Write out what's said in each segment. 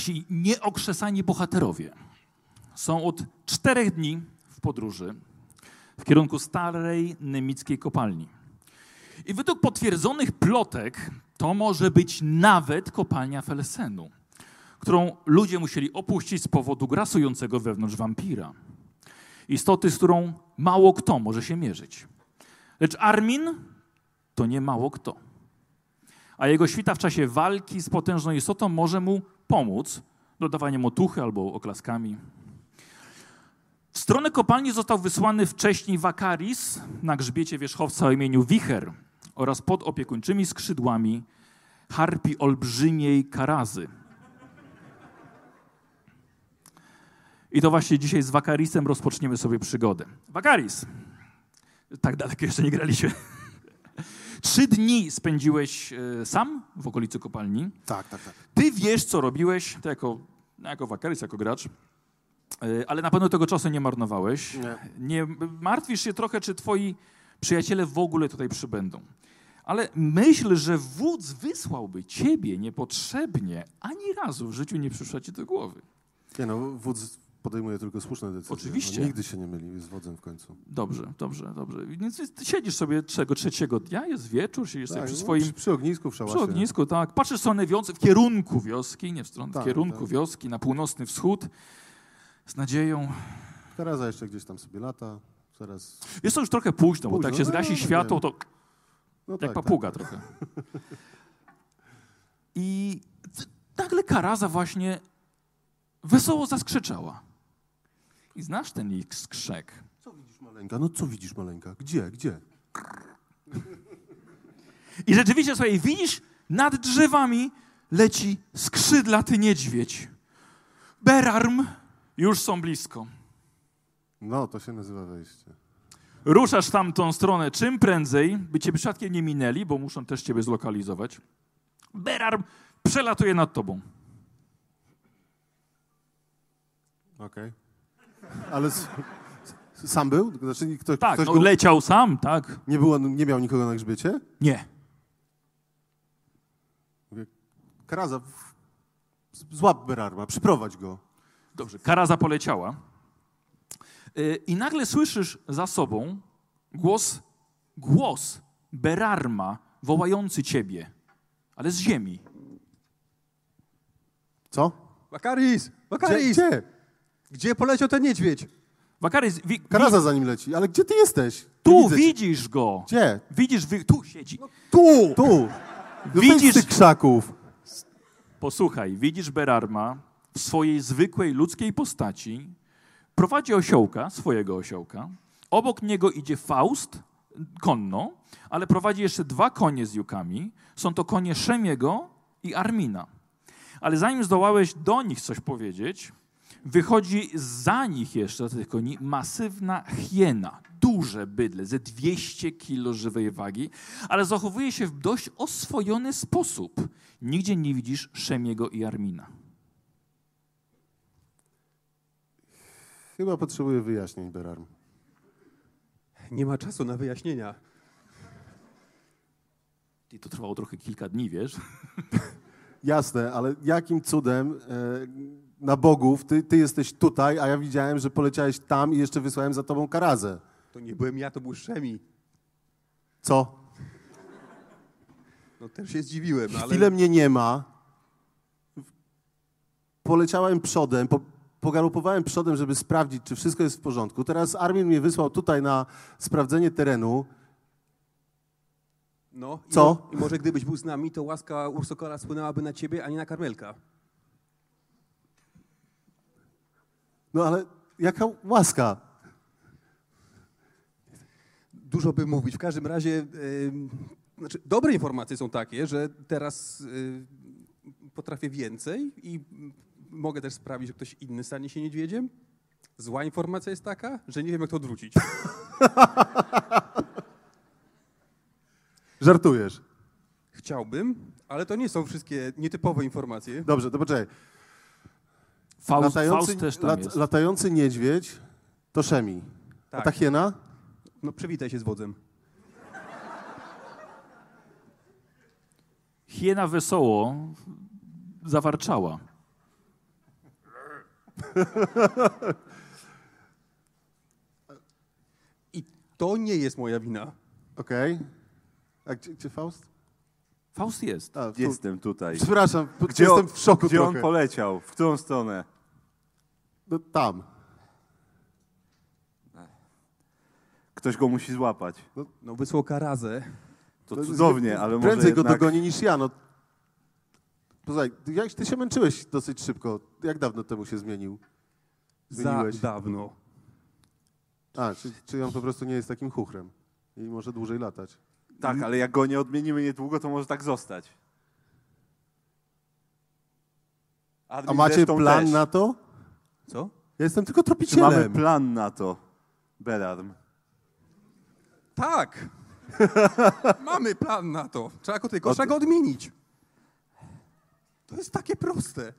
nasi nieokrzesani bohaterowie są od czterech dni w podróży w kierunku starej nemickiej kopalni. I według potwierdzonych plotek to może być nawet kopalnia Felsenu, którą ludzie musieli opuścić z powodu grasującego wewnątrz wampira. Istoty, z którą mało kto może się mierzyć. Lecz Armin to nie mało kto. A jego świta w czasie walki z potężną istotą może mu pomóc dodawaniem otuchy albo oklaskami. W stronę kopalni został wysłany wcześniej Wakaris na grzbiecie wierzchowca o imieniu Wicher oraz pod opiekuńczymi skrzydłami harpi olbrzymiej karazy. I to właśnie dzisiaj z Wakarisem rozpoczniemy sobie przygodę. Wakaris! Tak daleko jeszcze nie graliśmy. Trzy dni spędziłeś e, sam w okolicy kopalni. Tak, tak, tak. Ty wiesz, co robiłeś, ty jako, jako Wakaris, jako gracz, e, ale na pewno tego czasu nie marnowałeś. Nie. Nie martwisz się trochę, czy twoi przyjaciele w ogóle tutaj przybędą. Ale myśl, że wódz wysłałby ciebie niepotrzebnie, ani razu w życiu nie przyszła ci do głowy. Nie no, wódz podejmuje tylko słuszne decyzje. Oczywiście. No, nigdy się nie myli, jest wodzem w końcu. Dobrze, dobrze, dobrze. Więc siedzisz sobie tego trzeciego dnia, jest wieczór, siedzisz sobie przy no, swoim przy, przy ognisku w szałasie. Przy ognisku, tak. Patrzysz w stronę w kierunku wioski, nie w stronę, w Tak, kierunku tak. wioski, na północny wschód, z nadzieją. Karaza jeszcze gdzieś tam sobie lata, zaraz... Jest to już trochę późno, bo Późno, tak się no, zgasi no, światło, to No jak tak, papuga trochę. I nagle Karaza właśnie wesoło zaskrzeczała. I znasz ten ich skrzek. Co widzisz maleńka? No co widzisz maleńka? Gdzie, gdzie? I rzeczywiście, słuchaj, widzisz, nad drzewami leci skrzydlaty niedźwiedź. Berarm już są blisko. No, to się nazywa wejście. Ruszasz tamtą stronę czym prędzej, by cię przypadkiem nie minęli, bo muszą też ciebie zlokalizować. Berarm przelatuje nad tobą. Okej. Ale s- s- sam był? Znaczy ktoś, Tak, ktoś no, go... leciał sam, tak? nie, było, nie miał nikogo na grzbiecie? Nie. Karaza, w- złap Berarma, przyprowadź go. Dobrze, karaza poleciała. Yy, I nagle słyszysz za sobą głos, głos Berarma wołający ciebie, ale z ziemi. Co? Wakaris! Gdzie? Gdzie? Gdzie? poleciał ten niedźwiedź? Wi, wi, Karaza za nim leci, ale gdzie ty jesteś? Tu widzę cię. widzisz go. Gdzie? Widzisz, wy, tu siedzi. Tu! Tu! Widzisz- Widzisz tych krzaków. Posłuchaj, widzisz Berarma w swojej zwykłej ludzkiej postaci, prowadzi osiołka, swojego osiołka, obok niego idzie Faust konno, ale prowadzi jeszcze dwa konie z jukami. Są to konie Szemiego i Armina. Ale zanim zdołałeś do nich coś powiedzieć, wychodzi za nich jeszcze, za tych koni, masywna hiena. Duże bydle, ze 200 kilo żywej wagi, ale zachowuje się w dość oswojony sposób. Nigdzie nie widzisz Szemiego i Armina. Chyba potrzebuję wyjaśnień, Berarm. Nie ma czasu na wyjaśnienia. I to trwało trochę kilka dni, wiesz? Jasne, ale jakim cudem e, na bogów ty, ty jesteś tutaj, a ja widziałem, że poleciałeś tam i jeszcze wysłałem za tobą karazę. To nie byłem ja, to był Szemi. Co? No też się zdziwiłem, ale... Chwilę mnie nie ma. Poleciałem przodem, po, pogalopowałem przodem, żeby sprawdzić, czy wszystko jest w porządku. Teraz Armin mnie wysłał tutaj na sprawdzenie terenu. No, i Co? mo- I może gdybyś był z nami, to łaska Ursokola spłynęłaby na ciebie, a nie na Karmelka. No ale jaka łaska? Dużo by mówić. W każdym razie, ym, znaczy, dobre informacje są takie, że teraz y, potrafię więcej i mogę też sprawić, że ktoś inny stanie się niedźwiedziem. Zła informacja jest taka, że nie wiem, jak to odwrócić. Żartujesz. Chciałbym, ale to nie są wszystkie nietypowe informacje. Dobrze, to poczekaj. Faust, Latający, Faust też tam lat, jest. latający niedźwiedź to Szemi. A Tak. ta hiena? No przywitaj się z wodzem. Hiena wesoło zawarczała. I to nie jest moja wina. Okej. A gdzie, gdzie Faust? Faust jest. A, tu. Jestem tutaj. Przepraszam, Gdzie jestem on, w szoku Gdzie trochę. on poleciał? W którą stronę? No, tam. Ktoś go musi złapać. No wysłał karazę. To To cudownie, ale może Prędzej go jednak... dogoni niż ja, no. Ty- jak ty się męczyłeś dosyć szybko. Jak dawno temu się zmienił? Za Zmieniłeś? dawno. A, czy, czy on po prostu nie jest takim chuchrem i może dłużej latać? Tak, ale jak go nie odmienimy niedługo, to może tak zostać. Admin A macie plan też. na to? Co? Ja jestem tylko Czy mamy tropicielem. plan na to, Belarm? Tak! Mamy plan na to. Trzeba go tylko trzeba go odmienić. To jest takie proste.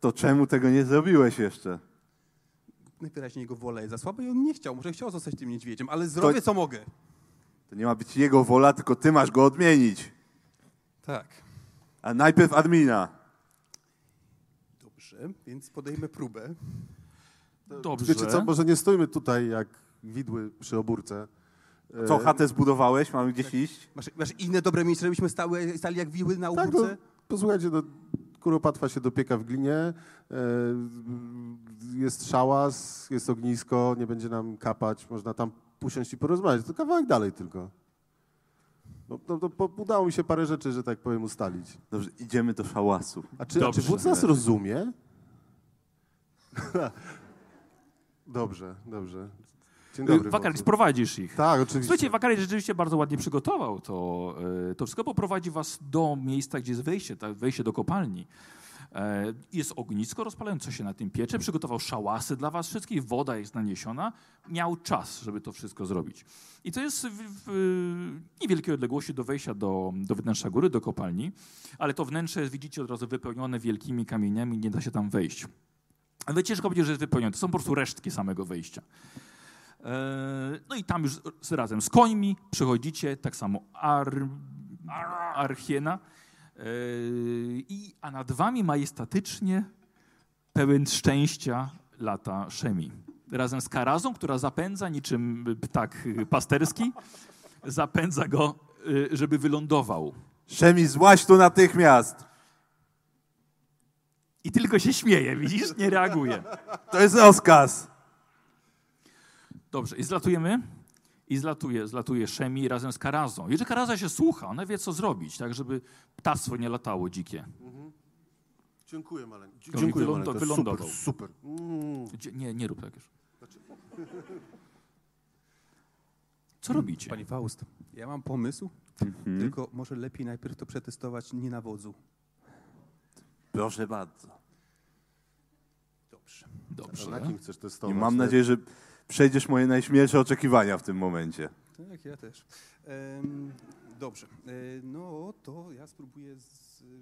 To czemu tego nie zrobiłeś jeszcze? Najwyraźniej jego wola jest za słaba i on nie chciał. Może chciał zostać tym niedźwiedziem, ale zrobię co mogę. To nie ma być jego wola, tylko ty masz go odmienić. Tak. A najpierw admina. Dobrze, więc podejmę próbę. Dobrze. Wiecie co, może nie stójmy tutaj jak widły przy obórce. Co, E, chatę zbudowałeś? Mamy gdzieś iść? Masz, masz inne dobre miejsce, żebyśmy stały, stali jak wiły na Tak, no, obórce? posłuchajcie, no, kuropatwa się dopieka w glinie, e, jest szałas, jest ognisko, nie będzie nam kapać, można tam usiąść i porozmawiać. To kawałek dalej tylko. No, to, to, po- udało mi się parę rzeczy, że tak powiem, ustalić. Dobrze, idziemy do szałasu. A czy, a Dobrze. czy wódz nas rozumie? dobrze, dobrze. Dzień dobry. Wakaris, wodzu. prowadzisz ich. Tak, oczywiście. Słuchajcie, Wakaris rzeczywiście bardzo ładnie przygotował to, e, to wszystko, poprowadzi was do miejsca, gdzie jest wejście, tak, wejście do kopalni. E, Jest ognisko rozpalające się na tym piecze, przygotował szałasy dla was wszystkich, woda jest naniesiona. Miał czas, żeby to wszystko zrobić. I to jest w, niewielkiej odległości do wejścia do, do wnętrza góry, do kopalni, ale to wnętrze widzicie od razu wypełnione wielkimi kamieniami, nie da się tam wejść. Ale ciężko będzie, że jest wypełnione. To są po prostu resztki samego wejścia. E, No i tam już razem z końmi przychodzicie, tak samo ar, Archiena. E, I, a nad wami majestatycznie, pełen szczęścia, lata Szemi. Razem z Karazą, która zapędza niczym ptak pasterski, zapędza go, e, żeby wylądował. Szemi, złaź tu natychmiast! I tylko się śmieje, widzisz? Nie reaguje. To jest rozkaz! Dobrze, i zlatujemy. I zlatuje, zlatuje Szemi razem z Karazą. Jeżeli Karaza się słucha, ona wie, co zrobić, tak, żeby ptactwo nie latało dzikie. Dziękuję, maleńko. To Dziękuję, maleńko. wylądował. Super, super. Mm. Nie, nie rób tak już. Co robicie? Panie Faust, ja mam pomysł, Mhm. tylko może lepiej najpierw to przetestować nie na wodzu. Proszę bardzo. Dobrze. A Dobrze. na kim chcesz I testować? mam Tak? nadzieję, że przejdziesz moje najśmielsze oczekiwania w tym momencie. Tak, ja też. Dobrze. E, no to ja spróbuję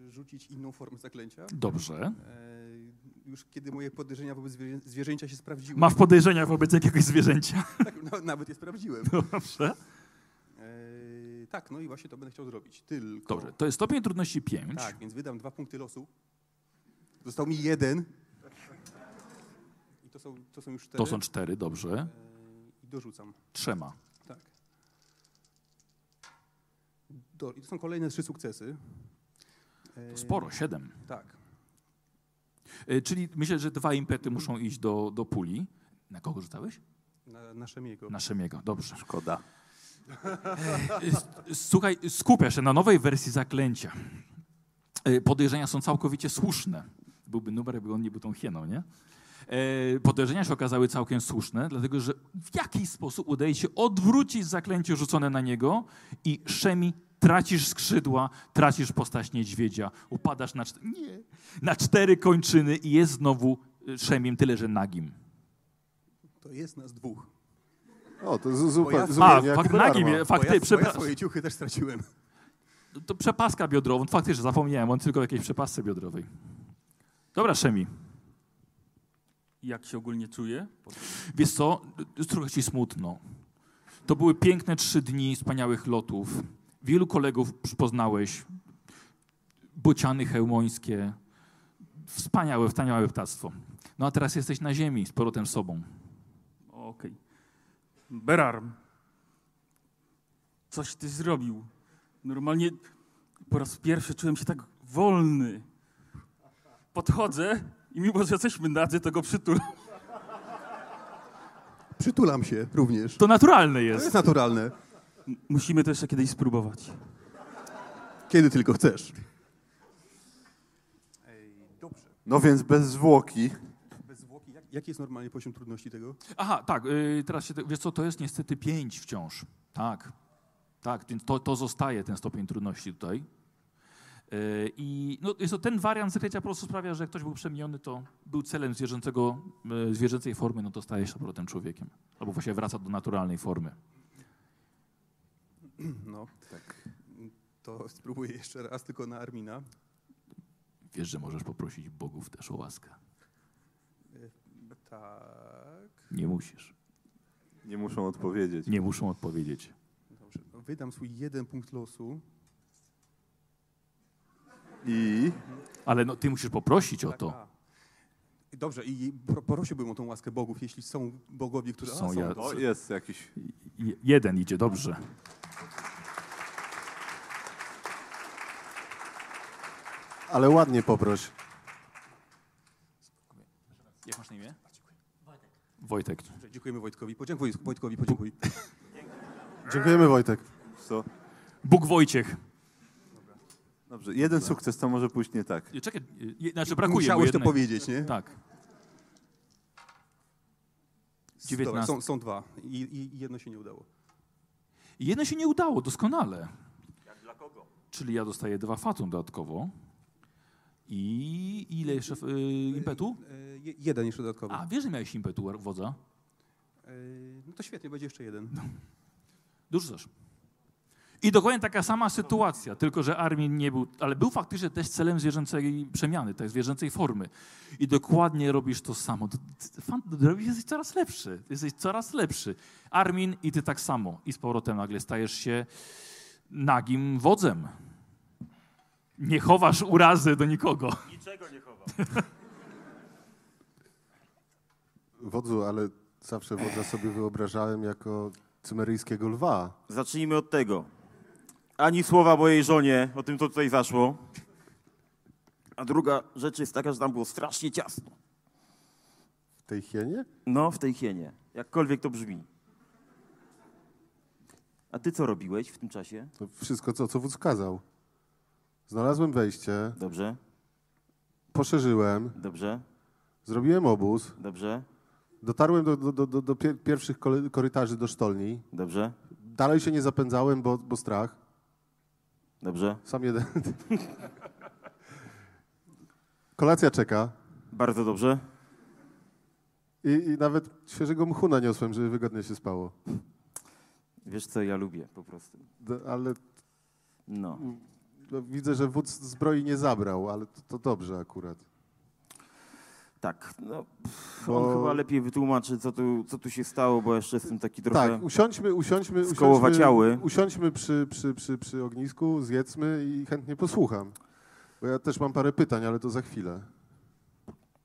zrzucić inną formę zaklęcia. Dobrze. E, już kiedy moje podejrzenia wobec zwierzę, zwierzęcia się sprawdziły. Ma w podejrzenia wobec jakiegoś zwierzęcia. Tak, no, nawet je sprawdziłem. Dobrze. E, tak, no i właśnie to będę chciał zrobić. Tylko. Dobrze. To jest stopień trudności 5. Tak, więc wydam dwa punkty losu. Został mi jeden. Są, to są już cztery. To są cztery, dobrze. E, I dorzucam. Trzema. Tak. Do, I to są kolejne trzy sukcesy. E, To sporo, siedem. Tak. Y, Czyli myślę, że dwa impety muszą iść do, do puli. Na kogo rzucałeś? Na, na Szemiego. Na Szemiego, dobrze. Szkoda. Słuchaj, skupia się na nowej wersji zaklęcia. Podejrzenia są całkowicie słuszne. Byłby numer, jakby on nie był tą hieną, nie? Y, Podejrzenia się okazały całkiem słuszne, dlatego że w jakiś sposób udaje się odwrócić zaklęcie rzucone na niego i Szemi tracisz skrzydła, tracisz postać niedźwiedzia, upadasz na, czt- nie, na cztery kończyny i jest znowu y, Szemiem, tyle że nagim. To jest nas dwóch. O, to z- ja- zupełnie, zupełnie jak fakt, nagim, ja, fakty, ja przepra- swoje ciuchy też straciłem. to przepaska biodrową, faktycznie zapomniałem, on tylko o jakiejś przepasce biodrowej. Dobra, Szemi. Jak się ogólnie czuję? Wiesz co, trochę ci smutno. To były piękne trzy dni wspaniałych lotów. Wielu kolegów poznałeś. Bociany chełmońskie. Wspaniałe, wspaniałe ptactwo. No a teraz jesteś na ziemi z powrotem sobą. Okej. Berarm. Coś ty zrobił. Normalnie po raz pierwszy czułem się tak wolny. Podchodzę i mimo, że jesteśmy nadzy, to go przytulam. Przytulam się również. To naturalne To jest. jest naturalne. Musimy to jeszcze kiedyś spróbować. Kiedy tylko chcesz. Dobrze. No więc bez zwłoki. Bez zwłoki. Jak, jaki jest normalnie poziom trudności tego? Aha, tak, y, teraz się, wiesz co, to jest niestety 5 wciąż. Tak, tak, więc to, to zostaje ten stopień trudności tutaj. Y, I no, jest to ten wariant zrycia po prostu sprawia, że jak ktoś był przemieniony, to był celem zwierzęcego, y, zwierzęcej formy, no to staje się powrotem człowiekiem. Albo właśnie wraca do naturalnej formy. No, tak. To spróbuję jeszcze raz, tylko na Armina. Wiesz, że możesz poprosić bogów też o łaskę. Tak. Nie musisz. Nie muszą odpowiedzieć. Nie muszą odpowiedzieć. Dobrze. No, wydam swój jeden punkt losu. I Ale no, ty musisz poprosić o Tak, to. a. Dobrze, i pro, prosiłbym o tą łaskę bogów, jeśli są bogowie, które... Są a, ja- o, jest jakiś. Je- Jeden idzie, dobrze. Ale ładnie poproś. Jak masz na imię? Wojtek. Dobrze, Dziękujemy Wojtkowi. Podziękuj Wojtkowi, podziękuj. Dziękujemy Wojtek. Co? Bóg Wojciech. Dobrze, jeden sukces to może pójść nie tak. Nie, Czekaj, je- znaczy brakuje mu Musiałeś to jednej. powiedzieć, nie? Tak. Dobra, 19. są, są dwa I, i jedno się nie udało. I jedno się nie udało, doskonale. Jak dla kogo? Czyli ja dostaję dwa fatum dodatkowo. I ile jeszcze y, impetu? E, je- jeden jeszcze dodatkowy. A, wiesz, że miałeś impetu wodza? E, no to świetnie, będzie jeszcze jeden. Dorzucasz. I dokładnie taka sama sytuacja, tylko że Armin nie był, ale był faktycznie też celem zwierzęcej przemiany, tak, zwierzęcej formy. I dokładnie robisz to samo. Fan, robisz, jesteś coraz lepszy, jesteś coraz lepszy. Armin i ty tak samo. I z powrotem nagle stajesz się nagim wodzem. Nie chowasz urazy do nikogo. Wodzu, ale zawsze wodza sobie wyobrażałem jako cymeryjskiego lwa. Zacznijmy od tego. Ani słowa mojej żonie o tym, co tutaj zaszło. A druga rzecz jest taka, że tam było strasznie ciasno. W tej hienie? No, w tej hienie. Jakkolwiek to brzmi. A ty co robiłeś w tym czasie? To wszystko, co, co wódz kazał. Znalazłem wejście, Dobrze, poszerzyłem, dobrze, zrobiłem obóz, dobrze, dotarłem do, do, do, do, do pier- pierwszych korytarzy do sztolni. dobrze, Dalej się nie zapędzałem, bo, bo strach. Dobrze. Sam jeden. Kolacja czeka. Bardzo dobrze. I, I nawet świeżego mchu naniosłem, żeby wygodnie się spało. Wiesz co, ja lubię po prostu. D- Ale No. no, widzę, że wódz zbroi nie zabrał, ale to, to dobrze akurat. Tak, no, pff, Bo- on chyba lepiej wytłumaczy, co tu, co tu się stało, bo jeszcze jestem taki trochę... Tak, usiądźmy, usiądźmy, usiądźmy, usiądźmy przy, przy, przy, przy ognisku, zjedzmy i chętnie posłucham. Bo ja też mam parę pytań, ale to za chwilę.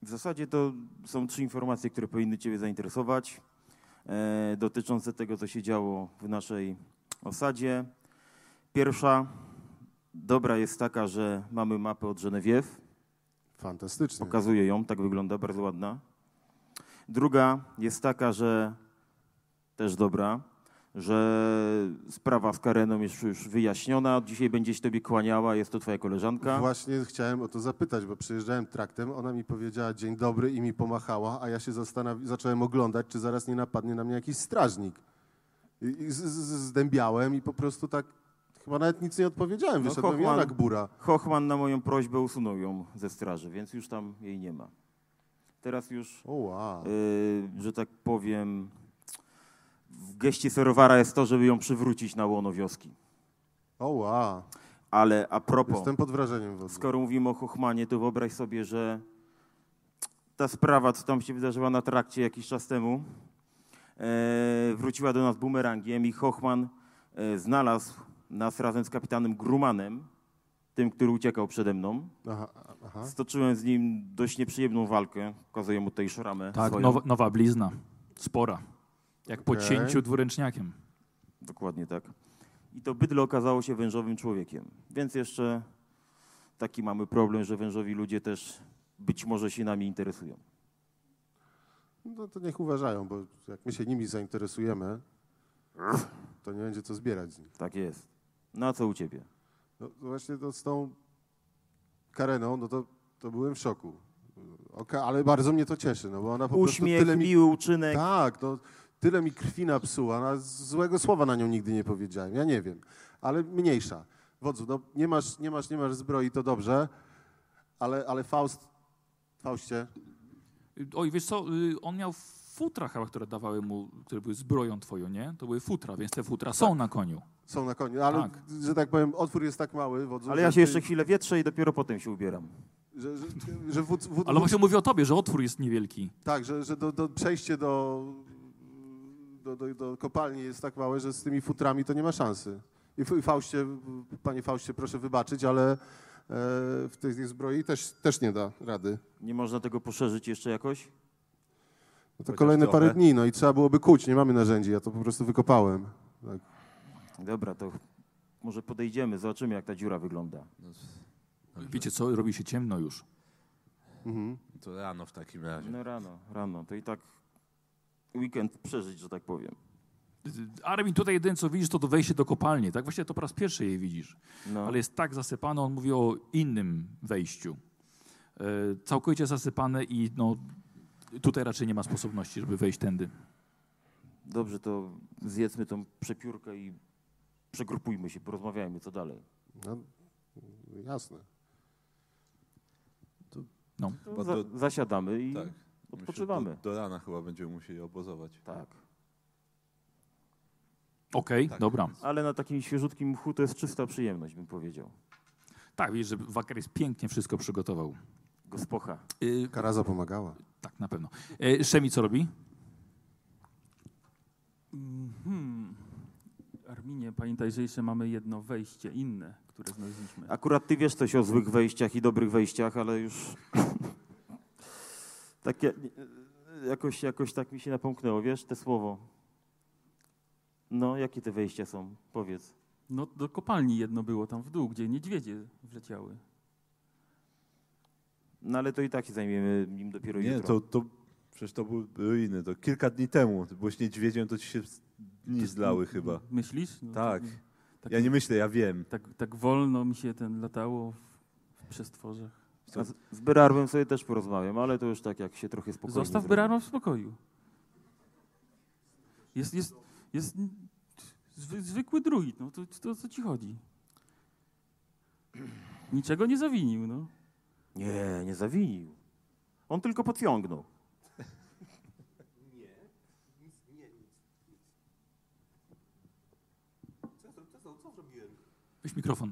W zasadzie to są trzy informacje, które powinny Ciebie zainteresować, e, dotyczące tego, co się działo w naszej osadzie. Pierwsza, dobra jest taka, że mamy mapę od Genevieve. Fantastycznie. Pokazuję ją, tak wygląda, bardzo ładna. Druga jest taka, że też dobra, że sprawa z Kareną jest już wyjaśniona. Dzisiaj będzie się Tobie kłaniała, jest to Twoja koleżanka. Właśnie chciałem o to zapytać, bo przyjeżdżałem traktem, ona mi powiedziała dzień dobry i mi pomachała, a ja się zacząłem oglądać, czy zaraz nie napadnie na mnie jakiś strażnik. I, i z, z, zdębiałem i po prostu tak, chyba nawet nic nie odpowiedziałem, No, wyszedłem Hochman- jak bura. Hochman na moją prośbę usunął ją ze straży, więc już tam jej nie ma. Teraz już, O wow. yy, że tak powiem, w geście serowara jest to, żeby ją przywrócić na łono wioski. O wow. Ale a propos, Jestem pod wrażeniem skoro mówimy o Hochmanie, to wyobraź sobie, że ta sprawa, co tam się wydarzyła na trakcie jakiś czas temu, e, wróciła do nas bumerangiem i Hochman e, znalazł nas razem z kapitanem Grumanem tym, który uciekał przede mną. Aha, aha. Stoczyłem z nim dość nieprzyjemną walkę. Pokazuję mu tutaj szramę Tak, swoją. nowa, nowa blizna. Spora. Jak po Okej. cięciu dwuręczniakiem. Dokładnie tak. I to bydle okazało się wężowym człowiekiem. Więc jeszcze taki mamy problem, że wężowi ludzie też być może się nami interesują. No to niech uważają, bo jak my się nimi zainteresujemy, to nie będzie co zbierać z nich. Tak jest. No a co u ciebie? No to właśnie to z tą Kareną, no to, to byłem w szoku. Oka, ale bardzo mnie to cieszy, no bo ona po Uśmiech, prostu tyle mi... miły uczynek. Tak, no tyle mi krwi napsuła, no, złego słowa na nią nigdy nie powiedziałem, ja nie wiem, ale mniejsza. Wodzu, no nie masz, nie masz, nie masz zbroi, to dobrze, ale, ale Faust, Faustie, Oj, wiesz co, y, on miał futra chyba, które dawały mu, które były zbroją twoją, nie? To były futra, więc te futra są na koniu. są na koniu, ale, Tak. że tak powiem, otwór jest tak mały, wodzu, Ale ja się ty- jeszcze chwilę wietrzę i dopiero potem się ubieram. Że, że, że wódz, wódz, Ale właśnie mówię o tobie, że otwór jest niewielki. Tak, że, że do, do, przejście do, do, do, do kopalni jest tak małe, że z tymi futrami to nie ma szansy. I Faustie, panie Faustie, proszę wybaczyć, ale e, w tej zbroi też, też nie da rady. Nie można tego poszerzyć jeszcze jakoś? No to kolejne trochę. parę dni, no i trzeba byłoby kuć, nie mamy narzędzi, ja to po prostu wykopałem. Tak. Dobra, to może podejdziemy, zobaczymy jak ta dziura wygląda. Wiecie co, robi się ciemno już. Mhm. To rano w takim razie. No rano, rano. To i tak weekend przeżyć, że tak powiem. Armin tutaj jedyne co widzisz, to to wejście do kopalni, tak? Właściwie to po raz pierwszy jej widzisz. No. Ale jest tak zasypane, on mówi o innym wejściu. E, całkowicie zasypane i no, tutaj raczej nie ma sposobności, żeby wejść tędy. Dobrze, to zjedzmy tą przepiórkę i przegrupujmy się, porozmawiajmy, co dalej. No, jasne. No. To Bo za, zasiadamy i Tak. odpoczywamy. Myślę, Do, do rana chyba będziemy musieli obozować. Tak. Okej, Tak. dobra. Ale na takim świeżutkim mchu to jest czysta przyjemność, bym powiedział. Tak, widzisz, że Wakaris pięknie wszystko przygotował. Gospocha. Y, Karaza pomagała. Tak, na pewno. E, Szemi co robi? Hmm. Arminie, pamiętaj, że jeszcze mamy jedno wejście inne, które znaleźliśmy. Akurat ty wiesz coś o złych wejściach i dobrych wejściach, ale już takie jakoś, jakoś tak mi się napomknęło, wiesz, te słowo. No, jakie te wejścia są? Powiedz. No do kopalni jedno było tam w dół, gdzie niedźwiedzie wleciały. No ale to i tak się zajmiemy nim dopiero Nie, jutro. to, to przecież to były ruiny. To kilka dni temu. Ty byłeś niedźwiedziem, to ci się dni zlały chyba. Myślisz? No, Tak. Tak, Ja nie myślę, ja wiem. tak, tak wolno mi się ten latało w, w przestworzach. A z, z Berarwem sobie też porozmawiam, ale to już tak jak się trochę spokojnie Zostaw. Byrano w spokoju. Jest, jest, jest zwy, zwykły druid, no to, to o co ci chodzi? Niczego nie zawinił, no. Nie, nie zawinił. On tylko podciągnął. Weź mikrofon.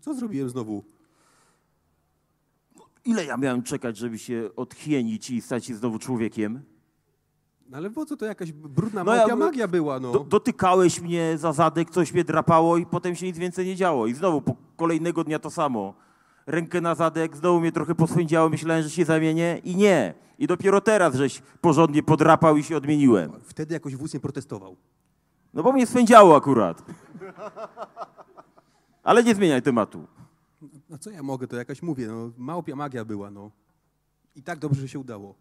Co zrobiłem znowu? Ile ja miałem czekać, żeby się odchienić i stać się znowu człowiekiem? No ale po co to jakaś brudna No ja- magia była, no. Do, dotykałeś mnie za zadek, coś mnie drapało i potem się nic więcej nie działo. I znowu po kolejnego dnia to samo. Rękę na zadek, znowu mnie trochę poswędziało, myślałem, że się zamienię i nie. I dopiero teraz żeś porządnie podrapał i się odmieniłem. Wtedy jakoś wóz nie protestował. No bo mnie swędziało akurat. Ale nie zmieniaj tematu. No co ja mogę, to jakaś mówię, no małpia magia była, no. I tak dobrze, że się udało.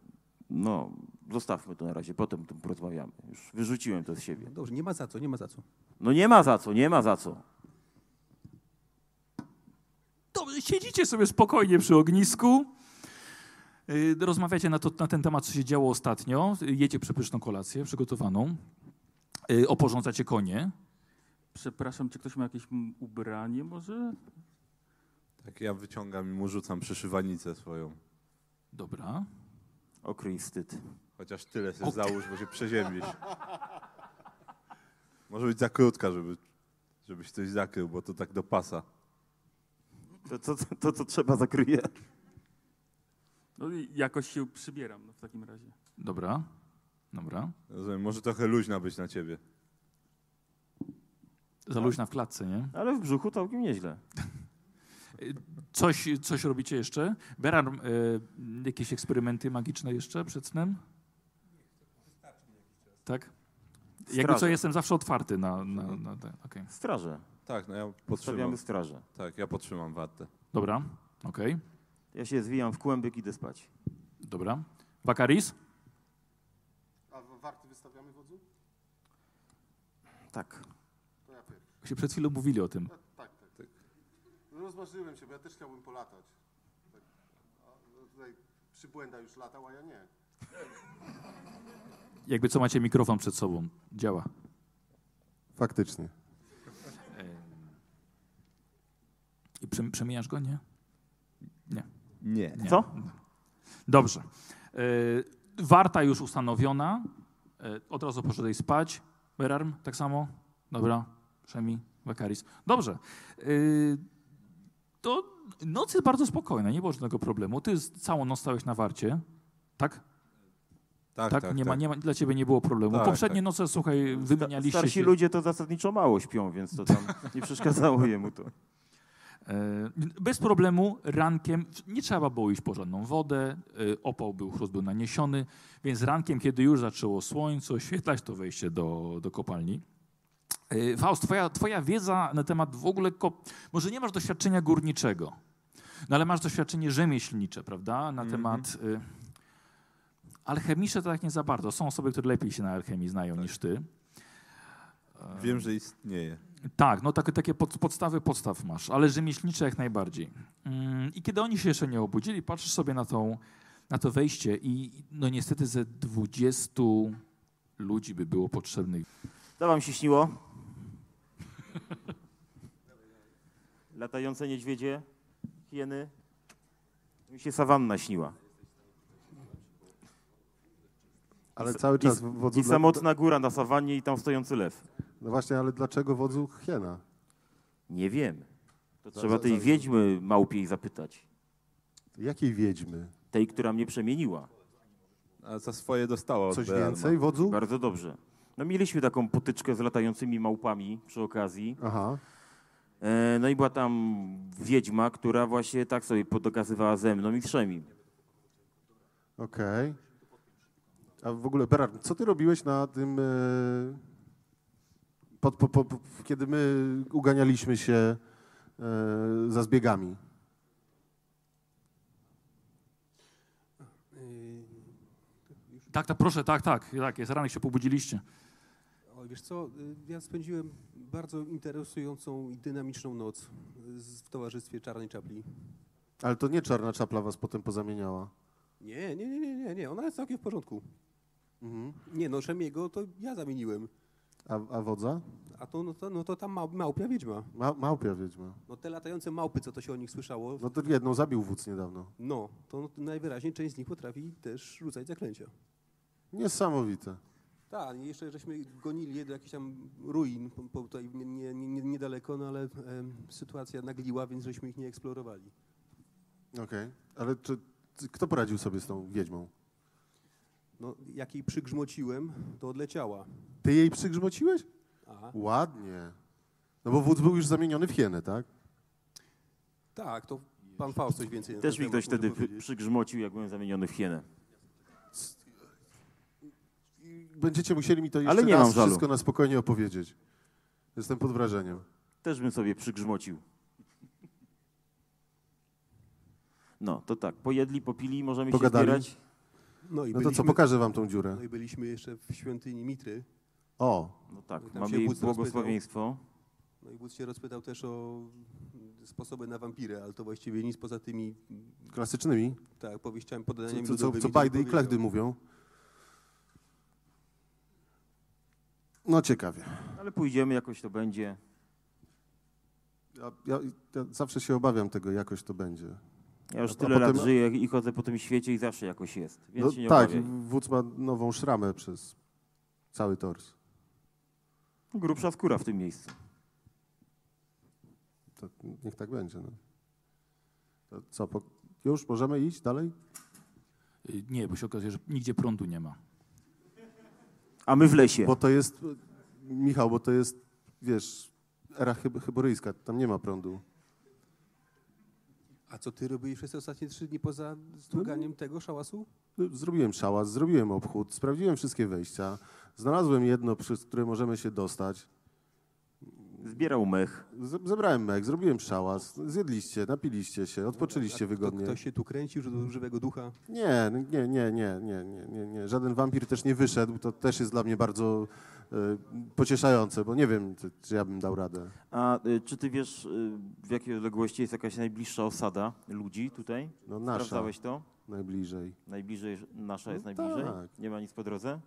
No, zostawmy to na razie, potem tym porozmawiamy. Już wyrzuciłem to z siebie. No dobrze, nie ma za co, nie ma za co. No nie ma za co, nie ma za co. Dobrze, siedzicie sobie spokojnie przy ognisku. y, Rozmawiacie na, to, na ten temat, co się działo ostatnio. Jecie przepyszną kolację przygotowaną. y, Oporządzacie konie. Przepraszam, czy ktoś ma jakieś ubranie może? Tak ja wyciągam i mu rzucam przyszywanicę swoją. Dobra. Okryj wstyd. Chociaż tyle sobie załóż, bo się przeziębisz. Może być za krótka, żeby, żebyś coś zakrył, bo to tak do pasa. To, to, to, to co trzeba zakryje. No i jakoś się przybieram no, w takim razie. Dobra. Dobra. Rozumiem, może trochę luźna być na ciebie. Za luźna w klatce, nie? Ale w brzuchu całkiem nieźle. Coś, coś robicie jeszcze? Berar, e, jakieś eksperymenty magiczne jeszcze przed snem? Tak? Jakby co, jestem zawsze otwarty na... na, na te, okej. Straże. Tak, no ja podtrzymam. Stawiamy straże. Tak, ja podtrzymam wartę. Dobra, okej, Ja się zwijam w kłębek i idę spać. dobra. Wakaris? A warty wystawiamy wodzu? Tak. To ja pierwszy. Się przed chwilą mówili o tym. Tak, tak. tak. No rozmarzyłem się, bo ja też chciałbym polatać. Tak. A, no tutaj przybłęda już latał, a ja nie. Jakby co macie mikrofon przed sobą. Działa. Faktycznie. I przem- przemieniasz go, nie? Nie. Nie. nie. Co? Dobrze. E, warta już ustanowiona. E, od razu poszedłeś spać. Berarm, tak samo? Dobra. Szemi, Wakaris. Dobrze. E, to noc jest bardzo spokojna, nie było żadnego problemu. Ty całą noc stałeś na warcie, tak? Tak, Tak? tak, nie, Ma, tak. nie ma, dla ciebie nie było problemu. Tak, Poprzednie tak. noce, słuchaj, wymienialiście Starsi się. ludzie to zasadniczo mało śpią, więc to tam nie przeszkadzało jemu to. E, Bez problemu rankiem nie trzeba było iść po żadną wodę, e, opał był, chrust był naniesiony, więc rankiem, kiedy już zaczęło słońce oświetlać, to wejście do, do kopalni. E, Faust, twoja, twoja wiedza na temat w ogóle, ko- może nie masz doświadczenia górniczego, no ale masz doświadczenie rzemieślnicze, prawda, na temat... e, Alchemicze to tak nie za bardzo. Są osoby, które lepiej się na alchemii znają niż ty. Wiem, że istnieje. Tak, no takie, takie pod, podstawy podstaw masz, ale rzemieślnicze jak najbardziej. Mm, I kiedy oni się jeszcze nie obudzili, patrzysz sobie na, tą, na to wejście i no niestety ze 20 ludzi by było potrzebnych. Co wam się śniło? Latające niedźwiedzie, hieny. Mi się sawanna śniła. Ale I- cały i- czas wodzu... I dla- samotna góra na sawannie i tam stojący lew. No właśnie, ale dlaczego wodzu hiena? Nie wiem. To Za- trzeba za- tej za- wiedźmy małpiej zapytać. Jakiej wiedźmy? Tej, która mnie przemieniła. A za swoje dostała Coś więcej, wodzu? Bardzo dobrze. No mieliśmy taką potyczkę z latającymi małpami przy okazji. Aha. E, no i była tam wiedźma, która właśnie tak sobie podokazywała ze mną i wszemi. Okej. A w ogóle, Berard, co ty robiłeś na tym, e, pod, po, po, po, kiedy my uganialiśmy się e, za zbiegami? Tak, tak, proszę, tak, tak, tak, jest ranek się pobudziliście. Oj, wiesz co, y, ja spędziłem bardzo interesującą i dynamiczną noc w towarzystwie Czarnej Czapli. Ale to nie czarna czapla was potem pozamieniała. Nie, nie, nie, nie, nie, nie, ona jest całkiem w porządku. Mhm. Nie, no Szemiego to ja zamieniłem, A, a wodza? a to, no to, no to tam mał, małpia wiedźma. Ma, małpia wiedźma. No te latające małpy, co to się o nich słyszało, No to jedną zabił wódz niedawno. no, to najwyraźniej część z nich potrafi też rzucać zaklęcia. Niesamowite. Tak, jeszcze żeśmy gonili je do jakichś tam ruin po, po tutaj nie, nie, nie, niedaleko, no ale em, sytuacja nagliła, więc żeśmy ich nie eksplorowali. Okej. Ale czy, czy, kto poradził sobie z tą wiedźmą? No, jak jej przygrzmociłem, to odleciała. Ty jej przygrzmociłeś? A, Ładnie. No bo wódz był już zamieniony w hienę, tak? tak, to pan Faust coś więcej na Też ten mi temat ktoś wtedy może przy- powiedzieć. przygrzmocił, jak byłem zamieniony w hienę. Będziecie musieli mi to jeszcze Ale nie raz mam żalu. wszystko na spokojnie opowiedzieć. Jestem pod wrażeniem. Też bym sobie przygrzmocił. No, to tak, pojedli, popili, możemy Pogadali? się zbierać. No i No to co, byliśmy, pokażę wam tą dziurę. no i byliśmy jeszcze w świątyni Mitry. O, No tak, No mamy się jej błogosławieństwo. No i wódz się rozpytał też o sposoby na wampirę, ale to właściwie nic poza tymi klasycznymi. tak, powieściami, Co, podaniami co, co, co nie bajdy i klechdy mówią. No ciekawie. Ale pójdziemy, jakoś to będzie. Ja, ja, ja zawsze się obawiam tego, jakoś to będzie. Ja już tyle lat potem- żyję i chodzę po tym świecie i zawsze jakoś jest. Więc No, się nie tak, obawiaj. wódz ma nową szramę przez cały tors. Grubsza skóra w tym miejscu. To niech tak będzie. No. To co, po, już możemy iść dalej? Y, Nie, bo się okazuje, że nigdzie prądu nie ma. A my w lesie. Bo to jest, Michał, bo to jest, wiesz, era hyb- hyboryjska, tam nie ma prądu. A co ty robiłeś przez te ostatnie trzy dni poza struganiem tego szałasu? Zrobiłem szałas, zrobiłem obchód, sprawdziłem wszystkie wejścia, znalazłem jedno, przez które możemy się dostać. Zbierał mech. Z- Zebrałem mek, zrobiłem szałas, zjedliście, napiliście się, odpoczęliście wygodnie. To ktoś się tu kręcił, że do żywego ducha? Nie, nie, nie, nie, nie, nie, nie, nie. Żaden wampir też nie wyszedł. To też jest dla mnie bardzo pocieszające, bo nie wiem, czy, czy ja bym dał radę. A y, czy ty wiesz, y, w jakiej odległości jest jakaś najbliższa osada ludzi tutaj? No nasza Sprawdzałeś to? najbliżej. Najbliżej, nasza jest No najbliżej? tak. Nie ma nic po drodze?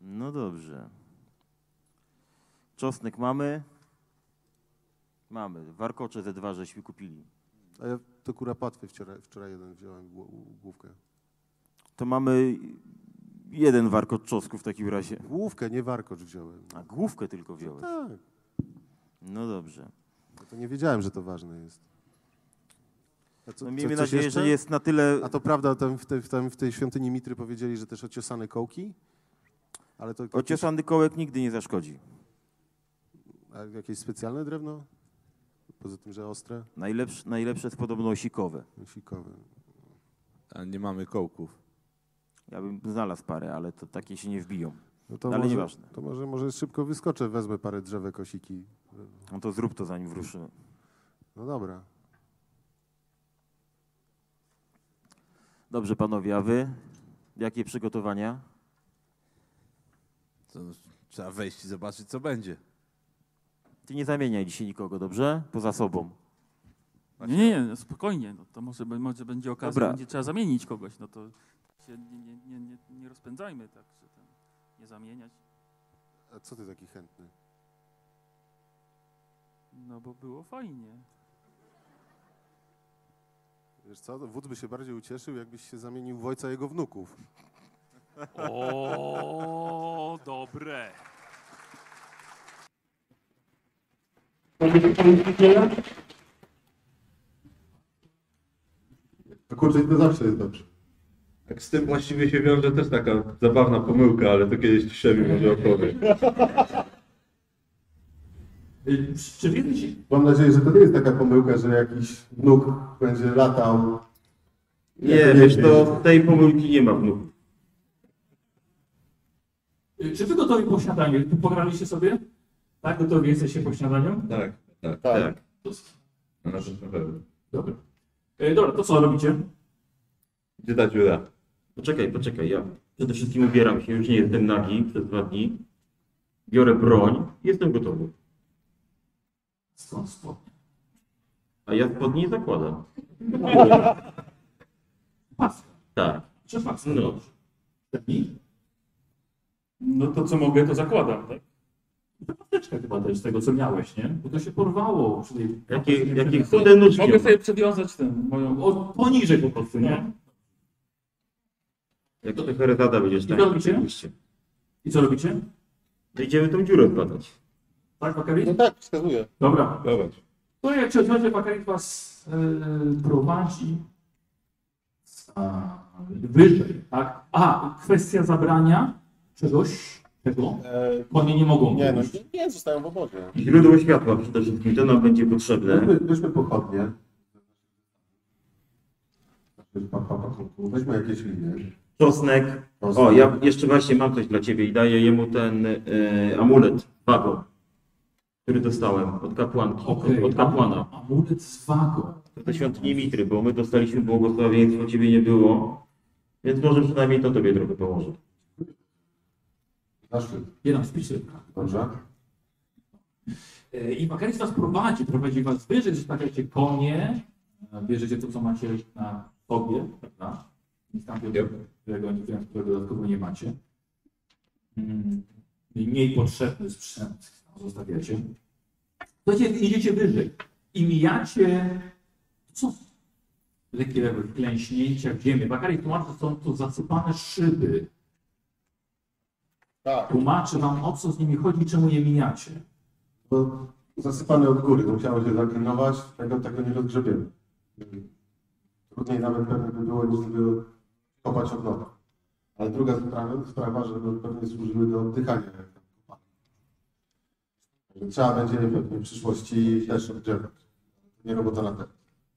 No dobrze. Czosnek mamy? Mamy. Warkocze ze dwa żeśmy kupili. A ja to kurapatwy wczoraj, wczoraj jeden wziąłem głó- główkę. To mamy jeden warkocz czosnku w takim razie. Główkę, nie warkocz wziąłem. A główkę tylko wziąłeś. Tak, No dobrze. no to nie wiedziałem, że to ważne jest. A co- No co- miejmy coś nadzieję, jeszcze? że jest na tyle... A to prawda, tam w, tej, w, tam w tej świątyni Mitry powiedzieli, że też ociosane kołki? Ale to jakieś, Ociosany kołek nigdy nie zaszkodzi. a jakieś specjalne drewno? Poza tym, że ostre? Najlepsze, najlepsze jest podobno osikowe. Sikowe. A nie mamy kołków. Ja bym znalazł parę, ale to takie się nie wbiją. No to Ale może, nieważne. To może, może szybko wyskoczę, wezmę parę drzewek osiki. No to zrób to zanim wruszymy. No dobra. Dobrze, panowie, a wy? Jakie przygotowania? To trzeba wejść i zobaczyć, co będzie. Ty nie zamieniaj dzisiaj nikogo, dobrze? Poza sobą. Nie, nie, nie, spokojnie. No, to może, może będzie okazja, Dobra. będzie trzeba zamienić kogoś. No to się nie, nie, nie, nie, nie rozpędzajmy tak, że ten, nie zamieniać. A co ty taki chętny? No bo było fajnie. Wiesz co, wódz by się bardziej ucieszył, jakbyś się zamienił w ojca jego wnuków. O, dobre. A kurczę, to zawsze jest dobrze. Tak z tym właściwie się wiąże też taka zabawna pomyłka, ale to kiedyś Tiszewi może opowiem. Y, Czy wiecie, Mam nadzieję, że to nie jest taka pomyłka, że jakiś wnuk będzie latał. Nie, wiesz, to tej pomyłki nie ma wnuków. y, czy wy gotowi po śniadaniu? Pograliście sobie? Tak, gotowi jesteście po śniadaniu? Tak, tak. Tak. No, na to na pewno. Dobra. Y, Dobra, to co robicie? Gdzie ta dziura? Poczekaj, poczekaj, ja przede wszystkim ubieram się, już nie jestem nagi przez dwa dni. Biorę broń, jestem gotowy. Skąd spodnie? A ja spodnie nie zakładam. Paska. Tak. Czy paska? No. No to co mogę, to zakładam, tak? To Paseczkę chyba też z tego, co miałeś, nie? Bo to się porwało. Tej... Jakie, jakie chude nóżki. Mogę sobie przedwiązać ten moją... O, poniżej po prostu, nie? Jak to heretada będziesz I tak? co robicie? Oczywiście. I co robicie? To idziemy tą dziurę zbadać. Tak, Bakarit? No tak, wskazuję. Dobra. To jak książę Bakarit was e, prowadzi a, wyżej, tak? A, kwestia zabrania czegoś, czego? Konie nie mogą Nie, no pójść. nie, nie, zostają w obozie. Źródło światła przede wszystkim, to nam będzie potrzebne. Weźmy, weźmy pochodnie. Weźmy jakieś linie. Czosnek. O, ja jeszcze właśnie mam coś dla ciebie i daję jemu ten e, amulet, wago, który dostałem od kapłanki, Okej, od, od kapłana. Amulet z wagą. Ze świątyni Mitry, bo my dostaliśmy błogosławieństwo, ciebie nie było, więc może przynajmniej to tobie trochę pomoże. Zaszczyt. Jeden spisy. Dobrze. E, I Bakarit was prowadzi, prowadzi was wyżej, zostawiacie konie, e, bierzecie to, co macie na sobie, prawda? Tam którego, którego, którego dodatkowo nie macie. Mm, Mniej potrzebny sprzęt zostawiacie. Słuchajcie, idziecie wyżej i mijacie co? Lekkie klęśnięcia w ziemię. Bakarit tłumaczy, są to zasypane szyby. Tak. Tłumaczy wam, o co z nimi chodzi, czemu je mijacie. To zasypane od góry, to musiało się zaklinować, tego, tego nie rozgrzebiemy. Trudniej nawet pewnie by było, niż gdyby kopać od nowa. Ale druga sprawa, sprawa że no pewnie służyły do oddychania. Trzeba będzie pewnie w przyszłości też odgrzewać. Nie robota na te.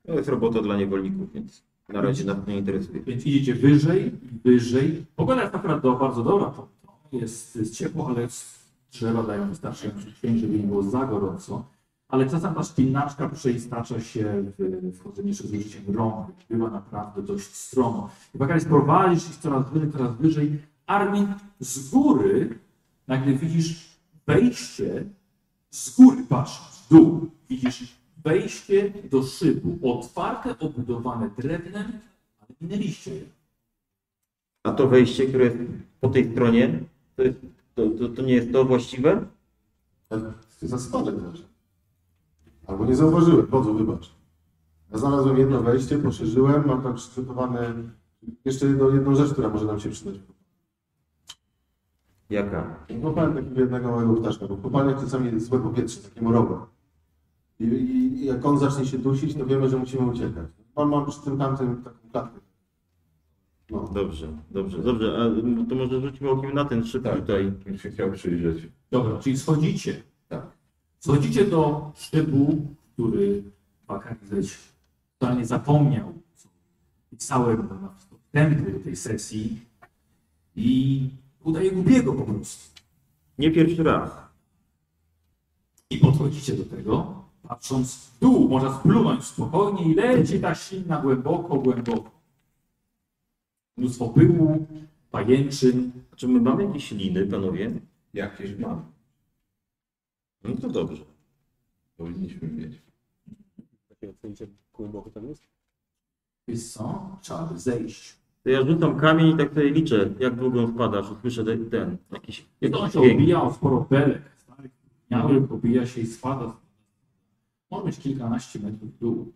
To jest robota dla niewolników, więc na razie nas nie interesuje. Więc idziecie wyżej, wyżej. Pogoda jest akurat do, bardzo dobra, to, to jest, jest ciepło, ale drzewa dają wystarczający cień, żeby nie było za gorąco. Ale czasem ta spinaczka przeistacza się w wchodzenie z użyciem rąk. Bywa naprawdę dość stromo. I Bakaris prowadzisz ich coraz wyżej, coraz wyżej. Armin, z góry nagle widzisz wejście, z góry patrzysz w dół, widzisz wejście do szybu, otwarte, obudowane drewnem, ale minęliście je. A to wejście, które jest po tej stronie, to, jest, to, to, to nie jest to właściwe? Za spadek też. Albo nie zauważyłem, wodzu, wybacz. Ja znalazłem jedno wejście, poszerzyłem, mam tam przygotowane jeszcze jedną, jedną rzecz, która może nam się przydać. Jaka? Złapałem takiego jednego małego ptaszka, bo w kopalniach czasami jest złe powietrze, takie morowe. I, i, I jak on zacznie się dusić, to wiemy, że musimy uciekać. Mam, mam przy tym tamtym taką klatkę. No. Dobrze, dobrze, dobrze. A mm, to może rzućmy okiem na ten szyb Tak. tutaj. Bym się chciał przyjrzeć. Dobra, czyli schodzicie. Schodzicie do szybu, który Bakaris totalnie zapomniał, co pisałem na wstępie do tej sesji i udaje głupiego po prostu. Nie pierwszy raz. I podchodzicie do tego, patrząc w dół, można splunąć spokojnie i leci ta ślina głęboko, głęboko. Mnóstwo pyłu, pajęczyn. Czy my mamy jakieś liny, panowie? Jakieś mam. No to dobrze. Powinniśmy mieć. Wiesz co? Trzeba by zejść. To ja rzucam kamień i tak sobie liczę, jak długo on wpada, aż usłyszę ten, ten jakiś, to jakiś się dźwięk. obija o sporo belek. starych Miały, obija się i spada. Może być kilkanaście metrów w dół.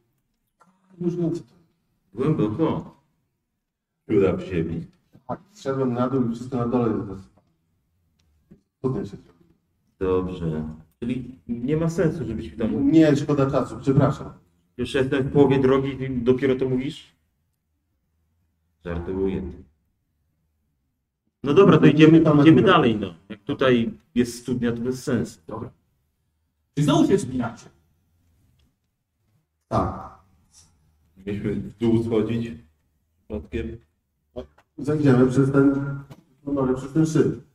Już więcej. Głęboko. Dziura w ziemi. Tak, zszedłem na dół i wszystko na dole jest zasypane. Się zrobiło. Dobrze. Czyli nie ma sensu, żebyśmy tam... Nie, szkoda czasu, przepraszam. Już jestem w połowie drogi i dopiero to mówisz? Żartuję. No dobra, to idziemy, idziemy dalej, no. Jak tutaj jest studnia, to bez sensu. Dobra. Czy znowu się wspinacie? Tak. Mieliśmy w dół schodzić środkiem. Zajdziemy przez ten, no przez ten szyb.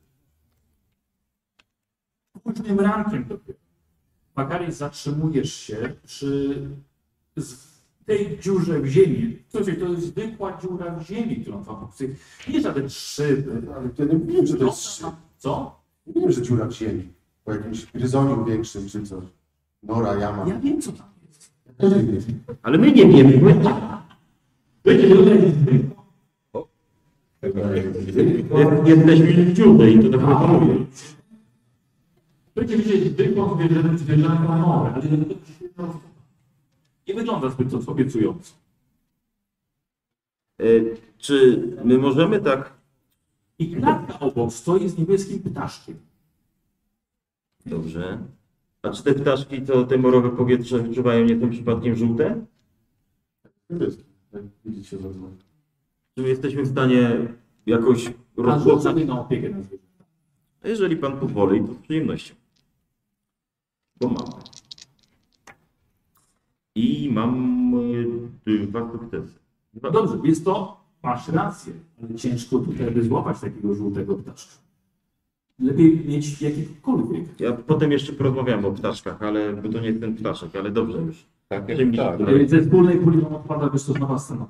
Późnym rankiem dopiero. Bakaris zatrzymujesz się przy tej dziurze w ziemi. Słuchajcie, to jest zwykła dziura w ziemi, którą wam pokazuję. Nie żaden szyb. Ale ja nie wiem, że to jest szyb. Co? Nie wiem, że dziura w ziemi. Po jakimś gryzoniu większym czy coś. Nora, jama. Ja wiem, co tam jest. Ja też nie wiem. Ale my nie wiemy. My... Zwykła. Jak Jesteśmy w dziurze i to to mówię. Będziecie widzieć zwykłą zwierzę, zwierzęta nowe, ale nie wygląda zbyt to obiecująco. E, czy my możemy tak... I klatka obok stoi z niebieskim ptaszkiem. Dobrze. A czy te ptaszki, co te morowe powietrze wyczuwają, nie są przypadkiem żółte? Jak widzicie za mną. Czy my jesteśmy w stanie jakoś rozpoznać? na opiekę na zwierzęta. A Jeżeli pan pozwoli, to z przyjemnością. Bo mam. I mam e, dwa sukcesy. Dwa. Dobrze, jest to, masz rację, ale ciężko tutaj by złapać takiego żółtego ptaszka. Lepiej mieć jakikolwiek. Ja potem jeszcze porozmawiam o ptaszkach, ale bo to nie jest ten ptaszek, ale dobrze już. Tak, tak. Ze wspólnej puli wam odpada, wiesz, to jest nowa scena.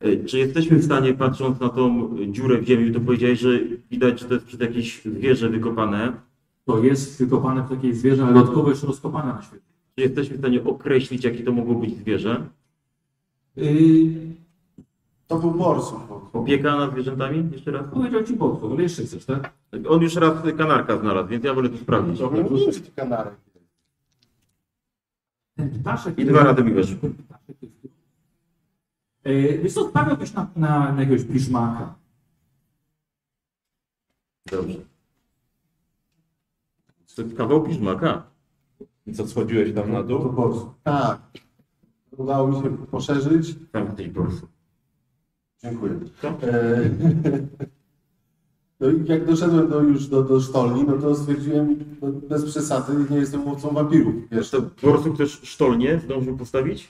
E, Czy jesteśmy w stanie, patrząc na tą dziurę w ziemi, to powiedziałeś, że widać, że to jest przez jakieś zwierzę wykopane. To jest wykopane w takiej zwierzę, ale dodatkowo jeszcze rozkopane na świecie. Czy jesteśmy w stanie określić, jakie to mogło być zwierzę? Yy, To był borsuk. bo- Opieka nad zwierzętami? Jeszcze raz? powiedział ci Bogdan, ale jeszcze chcesz, tak? On już raz kanarka znalazł, więc ja wolę to sprawdzić. Czy to kanarek. Ten ptaszek... I dwa razy mi weszło. Ptaszek jest- Yy, Wiesz co, na, na, na jakiegoś piszmaka. Dobrze. To kawał piżmaka. I co, schodziłeś tam na To dół? borsuk. Tak. Udało mi się poszerzyć. Tam po prostu. Dziękuję. E, No i jak doszedłem do, już do, do sztolni, no to stwierdziłem, no, bez przesady, nie jestem łowcą wampirów. Wiesz, To prostu też sztolnie zdążył postawić?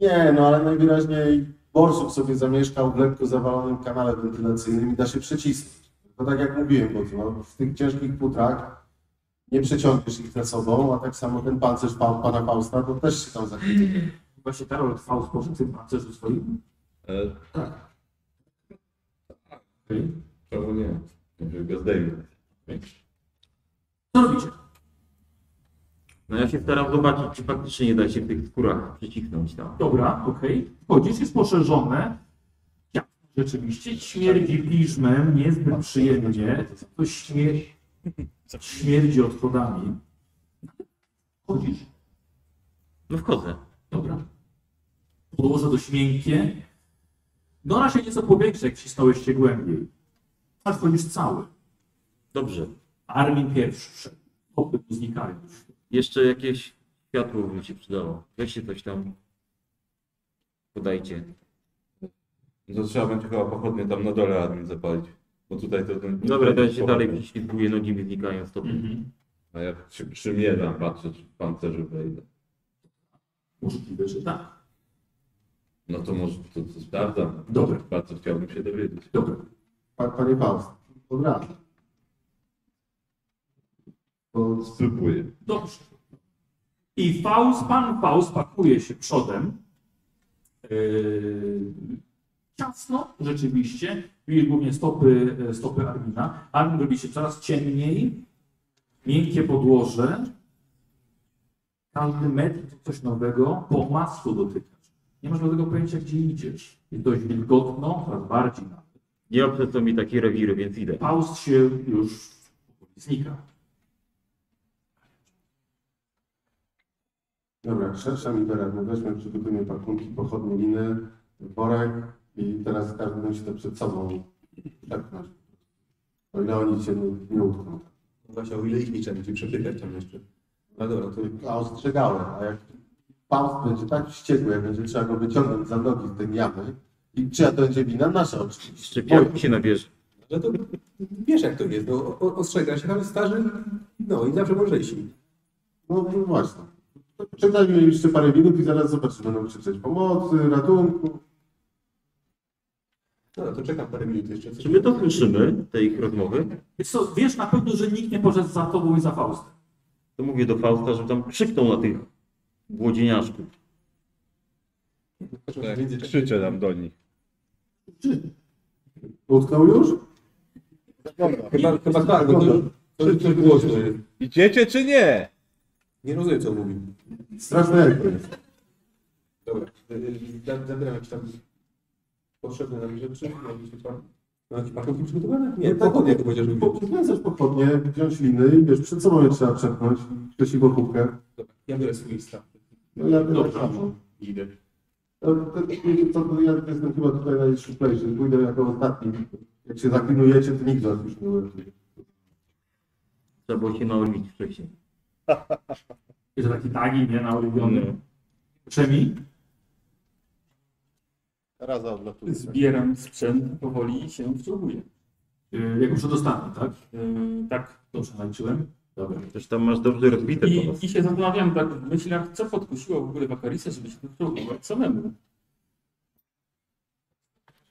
Nie, no ale najwyraźniej borsuk sobie zamieszkał w lekko zawalonym kanale wentylacyjnym i da się przecisnąć. To tak jak mówiłem, bo no, w tych ciężkich futrach nie przeciągniesz ich za sobą, a tak samo ten pancerz pa, pana Fausta to też się tam zachwyci. Właśnie Karol Faust poszedł w tym pancerzu swoim? E, Tak. Okej. czemu nie? Może go zdejmę. Co robicie? No ja się staram zobaczyć, czy faktycznie nie da się w tych skórach przycisnąć tam. Dobra, okej. Wchodzisz, jest poszerzone. Ja, rzeczywiście śmierdzi piżmem, niezbyt przyjemnie. To śmierdzi, śmierdzi odchodami. Wchodzisz. No wchodzę. Dobra. Podłoże dość miękkie. Nora się nieco powiększa, jak wcisnąłeś się głębiej. Aż wchodzisz cały. Dobrze. Armin pierwszy wszedł. Tu znikają. Jeszcze jakieś światło by mi się przydało. Weźcie coś tam. Podajcie. No to trzeba będzie chyba pochodnie tam na dole admin zapalić. Bo tutaj to... ten- Dobra, to ja się dalej prześlizguję, nogi mi znikają stopy. Mhm. A ja przy, przy mnie tam patrzę, czy w pancerzu wejdę. Możliwe, że tak. No to może to, to sprawdzam. Dobra. Bardzo chciałbym się dowiedzieć. Dobra. Pa, panie Faust, od razu. To Spróbuję. Dobrze. I Faust, pan Faust pakuje się przodem. Yy, ciasno, rzeczywiście. Widzi głównie stopy, e, stopy Armina. Armin robi się coraz ciemniej. Miękkie podłoże. Każdy metr to coś nowego. Po masku dotykasz. Nie masz żadnego pojęcia, gdzie idziesz. Jest dość wilgotno, coraz bardziej nawet. Nie obsadzą mi takie rewiry, więc idę. Faust się już znika. Dobra, szersza mi teraz, no weźmy, przygotujmy pakunki, pochodnie, liny, worek i teraz każdy musi to przed sobą przepchnąć. O ile oni się nie, nie utkną. Właśnie o ile ich nie trzeba będzie przepychać tam jeszcze. No dobra, to A ostrzegałem, a jak Faust będzie tak wściekły, jak będzie trzeba go wyciągnąć za nogi z tej jamy, i czyja to będzie wina? Nasza oczywiście. Mi się nabierze. No to wiesz jak to jest, no, ostrzega się tam starzy, no i zawsze mądrzejsi. No, no właśnie. Czekajmy jeszcze parę minut i zaraz zobaczymy, będą krzyczeć pomocy, ratunku. No to czekam parę minut jeszcze. Czy my to słyszymy, te ich rozmowy? Wiesz, co, wiesz na pewno, że nikt nie poszedł za tobą i za Faustem. To mówię do Fausta, żeby tam krzyknął na tych młodzieniaszków. Tak, krzyczę tam do nich. Utknął już? Chyba, chyba tak, bo to, to, to głośno jest. Idziecie czy nie? Nie rozumiem co mówi. Straszne jak to jest. Dobra, y, za- zabieram jakieś tam potrzebne nam rzeczy, jakieś tam no, jakieś pakunki przygotowane? Nie, pochodnie to powiedział, że Po- Przywiązać pochodnie, wziąć liny i wiesz, przed sobą je trzeba przepchnąć, krzesiwokówkę. Dobra, ja biorę swój staw. No ja tak samo. Idę. To, to, to, to ja jestem chyba tutaj najszczuplejszy, pójdę jako ostatni. Jak się zaklinujecie, to nikt was już nie uratuje. Trzeba było się naolić wcześniej. Jest taki tagi, nie, na ulubiony. No. Czemi? Raza odlatuje. Zbieram sprzęt, powoli się wczołguję. Yy, jako przedostatni, tak? Yy, tak. Dobrze naliczyłem. Dobra. Też tam masz dobrze rozbite I. I się zastanawiam tak w myślach, co podkusiło w ogóle Wakarisa, żeby się wczołgować samemu.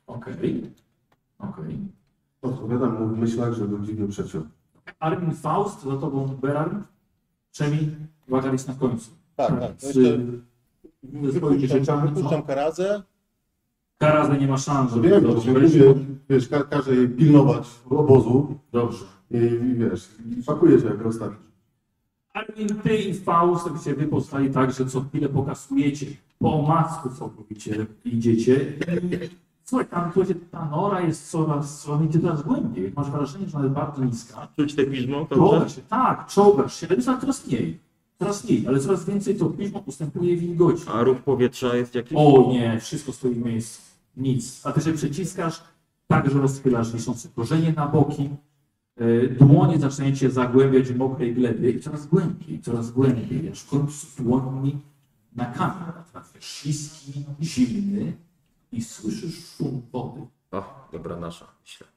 Okej. Okej. Odpowiadam mu w myślach, że był dziwnie przeciął. Armin Faust, za tobą Berarm, Czemi, Wagaris na końcu. Tak, tak. Z, jeszcze ze swoimi rzeczami, co? wypuszczam karazę. Karazę nie ma szans, żeby Wiem, to że wejść. mówię, wiesz, ka każe jej pilnować obozu Dobrze. i, i wiesz, pakuje się jak ostatni. Armin, ty i Faust, oczywiście wy powstali tak, że co chwilę pokasujecie, po omacku całkowicie idziecie. Słuchaj, tam słuchajcie, ta nora jest coraz, coraz idzie coraz głębiej. Masz wrażenie, że ona jest bardzo niska. Czuć te piżmo? Czołgasz Dobrze? się, tak, czołgasz się, ale jest coraz mniej. Coraz mniej, ale coraz więcej to piżmo ustępuje wilgoci. A ruch powietrza jest jakiś? O nie, wszystko stoi w miejscu. Nic. A ty się przyciskasz, tak, że rozchylasz wiszące korzenie na boki. Yy, Dłonie zaczynają cię zagłębiać w mokrej glebie i coraz głębiej, coraz głębiej. Aż w końcu dłońmi na kamień natrafiasz. Śliski, zimny i słyszysz szum wody. O, dobra nasza, myślę.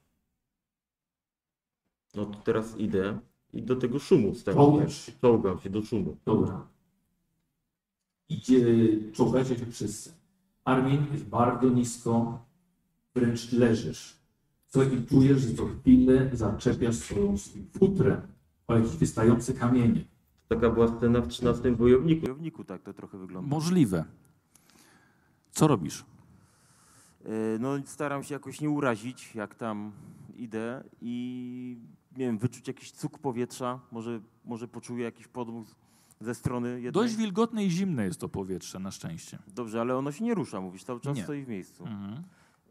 No to teraz idę i do tego szumu Czołgasz się. Czołgam się do szumu. Dobra. Idzie, czołgacie się wszyscy. Armin jest bardzo nisko, wręcz leżysz. Co i czujesz, że co chwilę zaczepiasz swoją futrem o jakieś wystające kamienie. Taka była scena w 13 wojowniku. W wojowniku tak to trochę wygląda. Możliwe. Co robisz? E, No staram się jakoś nie urazić, jak tam idę i nie wiem, wyczuć jakiś cuk powietrza, może, może poczuję jakiś podmuch ze strony jednej. Dość wilgotne i zimne jest to powietrze, na szczęście. Dobrze, ale ono się nie rusza, mówisz, cały czas Nie. stoi w miejscu. Mhm.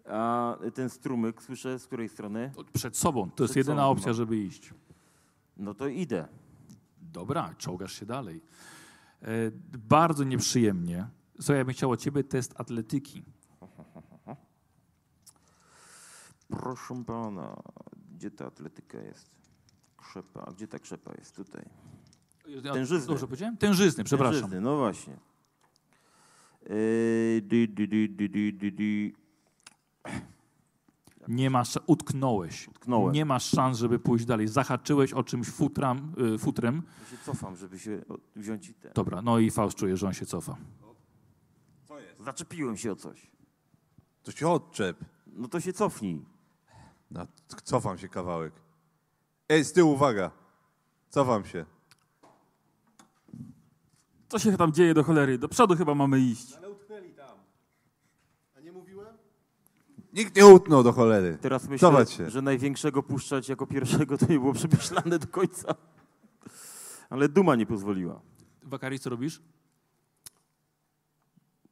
A ten strumyk słyszę z której strony? Przed sobą. To jest Przed jedyna sobą, opcja, no. żeby iść. No to idę. Dobra, czołgasz się dalej. E, bardzo nieprzyjemnie. Co ja bym chciał od ciebie test atletyki. Proszę pana, gdzie ta atletyka jest? Krzepa, a gdzie ta krzepa jest? Tutaj. Tężyzny. Dobrze powiedziałem? Tężyzny, przepraszam. Tężyzny, no właśnie. Yy, di, di, di, di, di, di, di. Nie masz, utknąłeś. Utknąłem. Nie masz szans, żeby pójść dalej. Zahaczyłeś o czymś futram, y, futrem. Ja się cofam, żeby się wziąć i ten. Dobra, no i Faust czuje, że on się cofa. Zaczepiłem się o coś. To się odczep. No to się cofnij. No, cofam się kawałek. Ej, z tyłu, uwaga. Cofam się. Co się tam dzieje do cholery? Do przodu chyba mamy iść. A nie mówiłem? Nikt nie utnął do cholery. Teraz myślę, Cofać się. że największego puszczać jako pierwszego to nie było przemyślane do końca. Ale duma nie pozwoliła. Wakari, co robisz?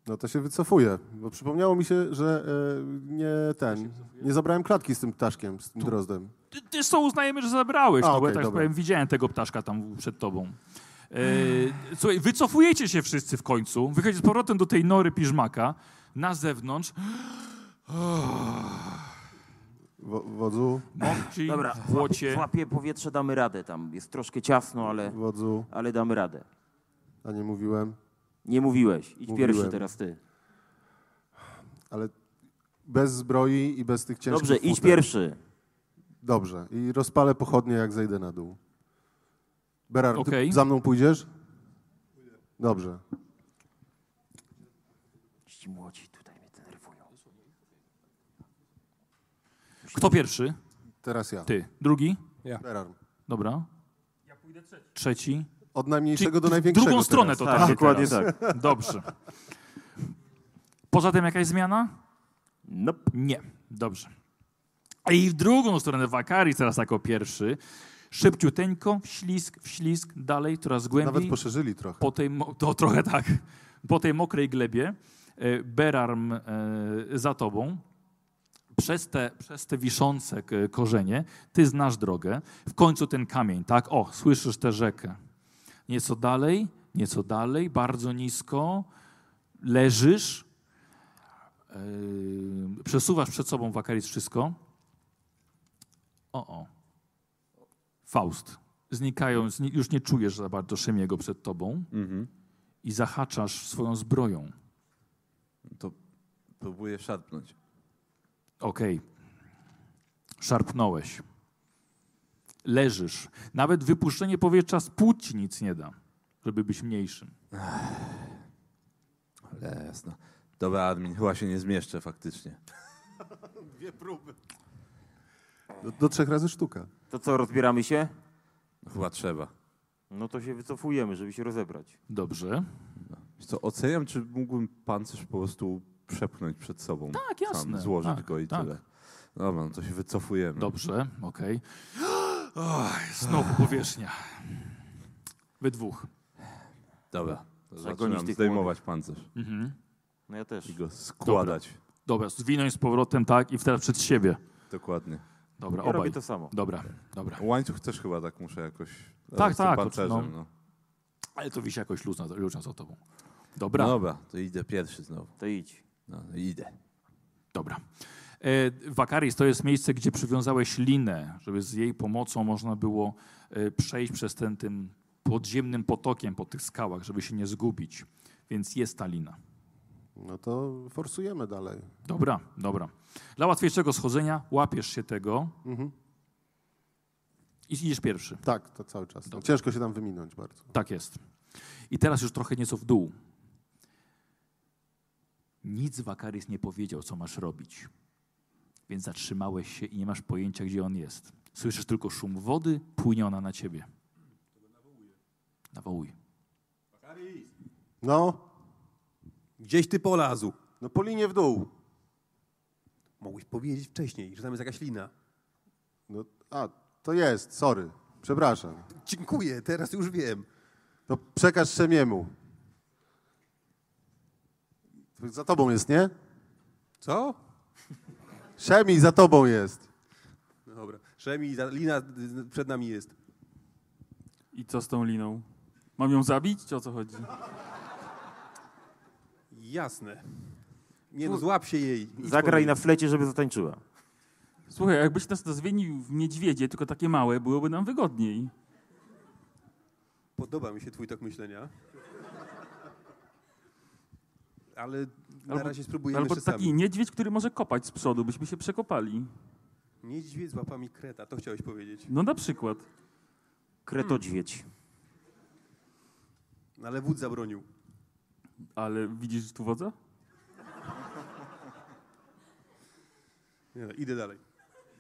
No to się wycofuję, bo przypomniało mi się, że e, nie ten, nie zabrałem klatki z tym ptaszkiem, z tym drozdem. Ty, ty co uznajemy, że zabrałeś, A, no bo ja tak dobra. powiem, widziałem tego ptaszka tam przed tobą. E, słuchaj, wycofujecie się wszyscy w końcu, wychodzicie z powrotem do tej nory piżmaka, na zewnątrz, Wo- Wodzu, mokci, Dobra, w błocie. złapię powietrze, damy radę tam. Jest troszkę ciasno, ale, wodzu, ale damy radę. a nie mówiłem, Nie mówiłeś. Idź Mówiłem. pierwszy teraz ty. ale bez zbroi i bez tych ciężkich Dobrze, idź futer. pierwszy. Dobrze, i rozpalę pochodnie, jak zejdę na dół. Berar, Okej. ty za mną pójdziesz? Dobrze. Ci młodzi tutaj mnie denerwują. Kto pierwszy? Teraz ja. Ty. Drugi? Berar. Dobra. Trzeci. Od najmniejszego Czyli do w największego drugą stronę teraz. to Tak, tak. dokładnie tak. Dobrze. Poza tym jakaś zmiana? Nope. Nie. Dobrze. I w drugą stronę Wakari teraz jako pierwszy. Szybciuteńko, wślizg, wślizg, dalej, coraz głębiej. Nawet poszerzyli trochę. po tej, to trochę tak, po tej mokrej glebie, e, Berarm e, za tobą, przez te, przez te wiszące k- korzenie, ty znasz drogę, w końcu ten kamień, tak, o, słyszysz tę rzekę. Nieco dalej, nieco dalej, bardzo nisko, leżysz, e, przesuwasz przed sobą Wakaris wszystko. O, o. Faust. Znikają, zni- już nie czujesz za bardzo Szemiego przed tobą Mhm. i zahaczasz swoją zbroją. To próbuję szarpnąć. Okej. Szarpnąłeś. Leżysz. Nawet wypuszczenie powietrza z płuc ci nic nie da, żeby być mniejszym. Ale jasno. Dobra, admin, chyba się nie zmieszczę faktycznie. Dwie próby. Do, do trzech razy sztuka. To co, rozbieramy się? No, chyba trzeba. No to się wycofujemy, żeby się rozebrać. Dobrze. Wiesz Co, oceniam, czy mógłbym pancerz po prostu przepchnąć przed sobą. Tak, jasne. Sam złożyć Tak, go i tak. tyle. Dobra, no to się wycofujemy. Dobrze, okej. Oj, Znowu powierzchnia. Wy dwóch. Dobra. To Zaczynam tych zdejmować pancerz Mhm. No ja też. i go składać. Dobra, zwinąć z powrotem tak i teraz przed siebie. Dokładnie. Dobra, Ja robię obaj. to samo. Dobra, dobra. Łańcuch też chyba tak muszę jakoś... Tak, z tym tak, Pancerzem, no. no. Ale to wisi jakoś luz, na- luz za tobą. No Dobra, dobra, to idę pierwszy znowu. To idź. No, idę. dobra. E, Wakaris to jest miejsce, gdzie przywiązałeś linę, żeby z jej pomocą można było e, przejść przez ten tym podziemnym potokiem po tych skałach, żeby się nie zgubić. Więc jest ta lina. No to forsujemy dalej. Dobra, dobra. Dla łatwiejszego schodzenia łapiesz się tego Mhm. I idziesz pierwszy. Tak, to cały czas. Dobra. Ciężko się tam wyminąć bardzo. Tak jest. I teraz już trochę nieco w dół. Nic Wakaris nie powiedział, co masz robić. Więc zatrzymałeś się i nie masz pojęcia, gdzie on jest. Słyszysz tylko szum wody, płynie ona na ciebie. Nawołuj. No, Gdzieś ty polazł. no po linie w dół. Mogłeś powiedzieć wcześniej, że tam jest jakaś lina. No, a, to jest, sorry. Przepraszam. Dziękuję, teraz już wiem. To przekaż Szemiemu. Za tobą jest, nie? Co? Szemi, za tobą jest. No dobra. Szemi, za- lina przed nami jest. I co z tą liną? Mam ją zabić, czy o co chodzi? Jasne. Nie no, złap się jej. Zagraj na flecie, żeby zatańczyła. Słuchaj, jakbyś nas zmienił w niedźwiedzie, tylko takie małe, byłoby nam wygodniej. Podoba mi się twój tok myślenia. Ale na Albo- razie spróbujemy Albo taki sami. niedźwiedź, który może kopać z przodu, byśmy się przekopali. Niedźwiedź z łapami kreta, to chciałeś powiedzieć. No na przykład. Kretodźwiedź. No, ale wódz zabronił. Ale widzisz tu wodza? Nie, no, idę dalej.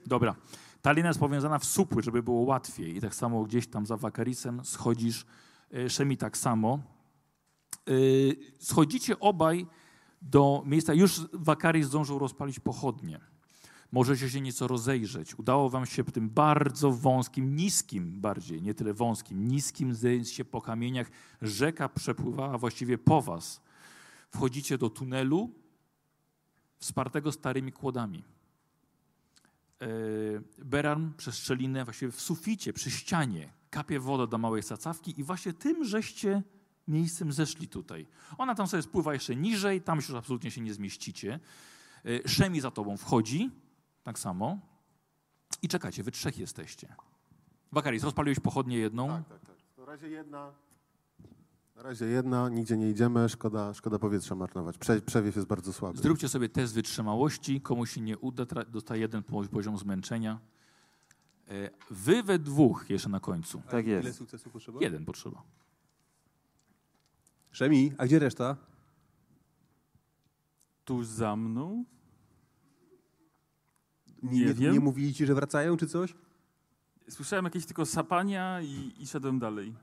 Dobra. Ta lina jest powiązana w supły, żeby było łatwiej. I tak samo gdzieś tam za Wakarisem schodzisz, e, Szemi tak samo. E, Schodzicie obaj do miejsca, już Wakaris zdążył rozpalić pochodnie. Możecie się nieco rozejrzeć. Udało wam się tym bardzo wąskim, niskim bardziej, nie tyle wąskim, niskim zejść się po kamieniach. Rzeka przepływała właściwie po was. Wchodzicie do tunelu wspartego starymi kłodami. E, Beran przez szczelinę, właściwie w suficie, przy ścianie, kapie woda do małej sacawki i właśnie tym żeście miejscem zeszli tutaj. Ona tam sobie spływa jeszcze niżej, tam już absolutnie się nie zmieścicie. E, Szemi za tobą wchodzi, tak samo. I czekacie, wy trzech jesteście. Wakaris, rozpaliłeś pochodnię jedną. Tak, tak, tak. Na razie jedna. Na razie jedna, nigdzie nie idziemy, szkoda, szkoda powietrza marnować. Prze, przewiew jest bardzo słaby. Zróbcie sobie test wytrzymałości. Komuś się nie uda, dostaje jeden po- poziom zmęczenia. E, Wy we dwóch jeszcze na końcu. Tak Ile jest. sukcesów potrzeba? Jeden potrzeba. Szemi, a gdzie reszta? Tuż za mną? Nie, Nie nie, wiem. nie mówili ci, że wracają czy coś? Słyszałem jakieś tylko sapania i, i szedłem dalej.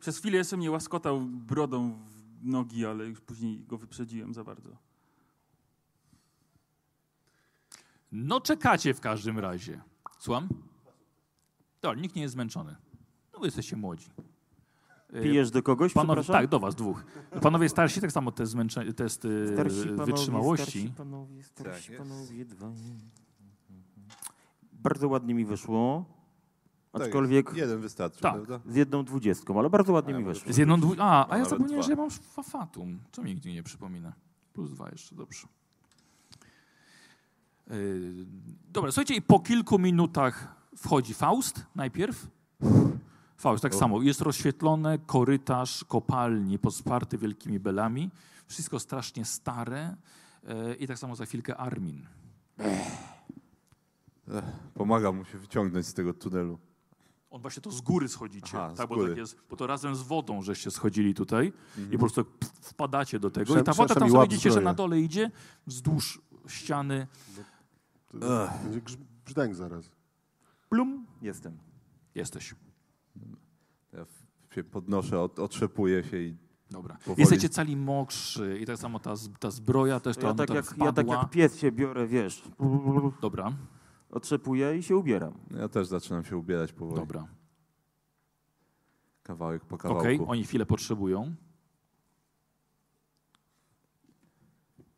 Przez chwilę jeszcze mnie łaskotał brodą w nogi, ale już później go wyprzedziłem za bardzo. No czekacie w każdym razie. Słucham? Dobra, nikt nie jest zmęczony. No wy jesteście młodzi. E, Pijesz do kogoś, Panowie, tak, do was dwóch. Panowie starsi tak samo test, zmęcze, test e, Starsi panowie, wytrzymałości. Starsi panowie, starsi Tak panowie, dwa. Bardzo ładnie mi wyszło. Tak. Aczkolwiek Jeden wystarczy, Tak. prawda? z jedną dwudziestką, ale bardzo ładnie A, mi wyszło. Z jedną dwu... A, a ja zapomniałem, dwa. że ja mam fafatum. Co mi nigdy nie przypomina. Plus dwa jeszcze, dobrze. Yy, dobra, słuchajcie, i po kilku minutach wchodzi Faust najpierw. Faust, tak O. samo. Jest rozświetlone korytarz kopalni podsparty wielkimi belami. Wszystko strasznie stare. Yy, I tak samo za chwilkę Armin. Pomaga mu się wyciągnąć z tego tunelu. On właśnie to z góry schodzicie. Aha, z tak, bo, góry. tak jest, bo to razem z wodą żeście schodzili tutaj Mhm. i po prostu tak wpadacie do tego. Prze- I ta woda tam widzicie, że na dole idzie wzdłuż ściany. To Będzie brzdęk zaraz. Plum, jestem. Jesteś. Ja się podnoszę, od, otrzepuję się i Dobra. Powoli. Jesteście cali mokrzy i tak samo ta, z- ta zbroja też To tam, ja, tak tam jak, wpadła. ja tak jak pies się biorę, wiesz, Dobra, otrzepuję i się ubieram. ja też zaczynam się ubierać powoli. dobra. Kawałek po Okej, kawałku. oni chwilę potrzebują.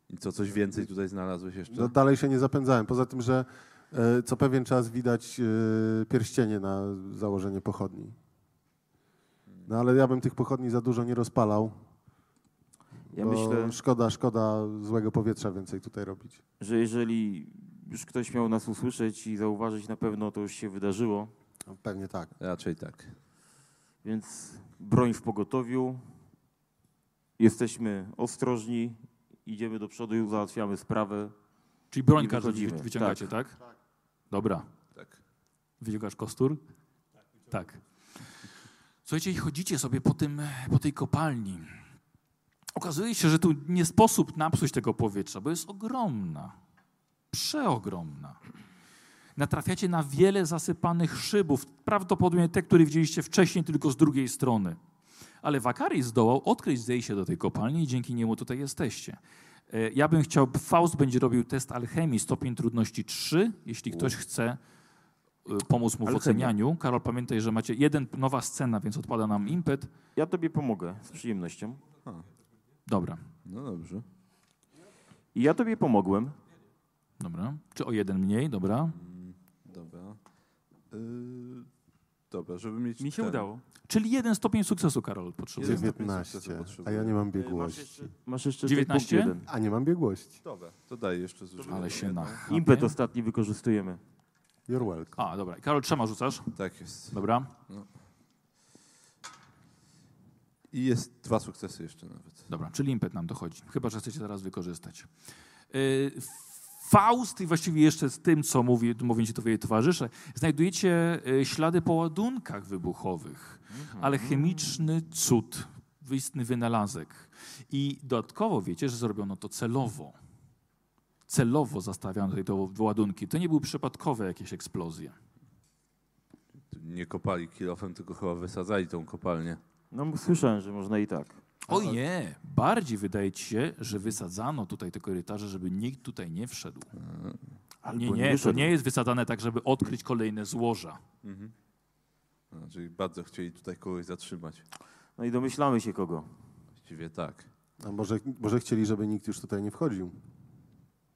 I co, coś więcej tutaj znalazłeś jeszcze? No, dalej się nie zapędzałem. Poza tym, że e, co pewien czas widać e, pierścienie na założenie pochodni. No ale ja bym tych pochodni za dużo nie rozpalał. Ja bo myślę, Szkoda, szkoda złego powietrza więcej tutaj robić. że jeżeli już ktoś miał nas usłyszeć i zauważyć, na pewno to już się wydarzyło. No, pewnie tak. Raczej tak. Więc broń w pogotowiu. Jesteśmy ostrożni, idziemy do przodu i załatwiamy sprawę. Czyli broń I każdy wy- wyciągacie, tak? Dobra. Tak. Wyciągasz kostur? Tak. Słuchajcie, i chodzicie sobie po, tym, po tej kopalni. Okazuje się, że tu nie sposób napsuć tego powietrza, bo jest ogromna. Przeogromna. Natrafiacie na wiele zasypanych szybów, prawdopodobnie te, które widzieliście wcześniej, tylko z drugiej strony. Ale Wakaris zdołał odkryć zejście do tej kopalni i dzięki niemu tutaj jesteście. E, Ja bym chciał, Faust będzie robił test alchemii, stopień trudności 3, jeśli ktoś chce y, pomóc mu w Alchemia. ocenianiu. Karol, pamiętaj, że macie jeden, nowa scena, więc odpada nam impet. Ja tobie pomogę z przyjemnością. Dobra, No dobrze. I ja tobie pomogłem. Dobra. Czy o jeden mniej, dobra. Dobra. Yy, dobra, żeby mieć. Mi się ten- udało. Czyli jeden stopień sukcesu, Karol, potrzebuje. Jeden. 19. potrzebuję. A ja nie mam Masz biegłości. jeszcze, masz jeszcze 19? tutaj punkt jeden. A nie mam biegłości. Dobra, to daj jeszcze zużyję. Ale się na. Impet ostatni wykorzystujemy. You're welcome. A, dobra. Karol, trzema rzucasz. Tak jest. Dobra. I jest dwa sukcesy jeszcze nawet. Dobra, czyli impet nam dochodzi. Chyba, że chcecie teraz wykorzystać. Yy, Faust i właściwie jeszcze z tym, co mówi, mówią ci twoje towarzysze, znajdujecie y, ślady po ładunkach wybuchowych, ale chemiczny cud, istny wynalazek. I dodatkowo wiecie, że zrobiono to celowo. Celowo zastawiano tutaj te ładunki. To nie były przypadkowe jakieś eksplozje. Nie kopali kilofem, tylko chyba wysadzali tą kopalnię. No słyszałem, że można i tak. O nie, bardziej wydaje ci się, że wysadzano tutaj te korytarze, żeby nikt tutaj nie wszedł. Albo Nie, nie nie, to nie jest wysadzane tak, żeby odkryć kolejne złoża. Mhm. No, czyli bardzo chcieli tutaj kogoś zatrzymać. No i domyślamy się kogo. Właściwie tak. A może, może chcieli, żeby nikt już tutaj nie wchodził?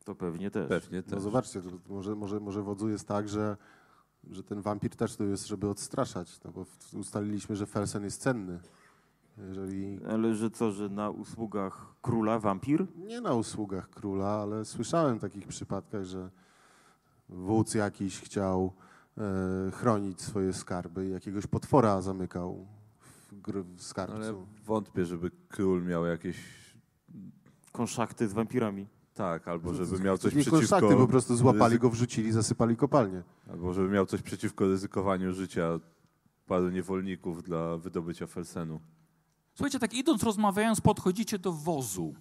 To pewnie też. Pewnie też. No zobaczcie, może, może, może wodzu jest tak, że, że ten wampir też tu jest, żeby odstraszać. No bo ustaliliśmy, że Felsen jest cenny. Jeżeli Ale że co, że na usługach króla wampir? nie na usługach króla, ale słyszałem w takich przypadkach, że wódz jakiś chciał e, chronić swoje skarby i jakiegoś potwora zamykał w, gr- w skarbcu. Ale wątpię, żeby król miał jakieś... Konszachty z wampirami. Tak, albo żeby miał coś nie przeciwko... konszachty, po prostu złapali go, wrzucili, zasypali kopalnię. Albo żeby miał coś przeciwko ryzykowaniu życia paru niewolników dla wydobycia Felsenu. Słuchajcie, tak idąc, rozmawiając, podchodzicie do wozu.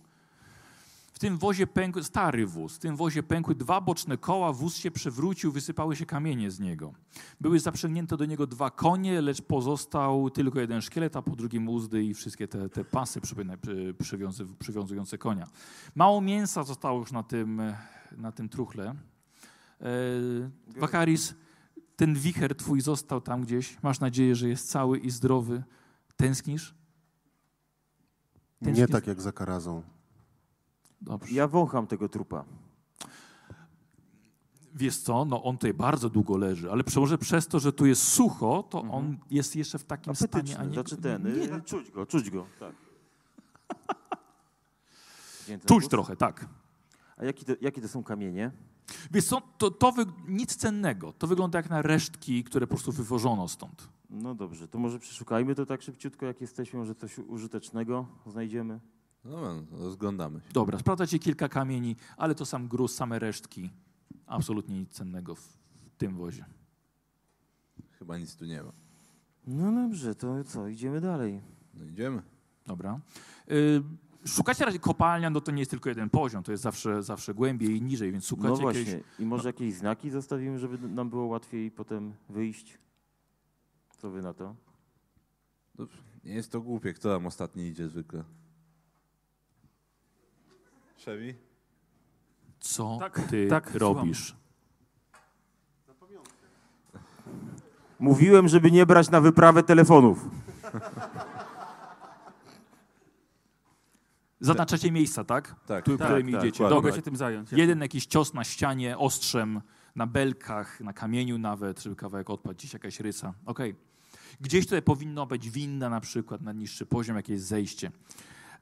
W tym wozie pękły, stary wóz, w tym wozie pękły dwa boczne koła, wóz się przewrócił, wysypały się kamienie z niego. Były zaprzęgnięte do niego dwa konie, lecz pozostał tylko jeden szkielet, a po drugim uzdy i wszystkie te, te pasy przywiązujące konia. Mało mięsa zostało już na tym, na tym truchle. E, Wakaris, ten wicher twój został tam gdzieś. Masz nadzieję, że jest cały i zdrowy. Tęsknisz? Nie tak jak za karazą. Dobrze. Ja wącham tego trupa. Wiesz co, no on tutaj bardzo długo leży, ale może przez to, że tu jest sucho, to Mhm. on jest jeszcze w takim stanie, a Apetyczny, nie... znaczy ten, nie. y, czuć go, czuć go, tak. Czuć głos? trochę, tak. A jaki to, jakie to są kamienie? Wiesz co, to, to wy... nic cennego. To wygląda jak na resztki, które po prostu wywożono stąd. No dobrze, to może przeszukajmy to tak szybciutko, jak jesteśmy, może coś użytecznego znajdziemy. No, no rozglądamy się. Dobra, sprawdzacie kilka kamieni, ale to sam gruz, same resztki. Absolutnie nic cennego w, w tym wozie. Chyba nic tu nie ma. No dobrze, to co, idziemy dalej. No idziemy. Dobra. Y, szukacie raczej kopalnia, no to nie jest tylko jeden poziom, to jest zawsze, zawsze głębiej i niżej, więc szukacie No właśnie, jakieś... i może jakieś znaki zostawimy, żeby nam było łatwiej potem wyjść? Co wy na to? Nie jest to głupie. Kto tam ostatni idzie zwykle? Chevy? Co Tak, ty tak, robisz? Mówiłem, żeby nie brać na wyprawę telefonów. Zaznaczacie miejsca, tak? Tak, Tu, tak, którymi tak, idziecie. Mogę się tym zająć. Jeden jakiś cios na ścianie, ostrzem, na belkach, na kamieniu nawet, żeby kawałek odpadł, gdzieś jakaś rysa. Okej. Gdzieś tutaj powinno być winda na przykład, na niższy poziom, jakieś zejście.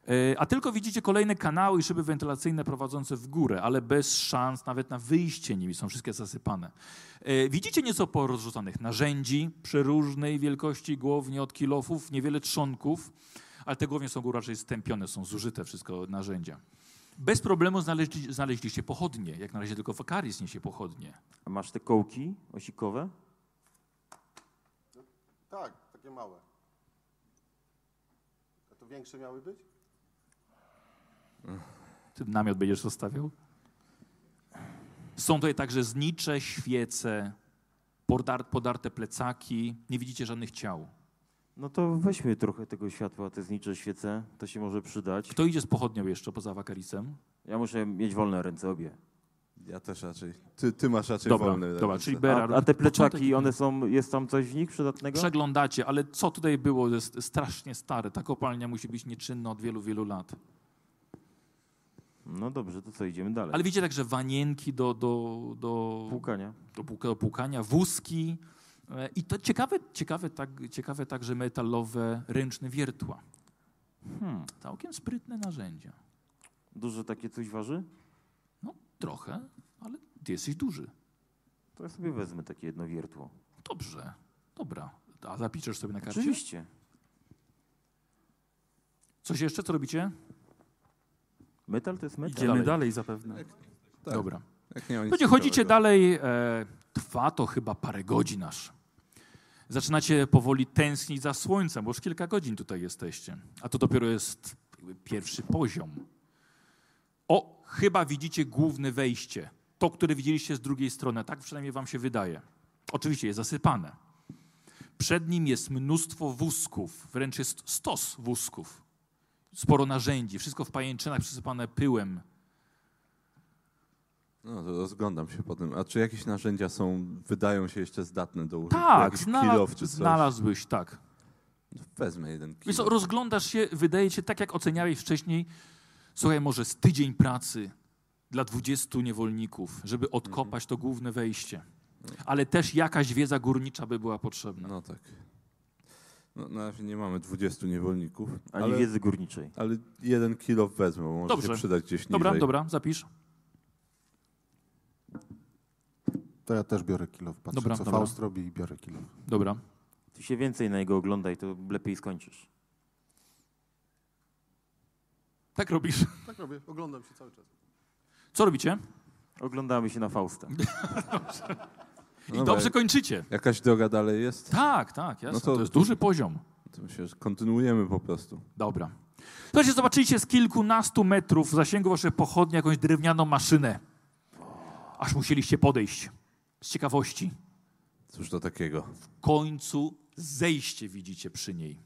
E, A tylko widzicie kolejne kanały i szyby wentylacyjne prowadzące w górę, ale bez szans nawet na wyjście nimi, są wszystkie zasypane. E, Widzicie nieco porozrzucanych narzędzi przeróżnej wielkości głownie od kilofów, niewiele trzonków, ale te głownie są raczej stępione, są zużyte wszystko narzędzia. Bez problemu znaleźli, znaleźliście pochodnie. Jak na razie tylko Wakaris niesie pochodnie. A masz te kołki osikowe? Tak, takie małe. A to większe miały być? Ty namiot będziesz zostawiał? Są tutaj także znicze, świece, podar- podarte plecaki. Nie widzicie żadnych ciał. No to weźmy trochę tego światła, te znicze świece, to się może przydać. Kto idzie z pochodnią jeszcze poza wakarisem? Ja muszę mieć wolne ręce obie. Ja też raczej. Ty, ty masz raczej Dobra, wolny. dobra, ręce. czyli A, Berard. a te plecaki, one są, jest tam coś w nich przydatnego? Przeglądacie, ale co tutaj było jest strasznie stare. Ta kopalnia musi być nieczynna od wielu, wielu lat. No dobrze, to co, idziemy dalej. Ale widzicie także wanienki do, do, do, Płukania. do, do płukania, wózki i to ciekawe, ciekawe, tak, ciekawe także metalowe ręczne wiertła. Hmm. Całkiem sprytne narzędzia. Dużo takie coś waży? No trochę, ale ty jesteś duży. To ja sobie wezmę takie jedno wiertło. Dobrze, dobra. A zapiszesz sobie na karcie? Oczywiście. Coś jeszcze, co robicie? Metal to jest metal. Idziemy dalej. dalej, zapewne. Tak. Dobra. Jak nie chodzicie dalej, e, trwa to chyba parę godzin aż. Zaczynacie powoli tęsknić za słońcem, bo już kilka godzin tutaj jesteście. A to dopiero jest pierwszy poziom. O, chyba widzicie główne wejście. To, które widzieliście z drugiej strony. Tak przynajmniej wam się wydaje. Oczywiście jest zasypane. Przed nim jest mnóstwo wózków, wręcz jest stos wózków. Sporo narzędzi, wszystko w pajęczynach przysypane pyłem. No to rozglądam się potem. A czy jakieś narzędzia są, wydają się jeszcze zdatne do użycia? Tak, znalaz, kilof czy coś? znalazłbyś, tak. Wezmę jeden Wiesz co, kilo. rozglądasz się, wydaje ci tak jak oceniałeś wcześniej, słuchaj, może z tydzień pracy dla 20 niewolników, żeby odkopać to główne wejście. Ale też jakaś wiedza górnicza by była potrzebna. No tak. No, na razie nie mamy 20 niewolników, Ani ale, wiedzy górniczej. ale jeden kilo wezmę, bo może Dobrze. się przydać gdzieś Dobra, niżej. dobra, zapisz. To ja też biorę kilo. Patrzę, Dobra, co dobra. Faust robi i biorę kilo. Dobra. Ty się więcej na jego oglądaj, to lepiej skończysz. Tak robisz. Tak robię, oglądam się cały czas. Co robicie? Oglądamy się na Fausta. I Dobra, dobrze kończycie. Jakaś droga dalej jest? Tak, tak, jasne. No to- to jest duży poziom. To myślę, że kontynuujemy po prostu. Dobra. Słuchajcie, zobaczyliście z kilkunastu metrów w zasięgu waszej pochodni jakąś drewnianą maszynę. Aż musieliście podejść. Z ciekawości. Cóż to takiego? W końcu zejście widzicie przy niej.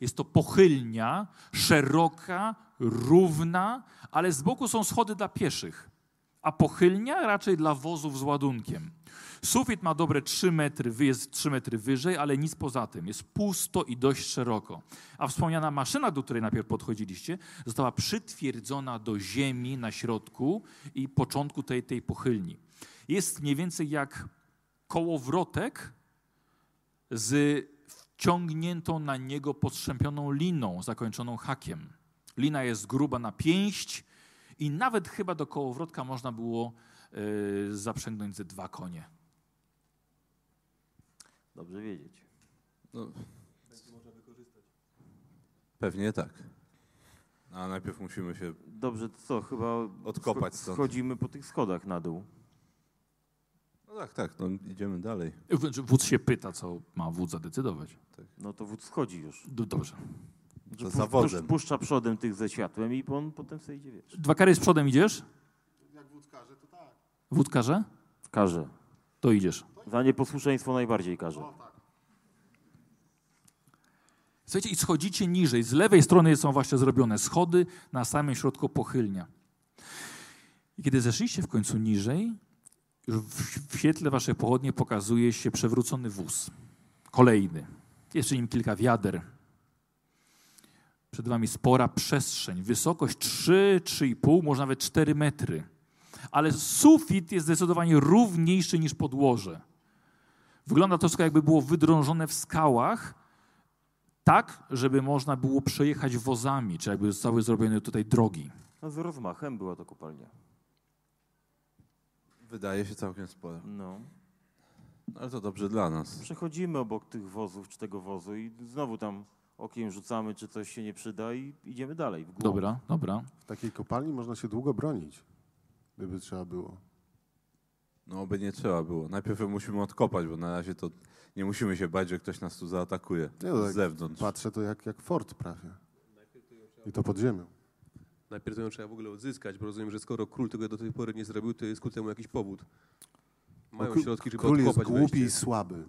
Jest to pochylnia, szeroka, równa, ale z boku są schody dla pieszych, a pochylnia raczej dla wozów z ładunkiem. Sufit ma dobre 3 metry, jest 3 metry wyżej, ale nic poza tym. Jest pusto i dość szeroko. A wspomniana maszyna, do której najpierw podchodziliście, została przytwierdzona do ziemi na środku i początku tej, tej pochylni. Jest mniej więcej jak kołowrotek z wciągniętą na niego postrzępioną liną zakończoną hakiem. Lina jest gruba na pięść i nawet chyba do kołowrotka można było y, zaprzęgnąć ze dwa konie. Dobrze wiedzieć. No. Pewnie tak. A najpierw musimy się... Dobrze, to co, chyba Odkopać stąd. schodzimy po tych schodach na dół. No tak, tak, no idziemy dalej. Wódz się pyta, co ma wódz zadecydować. No to wódz schodzi już. Dobrze. To Pu- zawodem. pusz- Puszcza przodem tych ze światłem i on potem sobie idzie, wiesz. Dwa kary z przodem idziesz? Jak wódz każe, to tak. Wódz każe? Każe. To idziesz. Za nieposłuszeństwo najbardziej każe. Słuchajcie, i schodzicie niżej. Z lewej strony są właśnie zrobione schody, na samym środku pochylnia. I kiedy zeszliście w końcu niżej, w, świetle waszej pochodnie pokazuje się przewrócony wóz. Kolejny. Jest przy nim kilka wiader. Przed wami spora przestrzeń. Wysokość 3, 3,5, może nawet 4 metry. Ale sufit jest zdecydowanie równiejszy niż podłoże. Wygląda to jakby było wydrążone w skałach, tak, żeby można było przejechać wozami, czy jakby zostały zrobione tutaj drogi. No z rozmachem była to kopalnia. Wydaje się całkiem sporo. No. Ale to dobrze dla nas. Przechodzimy obok tych wozów, czy tego wozu i znowu tam okiem rzucamy, czy coś się nie przyda i idziemy dalej. W głąb. Dobra, dobra. W takiej kopalni można się długo bronić, gdyby trzeba było. No, by nie trzeba było. Najpierw musimy odkopać, bo na razie to nie musimy się bać, że ktoś nas tu zaatakuje Nie, no, z tak zewnątrz. Patrzę to jak, jak fort prawie. I to pod ziemią. Najpierw ją trzeba w ogóle odzyskać, bo rozumiem, że skoro król tego do tej pory nie zrobił, to jest ku temu jakiś powód. Mają Król- środki, żeby Król jest głupi i wejście. słaby.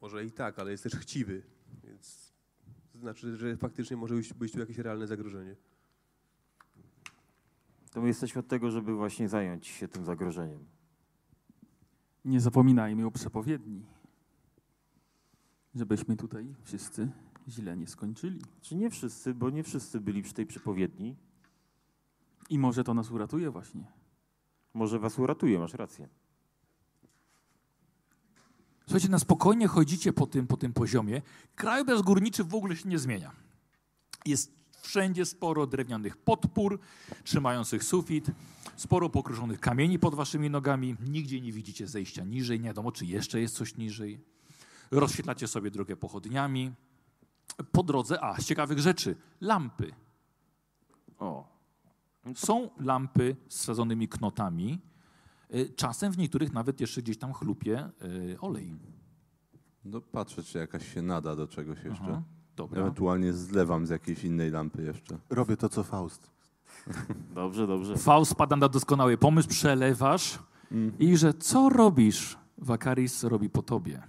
Może i tak, ale jest też chciwy, więc to znaczy, że faktycznie może być, być tu jakieś realne zagrożenie. To my jesteśmy od tego, żeby właśnie zająć się tym zagrożeniem. Nie zapominajmy o przepowiedni. Żebyśmy tutaj wszyscy źle nie skończyli. Czy nie wszyscy, bo nie wszyscy byli przy tej przepowiedni. I może to nas uratuje właśnie. Może was uratuje, masz rację. Słuchajcie, na spokojnie chodzicie po tym, po tym poziomie. Krajobraz górniczy w ogóle się nie zmienia. Jest wszędzie sporo drewnianych podpór trzymających sufit, sporo pokruszonych kamieni pod waszymi nogami. Nigdzie nie widzicie zejścia niżej, nie wiadomo, czy jeszcze jest coś niżej. Rozświetlacie sobie drogę pochodniami. Po drodze, a z ciekawych rzeczy, lampy. O, Są lampy z sadzonymi knotami. Y, Czasem w niektórych nawet jeszcze gdzieś tam chlupie y, olej. No, patrzę, czy jakaś się nada do czegoś jeszcze. Aha, dobra. Ewentualnie zlewam z jakiejś innej lampy jeszcze. Robię to, co Faust. dobrze, dobrze. Faust spada na doskonały pomysł, przelewasz i że co robisz, Wakaris robi po tobie.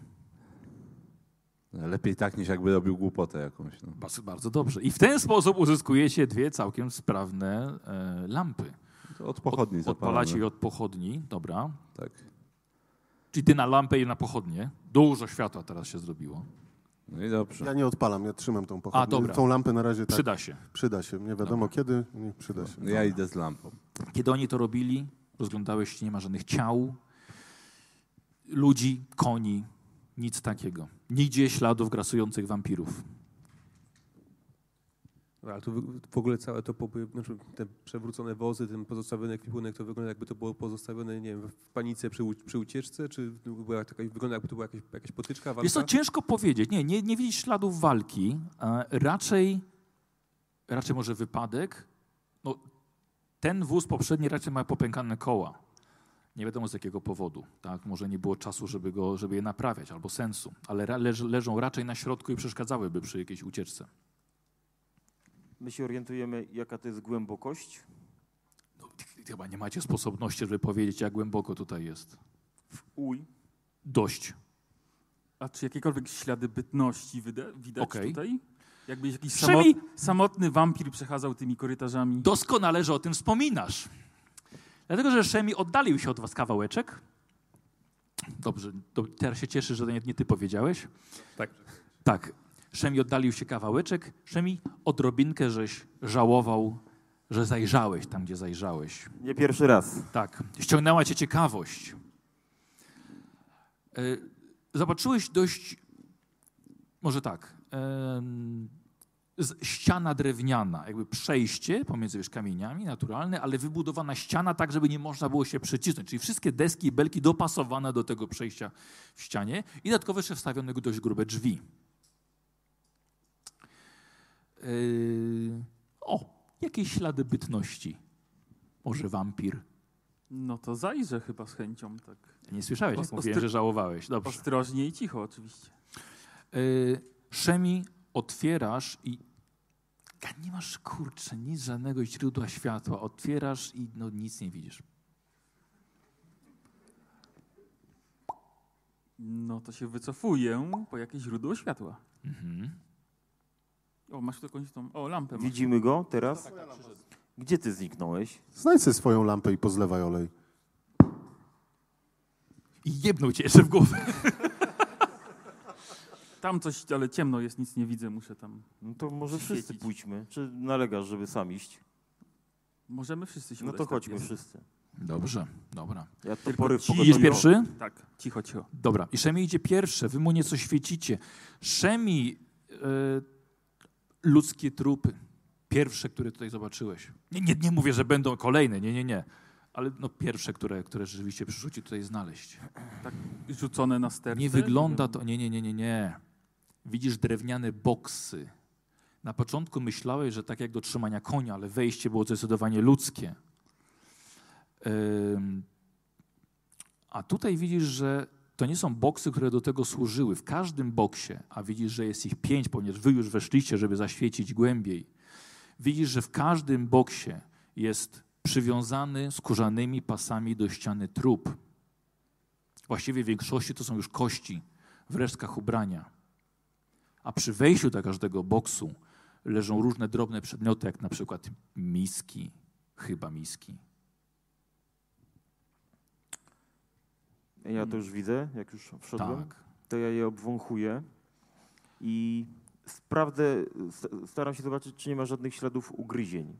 Lepiej tak, niż jakby robił głupotę jakąś. No. Bardzo, bardzo dobrze. I w ten sposób uzyskujecie dwie całkiem sprawne e, lampy. To od pochodni Od, odpalacie je od pochodni, dobra. Tak. Czyli ty na lampę i na pochodnie. Dużo światła teraz się zrobiło. No i dobrze. Ja nie odpalam, ja trzymam tą pochodnię. dobra. Tą lampę na razie tak. Przyda się. Przyda się. Nie wiadomo kiedy, nie przyda się. No, ja idę z lampą. Kiedy oni to robili, rozglądałeś się, nie ma żadnych ciał, ludzi, koni, nic takiego. Nigdzie śladów grasujących wampirów. No, Ale tu w- ogóle całe to, znaczy te przewrócone wozy, ten pozostawiony ekwipunek, to wygląda jakby to było pozostawione, nie wiem, w panice przy, przy ucieczce, czy była taka, wygląda jakby to była jakaś, jakaś potyczka, walka? Jest to ciężko powiedzieć. Nie, nie, nie widzisz śladów walki. E, raczej, raczej może wypadek. No, ten wóz poprzedni raczej ma popękane koła. Nie wiadomo z jakiego powodu. Tak? Może nie było czasu, żeby, go, żeby je naprawiać, albo sensu. Ale leż, leżą raczej na środku i przeszkadzałyby przy jakiejś ucieczce. My się orientujemy, jaka to jest głębokość. No, chyba nie macie sposobności, żeby powiedzieć, jak głęboko tutaj jest. Uj. Dość. A czy jakiekolwiek ślady bytności widać Okej. tutaj? Jakby jakiś samot, samotny wampir przechadzał tymi korytarzami. Doskonale, że o tym wspominasz. Dlatego, że Szemi oddalił się od was kawałeczek. Dobrze, teraz się cieszę, że to nie, nie ty powiedziałeś. Tak. Tak. Szemi oddalił się kawałeczek. Szemi, odrobinkę żeś żałował, że zajrzałeś tam, gdzie zajrzałeś. Nie pierwszy raz. Tak. Ściągnęła cię ciekawość. E, Zobaczyłeś dość, może tak, z- ściana drewniana, jakby przejście pomiędzy wiesz, kamieniami, naturalne, ale wybudowana ściana tak, żeby nie można było się przycisnąć. Czyli wszystkie deski i belki dopasowane do tego przejścia w ścianie i dodatkowo jeszcze wstawione dość grube drzwi. Yy, o, jakieś ślady bytności. Może wampir. No to zajrzę chyba z chęcią, tak. Nie słyszałeś, jak mówiłem, że żałowałeś. Dobrze. Ostrożnie i cicho oczywiście. Yy, Szemi, otwierasz i nie masz, kurczę, nic, żadnego źródła światła. Otwierasz i no, nic nie widzisz. No to się wycofuję po jakieś źródło światła. Mhm. O, masz tu jakąś tą... O, lampę masz. Widzimy go teraz? Gdzie ty zniknąłeś? Znajdź sobie swoją lampę i pozlewaj olej. I jebnął cię jeszcze w głowę. Tam coś, ale ciemno jest, nic nie widzę, muszę tam... No to może wszyscy Świecić. pójdźmy. Czy nalegasz, żeby sam iść? Możemy wszyscy się No udać, to tak chodźmy jest. wszyscy. Dobrze, dobra. Ja to Tylko pory ci- Idziesz pierwszy? Tak, cicho, cicho. Dobra. I Szemi idzie pierwsze. Wy mu nieco świecicie. Szemi, e, ludzkie trupy. Pierwsze, które tutaj zobaczyłeś. Nie, nie, nie mówię, że będą kolejne. Nie, nie, nie. Ale no pierwsze, które, które rzeczywiście przyszło ci tutaj znaleźć. Rzucone na sterce. Nie wygląda to. Nie, nie, nie, nie, nie. Widzisz drewniane boksy. Na początku myślałeś, że tak jak do trzymania konia, ale wejście było zdecydowanie ludzkie. A tutaj widzisz, że to nie są boksy, które do tego służyły. W każdym boksie, a widzisz, że jest ich pięć, ponieważ wy już weszliście, żeby zaświecić głębiej. Widzisz, że w każdym boksie jest przywiązany skórzanymi pasami do ściany trup. Właściwie w większości to są już kości w resztkach ubrania. A przy wejściu do każdego boksu leżą różne drobne przedmioty, jak na przykład miski, chyba miski. Ja to już widzę, jak już wszedłem. Tak. To ja je obwąchuję i sprawdzę, staram się zobaczyć, czy nie ma żadnych śladów ugryzień.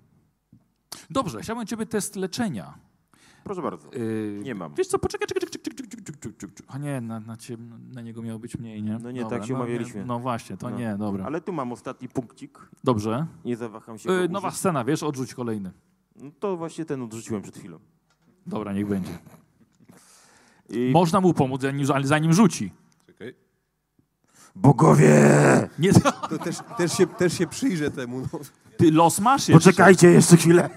Dobrze, chciałbym ciebie test leczenia. Proszę bardzo. Yy, Nie mam. Wiesz co, poczekaj, czekaj, czekaj, czekaj. A nie, na, na, cie, na niego miało być mniej, nie? No nie, tak się no, umawialiśmy. Nie, no właśnie, to No. nie, dobra. Ale tu mam ostatni punkcik. Dobrze. Nie zawaham się. Yy, nowa scena, wiesz, odrzuć kolejny. No to właśnie ten odrzuciłem przed chwilą. Dobra, niech będzie. I... Można mu pomóc, ale zanim rzuci. Czekaj. Bogowie! Nie, To też, też, się, też się przyjrzę temu. No. ty los masz jeszcze. Poczekajcie jeszcze chwilę.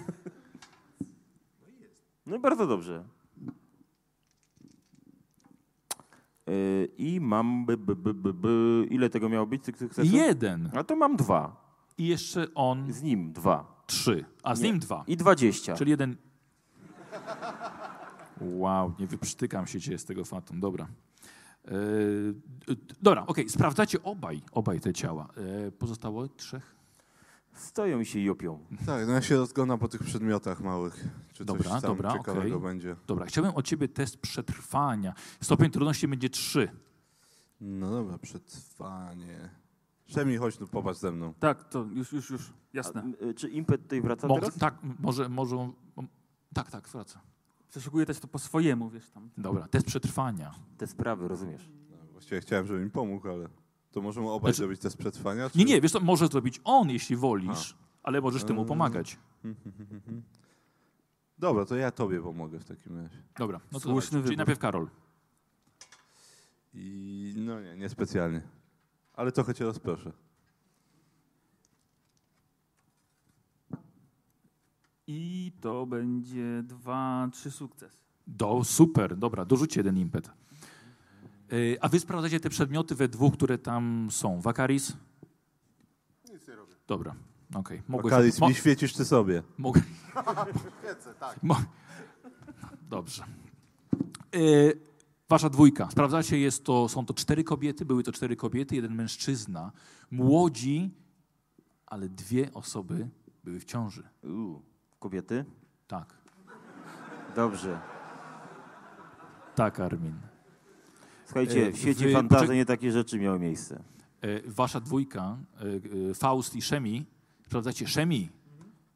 No i bardzo dobrze. Yy, I mam. By, by, by, by, by. Ile tego miało być? tych sukcesów? Jeden. A to mam dwa. I jeszcze on Z nim dwa. trzy, a z Nie. nim dwa. I dwadzieścia. Czyli jeden. Wow, nie wyprztykam się cię z tego fatum. Dobra. Yy, dobra, okej, sprawdzacie obaj, obaj te ciała. Yy, pozostało trzech? Stoją i się jopią. Tak, no ja się rozglądam po tych przedmiotach małych. Czy Dobra, coś tam dobra, ciekawego okej. będzie. Dobra, chciałbym od ciebie test przetrwania. Stopień trudności będzie trzy. No dobra, przetrwanie. Szemi, chodź tu, popatrz ze mną. Tak, to już, już, już. A, Jasne. y, czy impet tutaj wraca Mo- teraz? tak, może, może. Tak, tak, wraca. Przeszukuję też to po swojemu, wiesz tam. Dobra, test przetrwania. Te sprawy, rozumiesz? No, właściwie chciałem, żeby mi pomógł, ale to możemy obaj Znaczy- zrobić test przetrwania? Czy... Nie, nie, wiesz co, może zrobić on, jeśli wolisz, ale możesz temu Mm. pomagać. Dobra, to ja tobie pomogę w takim razie. Dobra, no to Słuszny. Czyli najpierw Karol. I no nie, niespecjalnie. Ale trochę cię rozproszę. I to będzie dwa, trzy sukces. Do, super, dobra, dorzućcie jeden impet. Yy, a wy sprawdzacie te przedmioty we dwóch, które tam są. Wakaris? Nic nie robię. Dobra, okej. Kalis, mo- mi świecisz ty sobie. Mogę. Świecę, tak. Mo- Dobrze. Yy, wasza dwójka. Sprawdzacie, jest to, są to cztery kobiety, były to cztery kobiety, jeden mężczyzna. Młodzi, ale dwie osoby były w ciąży. Uuu, kobiety? Tak, Dobrze. tak, Armin. Słuchajcie, E, w świecie wy- fantazji poczek- nie takie rzeczy miały miejsce. E, wasza dwójka, e, Faust i Szemi, sprawdzacie, Szemi,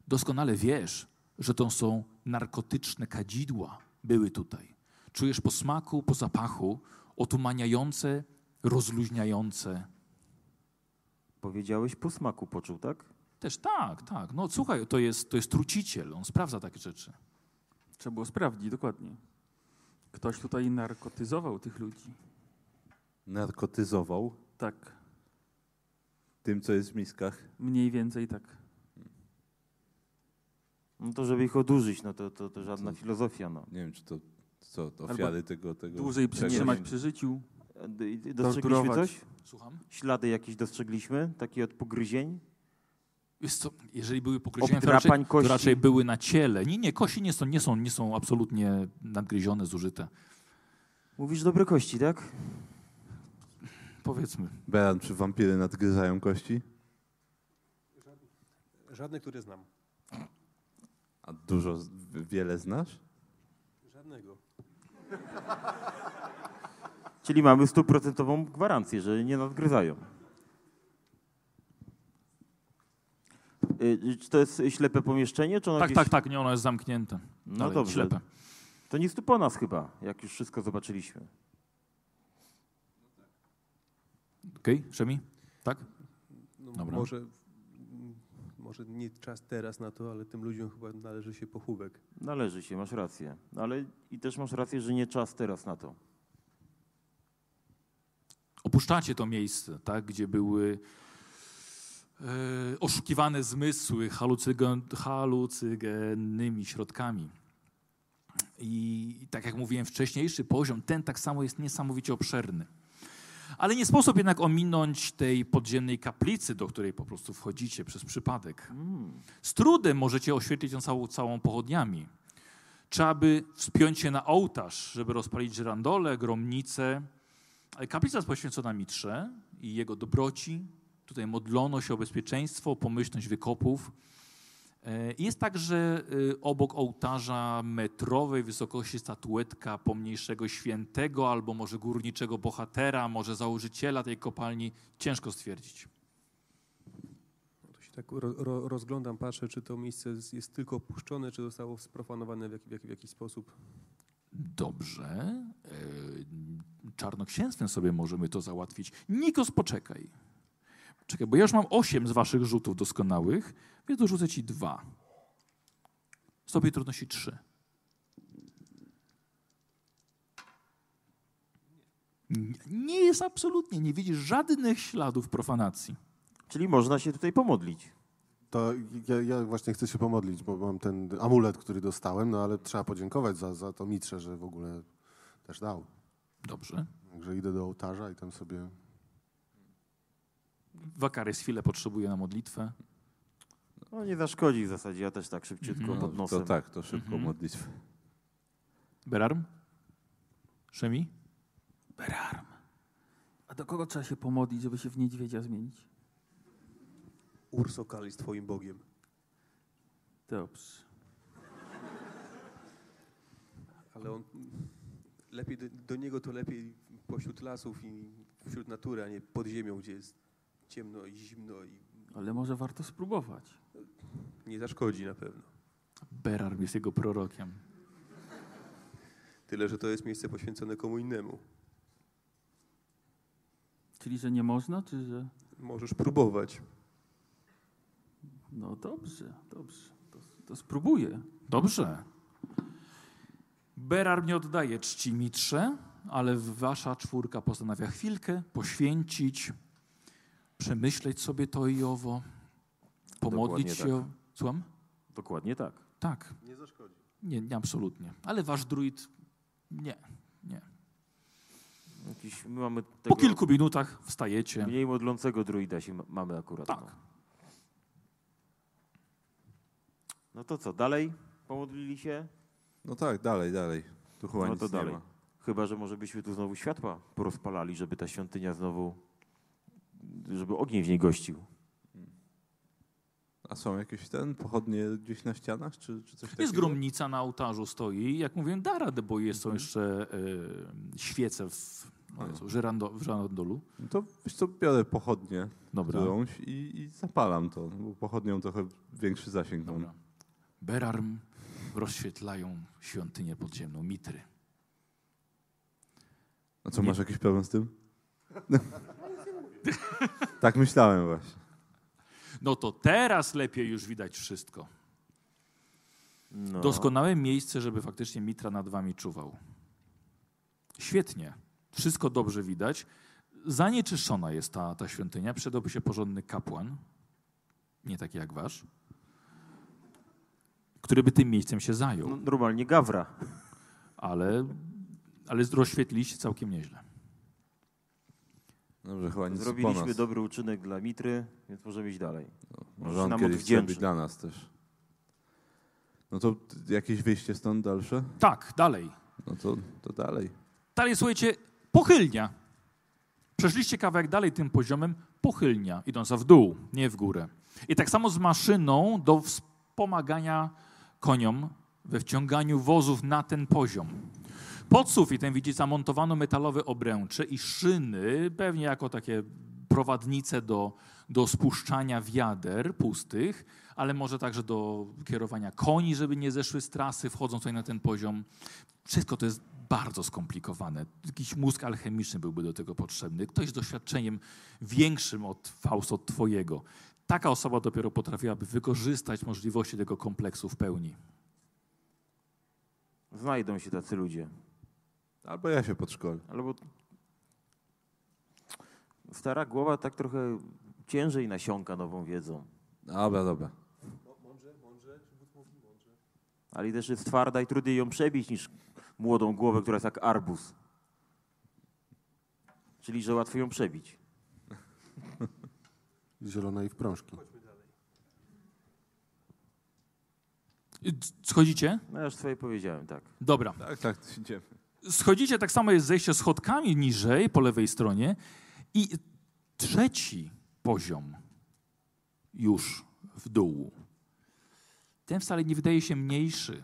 doskonale wiesz, że to są narkotyczne kadzidła, były tutaj. Czujesz po smaku, po zapachu, otumaniające, rozluźniające. Powiedziałeś po smaku poczuł, tak? Też tak, tak. No słuchaj, to jest, to jest truciciel, on sprawdza takie rzeczy. Trzeba było sprawdzić dokładnie. Ktoś tutaj narkotyzował tych ludzi. Narkotyzował Tak, tym, co jest w miskach. mniej więcej tak. No to żeby ich odurzyć, no to, to, to żadna Co? filozofia, no. Nie wiem, czy to co, to ofiary tego, tego... Dłużej przytrzymać przy życiu. I- Dostrzegliśmy Torturować. coś? Słucham? Ślady jakieś dostrzegliśmy? Takie od pogryzień? Wiesz co, jeżeli były pogryzienia, to raczej, Obdrapań to kości? raczej były na ciele. Nie, nie, kości nie są, nie są, nie są absolutnie nadgryzione, zużyte. Mówisz dobre kości, tak? Powiedzmy. Beran, czy wampiry nadgryzają kości? Żadne, które znam. A dużo, wiele znasz? Żadnego. Czyli mamy stuprocentową gwarancję, że nie nadgryzają. Czy to jest ślepe pomieszczenie, czy ono Tak, gdzieś... tak, tak, nie, ono jest zamknięte. No Dalej, dobrze. Ślepe. To nic tu po nas chyba, jak już wszystko zobaczyliśmy. Okej, Szemi? Tak? No, Dobra. może, może nie czas teraz na to, ale tym ludziom chyba należy się pochówek. Należy się, masz rację. Ale i też masz rację, że nie czas teraz na to. Opuszczacie to miejsce, tak, gdzie były oszukiwane zmysły halucygen, halucygennymi środkami. I tak jak mówiłem, wcześniejszy poziom, ten tak samo jest niesamowicie obszerny. Ale nie sposób jednak ominąć tej podziemnej kaplicy, do której po prostu wchodzicie przez przypadek. Z trudem możecie oświetlić ją całą, całą pochodniami. Trzeba by wspiąć się na ołtarz, żeby rozpalić żyrandole, gromnice. Ale Kaplica jest poświęcona Mitrze i jego dobroci. Tutaj modlono się o bezpieczeństwo, o pomyślność wykopów. E, Jest także y, obok ołtarza metrowej wysokości statuetka pomniejszego świętego albo może górniczego bohatera, może założyciela tej kopalni. Ciężko stwierdzić. To się tak ro, ro, rozglądam, patrzę, czy to miejsce jest, jest tylko opuszczone, czy zostało sprofanowane w, jak, w, jak, w jakiś sposób. Dobrze. E, Czarnoksięstwem sobie możemy to załatwić. Nikos, poczekaj. Czekaj, bo ja już mam osiem z waszych rzutów doskonałych, więc dorzucę ci dwa. Stopień trudności trzy. Nie- Nie jest absolutnie, nie widzisz żadnych śladów profanacji. Czyli można się tutaj pomodlić. To ja, ja właśnie chcę się pomodlić, bo mam ten amulet, który dostałem, no ale trzeba podziękować za, za to mitrze, że w ogóle też dał. Dobrze. Także idę do ołtarza i tam sobie... Wakarys chwilę potrzebuje na modlitwę. No nie zaszkodzi w zasadzie, ja też tak szybciutko Mhm. pod No, nosem. to tak, to szybko Mhm. modlitwę. Berarm? Szemi? Berarm. A do kogo trzeba się pomodlić, żeby się w niedźwiedzia zmienić? Ursokal jest twoim bogiem. Dobrze. Ale on lepiej do, do niego to lepiej pośród lasów i wśród natury, a nie pod ziemią, gdzie jest ciemno i zimno i Ale może warto spróbować. nie zaszkodzi na pewno. Berarm jest jego prorokiem. Tyle, że to jest miejsce poświęcone komu innemu. Czyli, że nie można, czy że... Możesz próbować. No dobrze, dobrze. To, to spróbuję. Dobrze. Berarm nie oddaje czci mitrze, ale wasza czwórka postanawia chwilkę poświęcić, przemyśleć sobie to i owo, pomodlić Dokładnie się. O... Słucham? Dokładnie tak. Tak. Nie zaszkodzi. Nie, nie, absolutnie. Ale wasz druid nie, nie. Jakiś, my mamy Po tego kilku minutach wstajecie. mniej modlącego druida się ma- mamy akurat. Tak. No. no to co, dalej? Pomodlili się? No tak, dalej, dalej. Tu chyba No nic to dalej. nie ma. Chyba, że może byśmy tu znowu światła porozpalali, żeby ta świątynia znowu, żeby ogień w niej gościł. A są jakieś ten, pochodnie gdzieś na ścianach, czy, czy coś takiego? Jest gromnica na ołtarzu stoi. Jak mówiłem, da radę, bo jest, są jeszcze e, świece w, Jezu, żyrando, w żyrandolu. No to wiesz co, biorę pochodnię Dobra. którąś i, i zapalam to, bo pochodnią trochę większy zasięg mam. Dobra. Berarm rozświetlają świątynię podziemną Mitry. A co, Nie. masz jakiś problem z tym? tak myślałem właśnie. No to teraz lepiej już widać wszystko. No. Doskonałe miejsce, żeby faktycznie Mitra nad wami czuwał. Świetnie. Wszystko dobrze widać. Zanieczyszczona jest ta, ta świątynia. Przydałby się porządny kapłan, nie taki jak wasz, który by tym miejscem się zajął. No, normalnie gawra. Ale, ale rozświetliliście całkiem nieźle. Dobrze, chyba nic Zrobiliśmy dobry uczynek dla Mitry, więc możemy iść dalej. Może on nam kiedyś zrobi dla nas też. No to jakieś wyjście stąd dalsze? Tak, dalej. No to, to dalej. Dalej, słuchajcie, pochylnia. Przeszliście kawałek dalej tym poziomem, pochylnia, idąca w dół, nie w górę. I tak samo z maszyną do wspomagania koniom we wciąganiu wozów na ten poziom. Pod sufitem widzicie zamontowano metalowe obręcze i szyny, pewnie jako takie prowadnice do, do spuszczania wiader pustych, ale może także do kierowania koni, żeby nie zeszły z trasy, wchodząc tutaj na ten poziom. Wszystko to jest bardzo skomplikowane. Jakiś mózg alchemiczny byłby do tego potrzebny. Ktoś z doświadczeniem większym od Faust, od twojego. Taka osoba dopiero potrafiłaby wykorzystać możliwości tego kompleksu w pełni. Znajdą się tacy ludzie. Albo ja się podszkolę. Albo stara głowa tak trochę ciężej nasiąka nową wiedzą. Dobra, dobra. Ale też jest twarda i trudniej ją przebić niż młodą głowę, która jest jak arbuz. Czyli, że łatwo ją przebić. Zielona i w prążki. Schodzicie? No ja już swoje powiedziałem, tak. Dobra. Tak, tak, idziemy. Schodzicie, tak samo jest zejście schodkami niżej, po lewej stronie. I trzeci poziom już w dół. Ten wcale nie wydaje się mniejszy.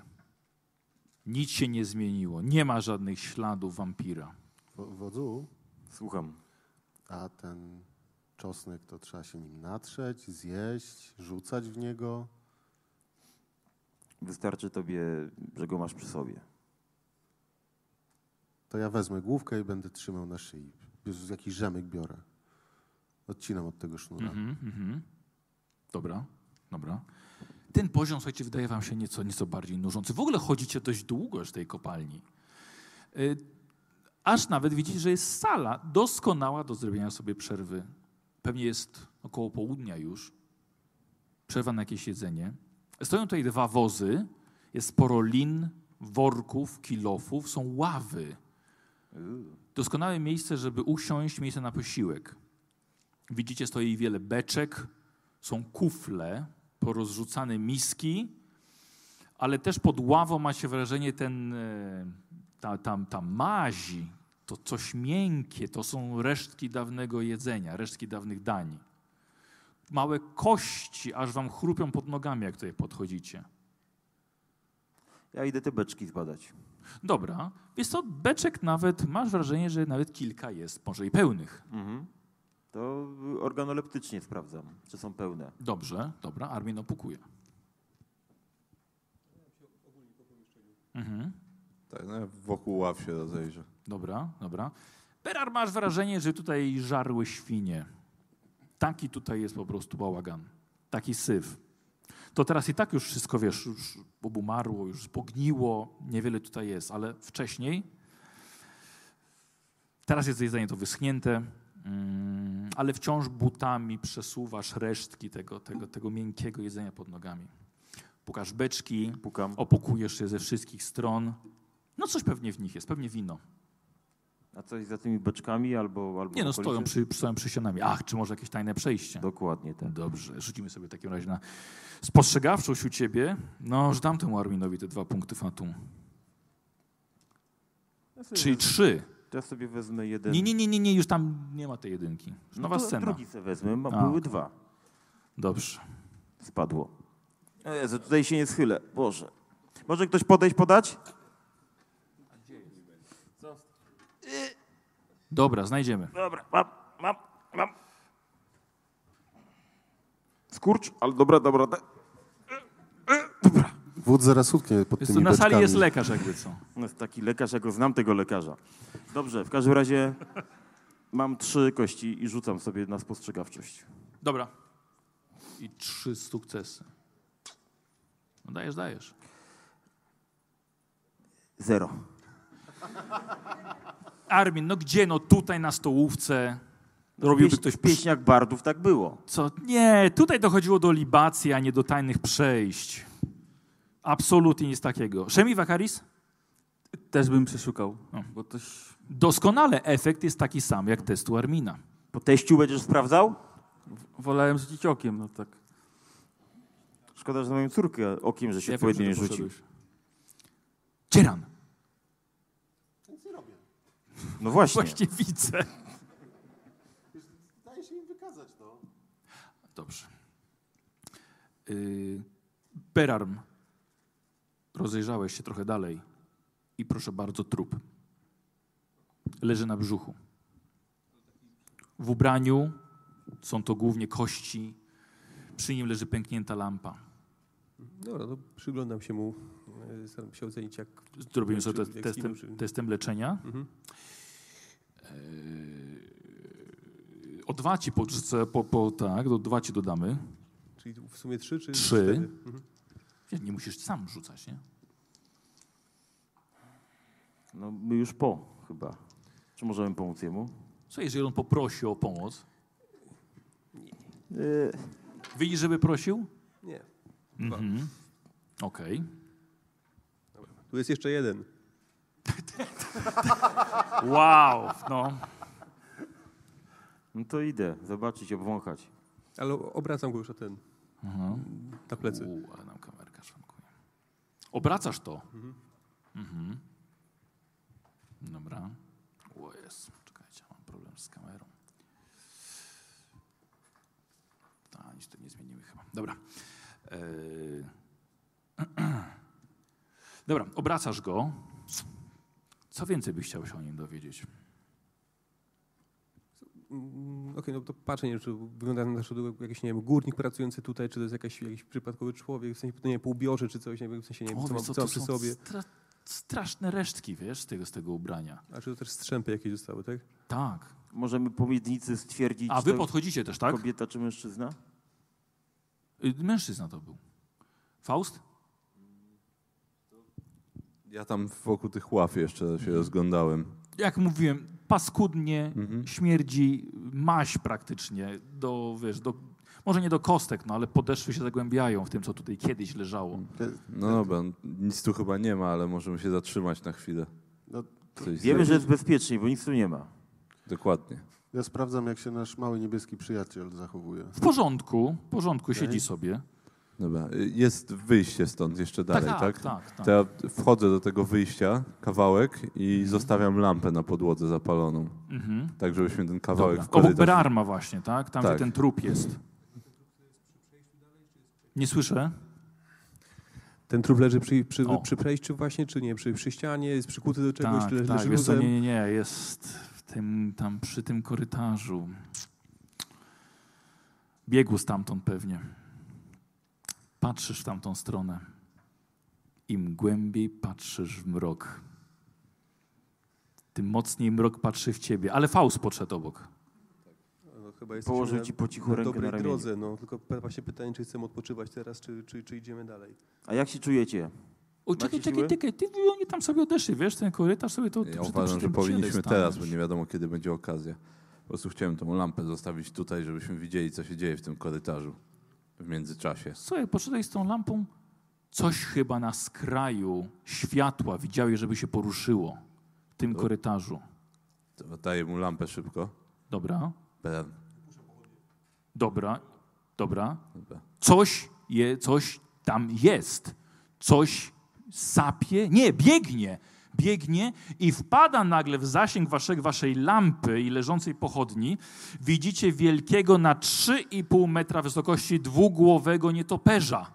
Nic się nie zmieniło. Nie ma żadnych śladów wampira. Wo- Wodzu, Słucham. a ten czosnek to trzeba się nim natrzeć, zjeść, rzucać w niego. Wystarczy tobie, że go masz przy sobie. To ja wezmę główkę i będę trzymał na szyi. Jakiś rzemek biorę. Odcinam od tego sznura. Mhm, mhm. Dobra, dobra. Ten poziom, słuchajcie, wydaje wam się nieco, nieco bardziej nużący. W ogóle chodzicie dość długo z tej kopalni. Y, Aż nawet widzicie, że jest sala doskonała do zrobienia sobie przerwy. Pewnie jest około południa już. Przerwa na jakieś jedzenie. Stoją tutaj dwa wozy. Jest sporo lin, worków, kilofów. Są ławy. Doskonałe miejsce, żeby usiąść, miejsce na posiłek. Widzicie, stoi wiele beczek, są kufle, porozrzucane miski, ale też pod ławą macie wrażenie ten, e, ta, tam, ta mazi, to coś miękkie, to są resztki dawnego jedzenia, resztki dawnych dań. Małe kości, aż wam chrupią pod nogami, jak tutaj podchodzicie. Ja idę te beczki zbadać. Dobra, jest to beczek nawet, masz wrażenie, że nawet kilka jest, może i pełnych. Mhm. To organoleptycznie sprawdzam, czy są pełne. Dobrze, dobra, Armin opukuje. Mhm. Tak, no, wokół ław się rozejrzę. Dobra, dobra. Berar, masz wrażenie, że tutaj żarły świnie. Taki tutaj jest po prostu bałagan. Taki syf. To teraz i tak już wszystko, wiesz, już obumarło, już pogniło, niewiele tutaj jest, ale wcześniej, teraz jest jedzenie to wyschnięte, mm, ale wciąż butami przesuwasz resztki tego, tego, tego miękkiego jedzenia pod nogami. Pukasz beczki, Pukam. opukujesz je ze wszystkich stron. No coś pewnie w nich jest, pewnie wino. A coś za tymi beczkami albo... albo Nie no, stoją przy, stoją przy ścianami. Ach, czy może jakieś tajne przejście? Dokładnie tak. Dobrze, rzucimy sobie w takim razie na spostrzegawczość u ciebie. No, że dam temu Arminowi te dwa punkty fatum. Ja Czyli wez- trzy. Ja sobie wezmę jeden. Nie, nie, nie, nie, nie, już tam nie ma tej jedynki. No Nowa to scena. Drugi sobie wezmę, a A, były okej. dwa. Dobrze. Spadło. Jezu, tutaj się nie schylę. Boże. Może ktoś podejść, podać? Dobra, znajdziemy. Dobra, mam, mam, mam. Skurcz, ale dobra, dobra. da- Wódz zaraz utknie pod tymi na sali jest lekarz jakby co. Jest taki lekarz, ja go znam tego lekarza. Dobrze, w każdym razie mam trzy kości i rzucam sobie na spostrzegawczość. Dobra. I trzy sukcesy. No dajesz, dajesz. Zero. Armin, no gdzie? No tutaj na stołówce. Robiłby Pieśń, ktoś w pieśniach bardów tak było. Co? Nie, tutaj dochodziło do libacji, a nie do tajnych przejść. Absolutnie nic takiego. Szemi Wakaris? Też bym przeszukał, No. bo coś... Doskonale efekt jest taki sam jak testu Armina. Po teściu będziesz sprawdzał? Wolałem rzucić okiem, no tak. Szkoda, że na moją córkę okiem, że się Ja odpowiednio nie rzucił. Cieran. No właśnie. Właśnie widzę. Daje się im wykazać, no. Dobrze. Yy, Berarm. Rozejrzałeś się trochę dalej i proszę bardzo, trup. Leży na brzuchu. W ubraniu są to głównie kości. Przy nim leży pęknięta lampa. Dobra, to przyglądam się mu, e, staram się ocenić, jak... Zrobimy sobie te, testem, testem leczenia. Mhm. Yy, o dwa ci podrzucę, po, po, tak, do dwa ci dodamy. Czyli w sumie trzy, czy Trzy. cztery? Mhm. Nie, nie musisz sam rzucać, nie? No my już po chyba. Czy możemy pomóc jemu? Co jeżeli on poprosi o pomoc? Yy, Widzisz, żeby prosił? Nie. Mhm. Okej. Tu jest jeszcze jeden. Wow, no. No to idę zobaczyć, obwąchać. Ale obracam go już o ten, Mhm. na plecy. U, ale nam kamerka szwankuje. Obracasz to. Mhm. Dobra. O jest. Czekajcie, mam problem z kamerą. A, nic tu nie zmienimy chyba. Dobra. Eee. Dobra, obracasz go. Co więcej byś chciał się o nim dowiedzieć? Mm, Okej, no to patrzę, nie wiem, czy wygląda na to jak jakiś, nie wiem, górnik pracujący tutaj, czy to jest jakiś, jakiś przypadkowy człowiek, w sensie, nie wiem, półbiorze, czy coś, nie wiem, w sensie, nie wiem, O, co, co, co to przy sobie. Stra straszne resztki, wiesz, z tego, z tego ubrania. A czy to też strzępy jakieś zostały, tak? Tak. Możemy po miednicy stwierdzić, A wy podchodzicie też, tak? kobieta czy mężczyzna? Y, Mężczyzna to był. Faust? Ja tam wokół tych ław jeszcze się rozglądałem. Jak mówiłem, paskudnie, Mhm. śmierdzi maś praktycznie do, wiesz, do, może nie do kostek, no ale podeszwy się zagłębiają w tym, co tutaj kiedyś leżało. No dobra, nic tu chyba nie ma, ale możemy się zatrzymać na chwilę. No, Coś Wiemy, zrobić. że jest bezpiecznie, bo nic tu nie ma. Dokładnie. Ja sprawdzam, jak się nasz mały niebieski przyjaciel zachowuje. W porządku, w porządku, Okej. siedzi sobie. Dobra, y, jest wyjście stąd jeszcze dalej, tak? tak, tak, tak. To ja wchodzę do tego wyjścia, kawałek i zostawiam lampę na podłodze zapaloną. Mhm. Tak, żebyśmy ten kawałek Dobra. w Obok korytarz... Berarma właśnie, tak? Tam, Tak. gdzie ten trup jest. Nie słyszę? Ten trup leży przy, przy, przy przejściu właśnie, czy nie? Przy, przy ścianie, jest przykuty do czegoś, tak, czy leży, tak, leży nie, nie, nie, jest w tym, tam przy tym korytarzu. Biegł stamtąd pewnie. Patrzysz w tamtą stronę. Im głębiej patrzysz w mrok, tym mocniej mrok patrzy w ciebie. Ale Faust podszedł obok. No, chyba Położył na- ci po cichu na rękę na dobrej ramieniu. drodze, no. Tylko właśnie pytanie, czy chcemy odpoczywać teraz, czy, czy, czy idziemy dalej. A jak się czujecie? O, czekaj, czekaj, czekaj, ty, oni tam sobie odeszli, wiesz, ten korytarz sobie to... Ja przy uważam, przy że powinniśmy teraz, bo nie wiadomo, kiedy będzie okazja. Po prostu chciałem tą lampę zostawić tutaj, żebyśmy widzieli, co się dzieje w tym korytarzu w międzyczasie. Słuchaj, poszedłeś z tą lampą, coś chyba na skraju światła widziałeś, żeby się poruszyło w tym To- korytarzu. To Daję mu lampę szybko. Dobra, Beren. dobra, dobra. Dobra. Coś, je, coś tam jest. Coś sapie, nie, biegnie. Biegnie i wpada nagle w zasięg waszej, waszej lampy i leżącej pochodni. Widzicie wielkiego na 3,5 metra wysokości dwugłowego nietoperza.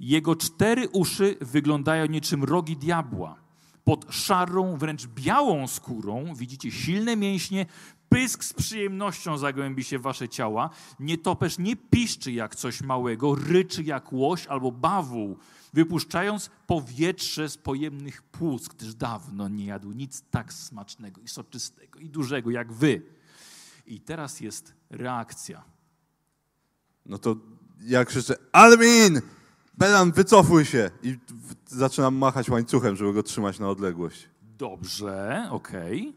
Jego cztery uszy wyglądają niczym rogi diabła. Pod szarą, wręcz białą skórą widzicie silne mięśnie, pysk z przyjemnością zagłębi się w wasze ciała. Nietoperz nie piszczy jak coś małego, ryczy jak łoś albo bawół, wypuszczając powietrze z pojemnych płuc, gdyż dawno nie jadł nic tak smacznego i soczystego i dużego jak wy. I teraz jest reakcja. No to ja krzyczę, Almin! Beran, wycofuj się! I zaczynam machać łańcuchem, żeby go trzymać na odległość. Dobrze, okej.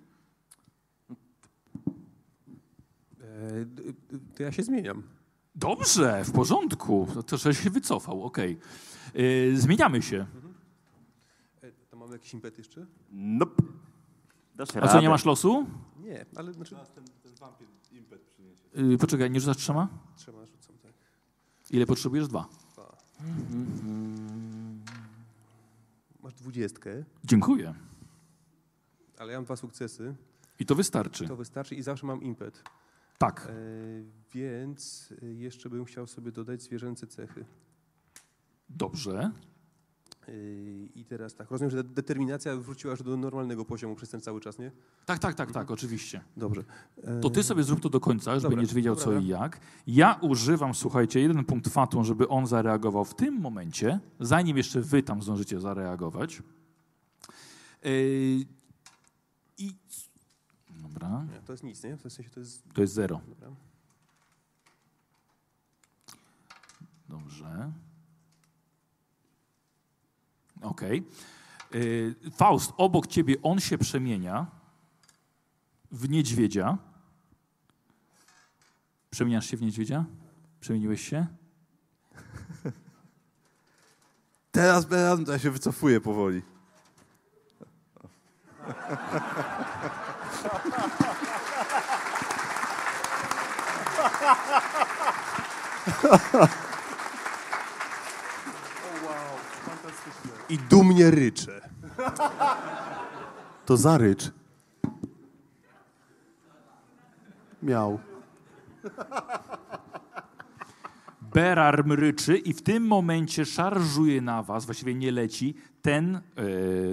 E, d- d- to ja się zmieniam. Dobrze, w porządku. To, że się wycofał, okej. Yy, zmieniamy się. E, to mamy jakiś impet jeszcze? Nope. Dasz A co, radę. nie masz losu? Nie, ale znaczy Yy, poczekaj, nie rzucasz trzema? trzeba rzucam, tak. Ile potrzebujesz? Dwa. Masz dwudziestkę, Dziękuję. ale ja mam dwa sukcesy. I to wystarczy. To wystarczy i zawsze mam impet. Tak. E, więc jeszcze bym chciał sobie dodać zwierzęce cechy. Dobrze. E, I teraz tak, rozumiem, że de- determinacja wróciła już do normalnego poziomu przez ten cały czas, nie? Tak, tak, tak, tak, oczywiście. Dobrze. To ty sobie zrób to do końca, żeby Dobra, będziesz wiedział dobra, co i jak. Ja używam, słuchajcie, jeden punkt fatum, żeby on zareagował w tym momencie, zanim jeszcze wy tam zdążycie zareagować. Yy, I... Dobra, Nie, to jest nic, nie? W sensie to jest... to jest zero. Dobra. Dobrze. Okej. Yy, Faust, obok ciebie on się przemienia w niedźwiedzia. Przemieniasz się w niedźwiedzia? Przemieniłeś się? Teraz to ja się wycofuję powoli. I dumnie ryczę. To zarycz. Miał. Berar mryczy i w tym momencie szarżuje na was, właściwie nie leci, ten, e,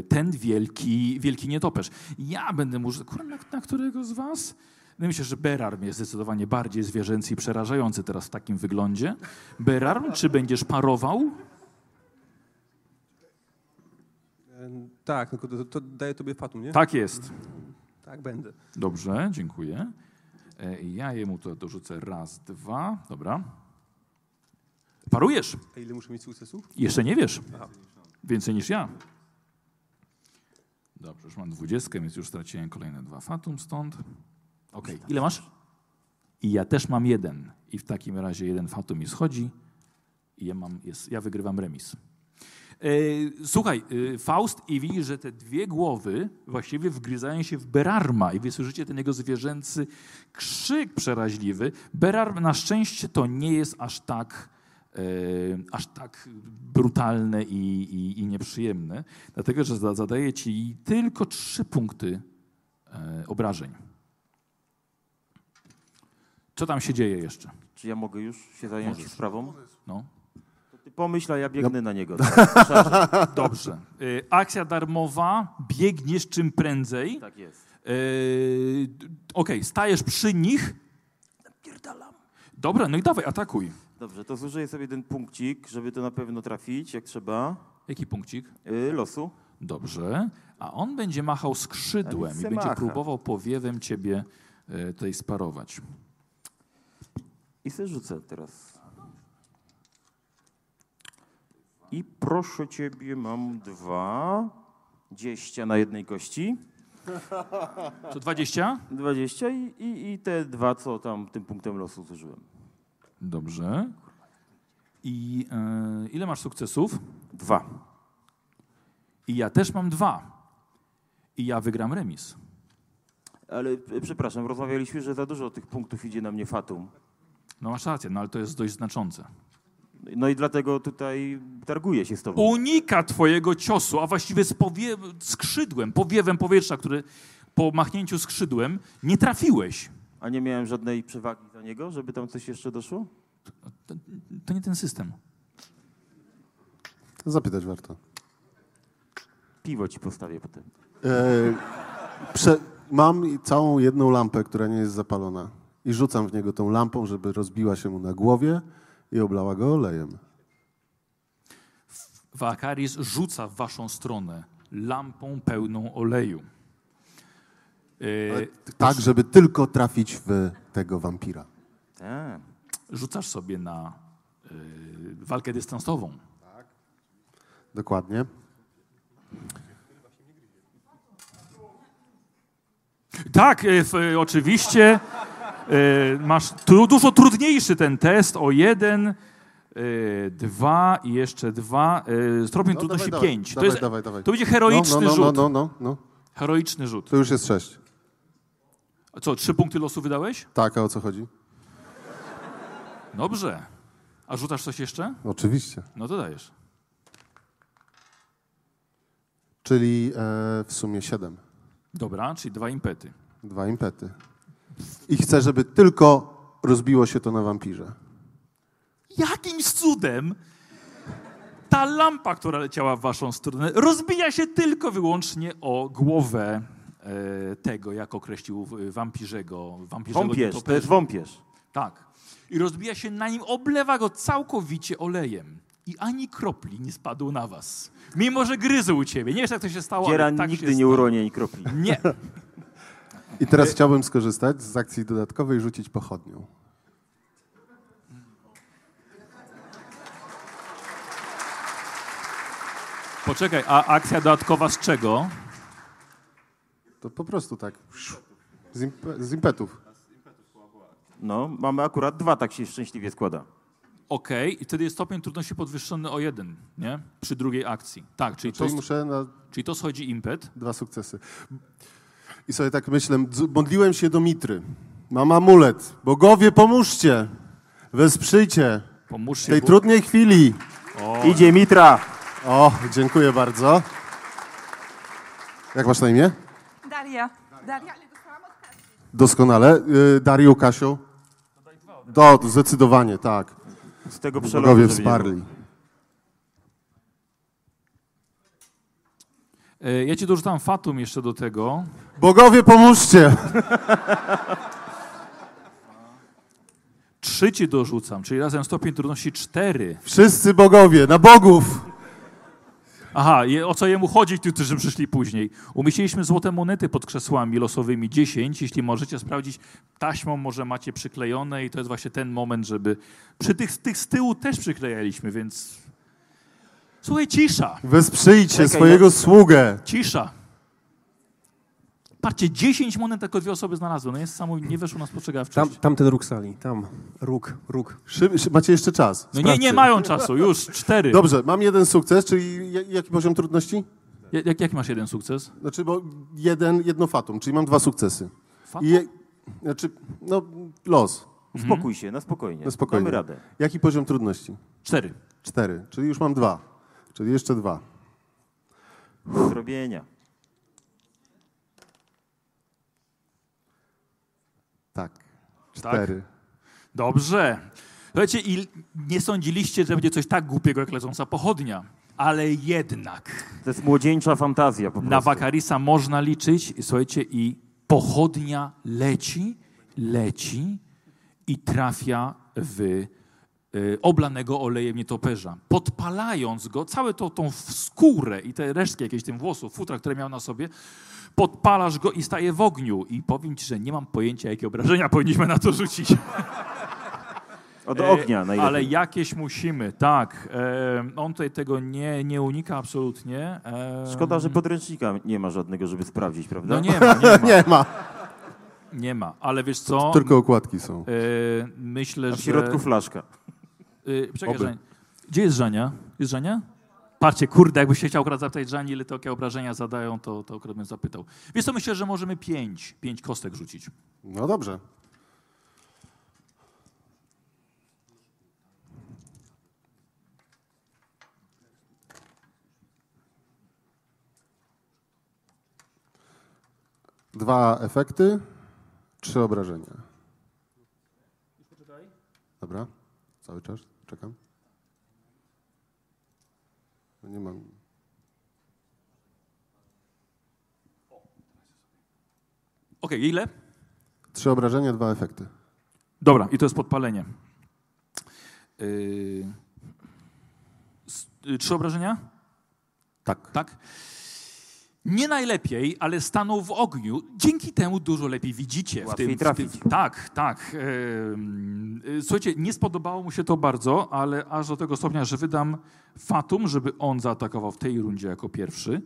ten wielki, wielki nietoperz. Ja będę może, kurwa, na, na którego z was? No myślę, że Berarm jest zdecydowanie bardziej zwierzęcy i przerażający teraz w takim wyglądzie. Berarm, czy będziesz parował? E, Tak, tylko to, to daje tobie fatum, nie? Tak jest. Tak, będę. Dobrze, dziękuję. E, Ja jemu to dorzucę raz, dwa. Dobra. Parujesz. A ile muszę mieć sukcesów? Jeszcze nie wiesz. Aha. Więcej niż ja. Dobrze, już mam dwudziestkę, więc już straciłem kolejne dwa fatum stąd. Okej, ile masz? I ja też mam jeden. I w takim razie jeden fatum mi schodzi i ja, mam, jest, ja wygrywam remis. E, słuchaj, e, Faust i widzisz, że te dwie głowy właściwie wgryzają się w Berarma i wy słyszycie ten jego zwierzęcy krzyk przeraźliwy. Berarm na szczęście to nie jest aż tak, e, aż tak brutalne i, i, i nieprzyjemne, dlatego że za- zadaje ci tylko trzy punkty e, obrażeń. Co tam się dzieje jeszcze? Czy ja mogę już się zająć Możesz. sprawą? No. Pomyśl, a ja biegnę na niego. Tak, Dobrze. E, akcja darmowa, biegniesz czym prędzej. tak jest. D- Okej, stajesz przy nich. Pierdalam. Dobra, no i dawaj, atakuj. Dobrze, to zużyję sobie jeden punkcik, żeby to na pewno trafić, jak trzeba. Jaki punkcik? Yy, losu. Dobrze. A on będzie machał skrzydłem i będzie macha. próbował powiewem ciebie e, tutaj sparować. I se rzucę teraz. I proszę ciebie, mam dwa. 20 na jednej kości. To 20? 20 i, i, i te dwa, co tam tym punktem losu zużyłem. Dobrze. I e, ile masz sukcesów? Dwa. I ja też mam dwa. I ja wygram remis. Ale e, przepraszam, rozmawialiśmy, że za dużo tych punktów idzie na mnie fatum. No masz rację, no ale to jest dość znaczące. No i dlatego tutaj targuję się z tobą. unika twojego ciosu, a właściwie z powie- skrzydłem, powiewem powietrza, który po machnięciu skrzydłem nie trafiłeś. A nie miałem żadnej przewagi za niego, żeby tam coś jeszcze doszło? To, to nie ten system. Zapytać warto. Piwo ci postawię potem. E, prze, mam całą jedną lampę, która nie jest zapalona. I rzucam w niego tą lampą, żeby rozbiła się mu na głowie i oblała go olejem. Wakaris rzuca w waszą stronę lampą pełną oleju. E, Tak, żeby tylko trafić w tego wampira. Tak. rzucasz sobie na e, walkę dystansową. Dokładnie. Tak, w, e, oczywiście. E, masz tu, dużo trudniejszy ten test o jeden, e, dwa i jeszcze dwa. E, stopień trudności dawaj, pięć. Dawaj, to, jest, dawaj, dawaj. to będzie heroiczny no, no, no, rzut. no, no, no. Heroiczny rzut. To już jest sześć. A co, trzy punkty losu wydałeś? Tak, a o co chodzi? Dobrze. A rzucasz coś jeszcze? Oczywiście. No to dajesz. Czyli e, w sumie siedem. Dobra, czyli dwa impety. Dwa impety. I chcę, żeby tylko rozbiło się to na wampirze. Jakimś cudem ta lampa, która leciała w waszą stronę, rozbija się tylko wyłącznie o głowę e, tego, jak określił e, wampirzego. wampirzego Wąpierz, to jest wąpierz. Tak. I rozbija się na nim, oblewa go całkowicie olejem. I ani kropli nie spadł na was. Mimo, że gryzł u ciebie. Nie wiesz, jak to się stało, Dzieran ale tak nigdy się nie stało. uroni ani kropli. Nie. I teraz chciałbym skorzystać z akcji dodatkowej i rzucić pochodnią. Poczekaj, a akcja dodatkowa z czego? To po prostu tak. Z, impe, z impetów. No, mamy akurat dwa, tak się szczęśliwie składa. Okej, i wtedy jest stopień trudności podwyższony o jeden, nie? Przy drugiej akcji. Tak, czyli, to, Czyli muszę na czyli to schodzi impet. dwa sukcesy. I sobie tak myślę, modliłem się do Mitry. Mam amulet. Bogowie, pomóżcie. Wesprzyjcie w Pomóżcie tej Bóg. trudnej chwili. Idzie Mitra. O, dziękuję bardzo. Jak masz na imię? Daria. Daria. Doskonale. Y, Dario, Kasiu? Do, zdecydowanie, tak. Z tego przelotu, Bogowie żeby nie było. wsparli. Ja ci dorzucam Fatum jeszcze do tego. Bogowie, pomóżcie. Trzy ci dorzucam, czyli razem stopień trudności cztery. Wszyscy bogowie, na bogów. Aha, je, o co jemu chodzi, ci, którzy przyszli później? Umieściliśmy złote monety pod krzesłami losowymi 10. Jeśli możecie sprawdzić, taśmą może macie przyklejone i to jest właśnie ten moment, żeby... Przy tych, tych z tyłu też przyklejaliśmy, więc... Słuchaj, cisza, Wesprzyjcie Czekaj, swojego sługę. cisza. Patrzcie, 10 monet tylko dwie osoby znalazły. No jest samo, nie weszło nas postrzegawczość. Tam, tamten róg sali, tam. Róg, róg. Szy, szy, macie jeszcze czas. No nie, nie mają czasu, już cztery. Dobrze, mam jeden sukces, czyli ja- jaki poziom trudności? Ja- Jak, jaki masz jeden sukces? Znaczy, bo jeden, jedno fatum, czyli mam dwa sukcesy. Fatum? I je, znaczy, no, los. Uspokój się, na spokojnie. No spokojnie. Damy radę. Jaki poziom trudności? Cztery. Cztery, czyli już mam dwa. Czyli jeszcze dwa. Do zrobienia. Tak. Cztery. Dobrze. Słuchajcie, i nie sądziliście, że będzie coś tak głupiego jak lecąca pochodnia. Ale jednak To jest młodzieńcza fantazja po prostu. na Wakarisa można liczyć. I Słuchajcie, i pochodnia leci, leci i trafia w oblanego olejem nietoperza. Podpalając go, całą tą, tą skórę i te resztki jakieś tym włosów, futra, które miał na sobie, podpalasz go i staje w ogniu. I powiem ci, że nie mam pojęcia, jakie obrażenia powinniśmy na to rzucić. Od E, ognia najlepiej. Ale jakieś musimy, tak. E, on tutaj tego nie, nie unika absolutnie. E, Szkoda, że podręcznika nie ma żadnego, żeby sprawdzić, prawda? No nie ma, nie ma. Nie ma. Nie ma, ale wiesz co? Tylko okładki są. Myślę, A że... w środku flaszka. E, czekaj. Gdzie jest Żania? Jest Żania? Patrzcie, kurde, jakbyś się chciał akurat zapytać Żani, ile to jakie obrażenia zadają, to, to akurat bym zapytał. Wiesz co, myślę, że możemy pięć, pięć kostek rzucić. No dobrze. Dwa efekty, trzy obrażenia. Dobra, cały czas czekam. No Nie mam. Okej, ile? Trzy obrażenia, dwa efekty. Dobra, i to jest podpalenie. Yy... y, Trzy obrażenia? Tak. Tak? Nie najlepiej, ale stanął w ogniu. Dzięki temu dużo lepiej widzicie. Łatwiej w tym, trafić. W tym, tak, tak. Słuchajcie, nie spodobało mu się to bardzo, ale aż do tego stopnia, że wydam Fatum, żeby on zaatakował w tej rundzie jako pierwszy.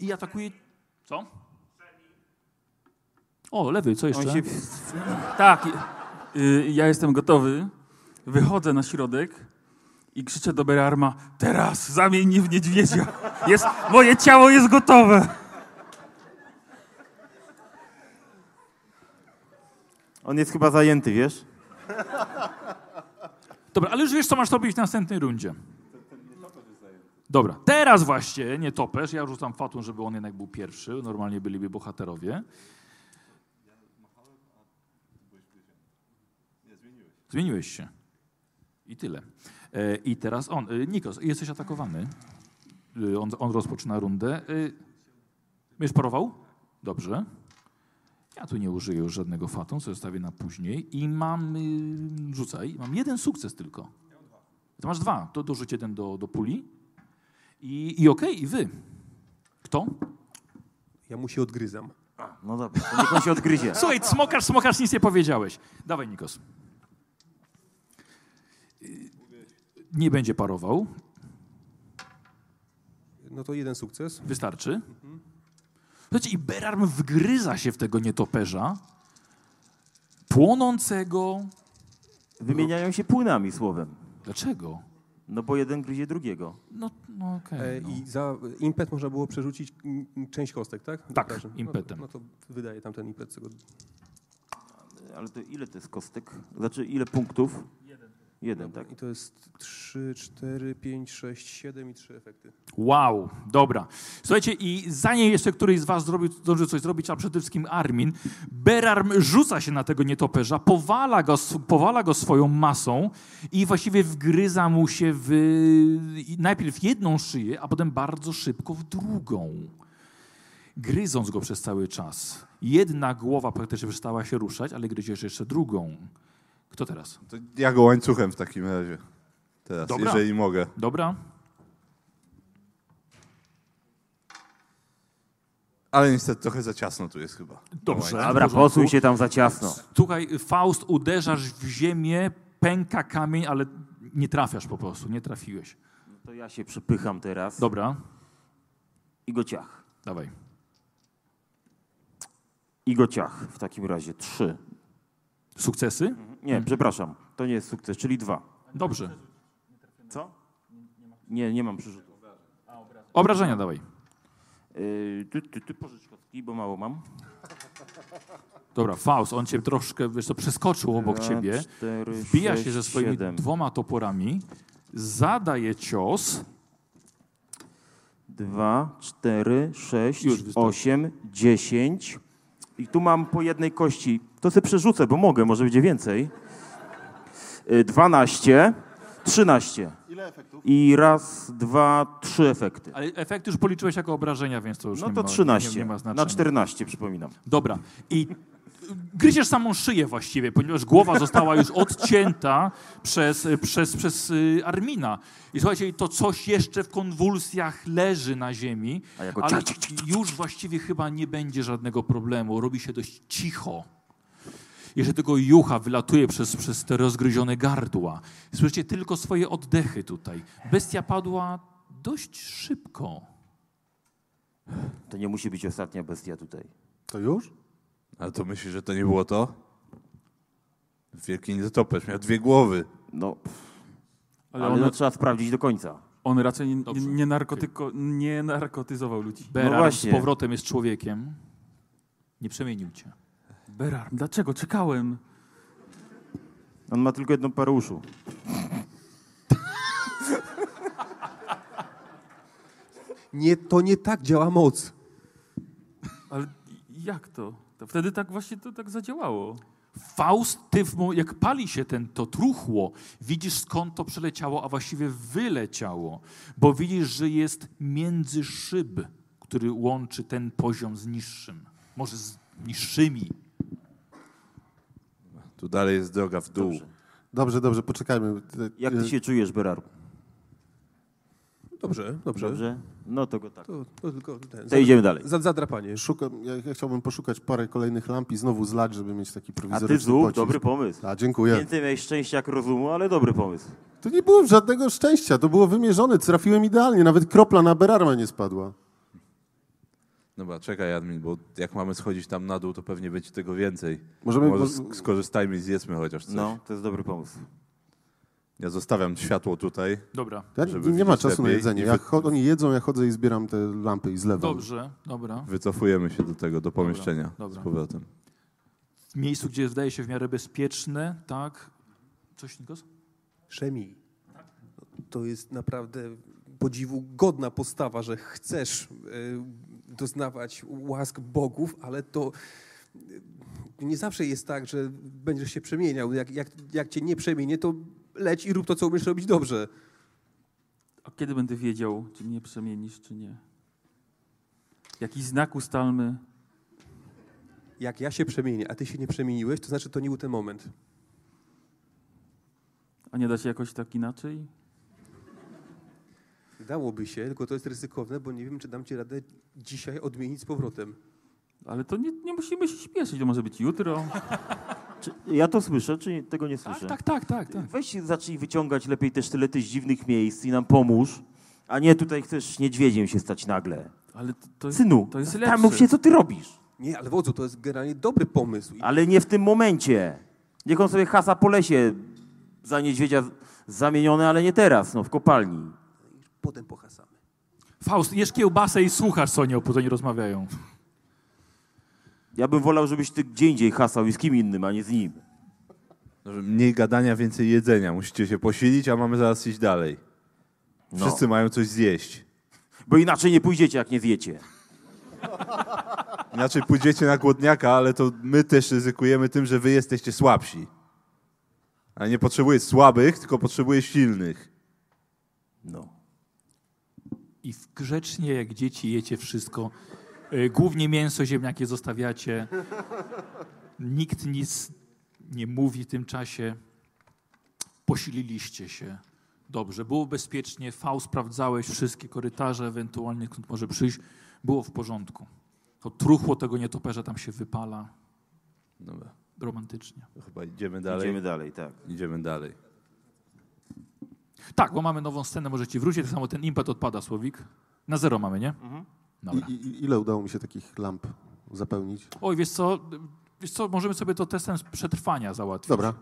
I atakuje... Co? O, lewy, co jeszcze? Się... Tak, y, ja jestem gotowy. Wychodzę na środek i krzyczę do Berarma, teraz zamień mnie w niedźwiedzia. Jest, moje ciało jest gotowe. On jest chyba zajęty, wiesz? Dobra, ale już wiesz, co masz robić w następnej rundzie. Dobra, teraz właśnie nie topesz. Ja rzucam fatun, żeby on jednak był pierwszy. Normalnie byliby bohaterowie. Zmieniłeś się. I tyle. I teraz on. E, Nikos, jesteś atakowany. E, on, on rozpoczyna rundę. E, będziesz parował? Dobrze. Ja tu nie użyję już żadnego fatun, co zostawię na później. I mam, y, rzucaj, mam jeden sukces tylko. To masz dwa, to dorzuć jeden do, do puli. I, i okej, i wy. Kto? Ja mu się odgryzam. No dobra, to niech on się odgryzie. Słuchaj, smokarz, smokarz, nic nie powiedziałeś. Dawaj, Nikos. Y, Nie będzie parował, No to jeden sukces. wystarczy. Słuchajcie, i Berarm wgryza się w tego nietoperza, płonącego, Wymieniają się płynami słowem. Dlaczego? No bo jeden gryzie drugiego. No, no okej. E, no. I za impet można było przerzucić część kostek, tak? Tak, Każdy. impetem. No to, no to wydaje tam ten impet. Ale to ile to jest kostek? Znaczy ile punktów? Jeden. Jeden, tak. I to jest 3, 4, 5, 6, 7 i 3 efekty. Wow, dobra. Słuchajcie, i zanim jeszcze któryś z was zrobi, zdąży coś zrobić, a przede wszystkim Armin, Berarm rzuca się na tego nietoperza, powala go, powala go swoją masą i właściwie wgryza mu się w najpierw jedną szyję, a potem bardzo szybko w drugą. Gryząc go przez cały czas. Jedna głowa praktycznie przestała się ruszać, ale gryziesz jeszcze drugą. Kto teraz? To ja go łańcuchem w takim razie. Teraz, Dobra. jeżeli mogę. Dobra? Ale niestety trochę za ciasno tu jest chyba. Dobrze. Dobra, posuń się tam za ciasno. Słuchaj, Faust, uderzasz w ziemię, pęka kamień, ale nie trafiasz po prostu, nie trafiłeś. To ja się przypycham teraz Dobra, i go ciach. dawaj. I go ciach w takim razie. Trzy. Sukcesy? Nie, przepraszam. To nie jest sukces, czyli dwa. Dobrze. Co? Nie, nie mam przyrzutu. Obrażenia dawaj. Yy, ty, ty, ty pożycz kostki, bo mało mam. Dobra, Faust, on cię troszkę, wiesz co, przeskoczył obok ciebie, cztery, wbija sześć, się ze swoimi siedem. dwoma toporami, zadaje cios, Dwa, cztery, sześć, Już wystarczy. osiem, dziesięć. I tu mam po jednej kości. To sobie przerzucę, bo mogę, może będzie więcej. Yy, Dwanaście, trzynaście. Ile efektów? I raz, dwa, trzy efekty. ale efekt już policzyłeś jako obrażenia, więc to już No nie to ma, 13. Nie, nie ma znaczenia. Na 14, przypominam. Dobra. I gryziesz samą szyję właściwie, ponieważ głowa została już odcięta przez, przez, przez y, Armina. I słuchajcie, to coś jeszcze w konwulsjach leży na ziemi, ale już właściwie chyba nie będzie żadnego problemu. Robi się dość cicho. Jeszcze tego jucha wylatuje przez, przez te rozgryzione gardła. Słyszycie tylko swoje oddechy tutaj. Bestia padła dość szybko. To nie musi być ostatnia bestia tutaj. To już? Ale to myślisz, że to nie było to? Wielki nietoperz miał dwie głowy. No, Ale, ale no, trzeba sprawdzić do końca. on raczej nie, Dobrze. nie, nie, narkotyko, nie narkotyzował ludzi. Berard z No właśnie. powrotem jest człowiekiem. Nie przemienił cię. Berarm, dlaczego? Czekałem. On ma tylko jedną parę uszu. Nie, to nie tak działa moc. Ale jak to? to wtedy tak właśnie to tak zadziałało. Faust, ty, w, mo- jak pali się ten, to truchło, widzisz skąd to przeleciało, a właściwie wyleciało, bo widzisz, że jest między szyb, który łączy ten poziom z niższym, może z niższymi. Tu dalej jest droga w dół. Dobrze. Dobrze, dobrze, poczekajmy. Jak ty się czujesz, Berar? Dobrze, dobrze. Dobrze? No to go tak. To, to tylko ten, To idziemy dalej. za, zadrapanie. Szukam, ja, ja chciałbym poszukać parę kolejnych lamp i znowu zlać, żeby mieć taki A prowizoryczny ty, pocisk. dobry pomysł. A, dziękuję. Więcej miałeś szczęścia jak rozumu, ale dobry pomysł. To nie było żadnego szczęścia, to było wymierzone, trafiłem idealnie, nawet kropla na Berarma nie spadła. Dobra, czekaj Admin, bo jak mamy schodzić tam na dół, to pewnie będzie tego więcej. Możemy, Może mo- sk- skorzystajmy i zjedzmy chociaż coś. No, to jest dobry pomysł. Ja zostawiam światło tutaj. Dobra, ja, żeby nie ma widzieć czasu na lepiej jedzenie. i Jak cho- oni jedzą, ja chodzę i zbieram te lampy i zlewam. dobrze, dobra. Wycofujemy się do tego, do pomieszczenia dobra. z powrotem. W miejscu, gdzie wydaje się w miarę bezpieczne, tak? Coś, Nikos? Szemi. To jest naprawdę podziwu godna postawa, że chcesz y, doznawać łask bogów, ale to y, nie zawsze jest tak, że będziesz się przemieniał. Jak, jak, jak cię nie przemienię, to leć i rób to, co umiesz robić dobrze. A kiedy będę wiedział, czy mnie przemienisz, czy nie? Jakiś znak ustalmy. Jak ja się przemienię, a ty się nie przemieniłeś, to znaczy to nie był ten moment. A nie da się jakoś tak inaczej? Dałoby się, tylko to jest ryzykowne, bo nie wiem, czy dam ci radę dzisiaj odmienić z powrotem. Ale to nie, nie musimy się śpieszyć, to może być jutro. Czy ja to słyszę, czy tego nie Tak, słyszę? tak, tak, tak, tak. Weź zacznij wyciągać lepiej te sztylety z dziwnych miejsc i nam pomóż. A nie tutaj chcesz niedźwiedziem się stać nagle. Ale to, to, jest, Synu, to jest zastanów lepsze. się, co ty robisz. Nie, ale wodzu, to jest generalnie dobry pomysł. Ale nie w tym momencie. Niech on sobie hasa po lesie za niedźwiedzia zamienione, ale nie teraz, no w kopalni. Potem pohasamy. Faust, jesz kiełbasę i słuchasz, co oni o nie rozmawiają. Ja bym wolał, żebyś ty gdzie indziej hasał i z kim innym, a nie z nim. Że Mniej gadania, więcej jedzenia. Musicie się posilić, a mamy zaraz iść dalej. No. Wszyscy mają coś zjeść. Bo inaczej nie pójdziecie, jak nie zjecie. Inaczej pójdziecie na głodniaka, ale to my też ryzykujemy tym, że wy jesteście słabsi. A nie potrzebujesz słabych, tylko potrzebujesz silnych. No. I w- grzecznie, jak dzieci, jecie wszystko. Y, Głównie mięso, ziemniaki zostawiacie. Nikt nic nie mówi w tym czasie. Posililiście się. Dobrze, było bezpiecznie. V sprawdzałeś wszystkie korytarze, ewentualnie skąd może przyjść. Było w porządku. To truchło tego nietoperza tam się wypala. Dobra, Romantycznie. to chyba idziemy dalej. Idziemy dalej, tak. Idziemy dalej. Tak, bo mamy nową scenę, możecie wrócić. Tak samo ten impet odpada, Słowik. Na zero mamy, nie? Dobra. I, i, ile udało mi się takich lamp zapełnić? Oj, wiesz co, wiesz co, możemy sobie to testem przetrwania załatwić. Dobra.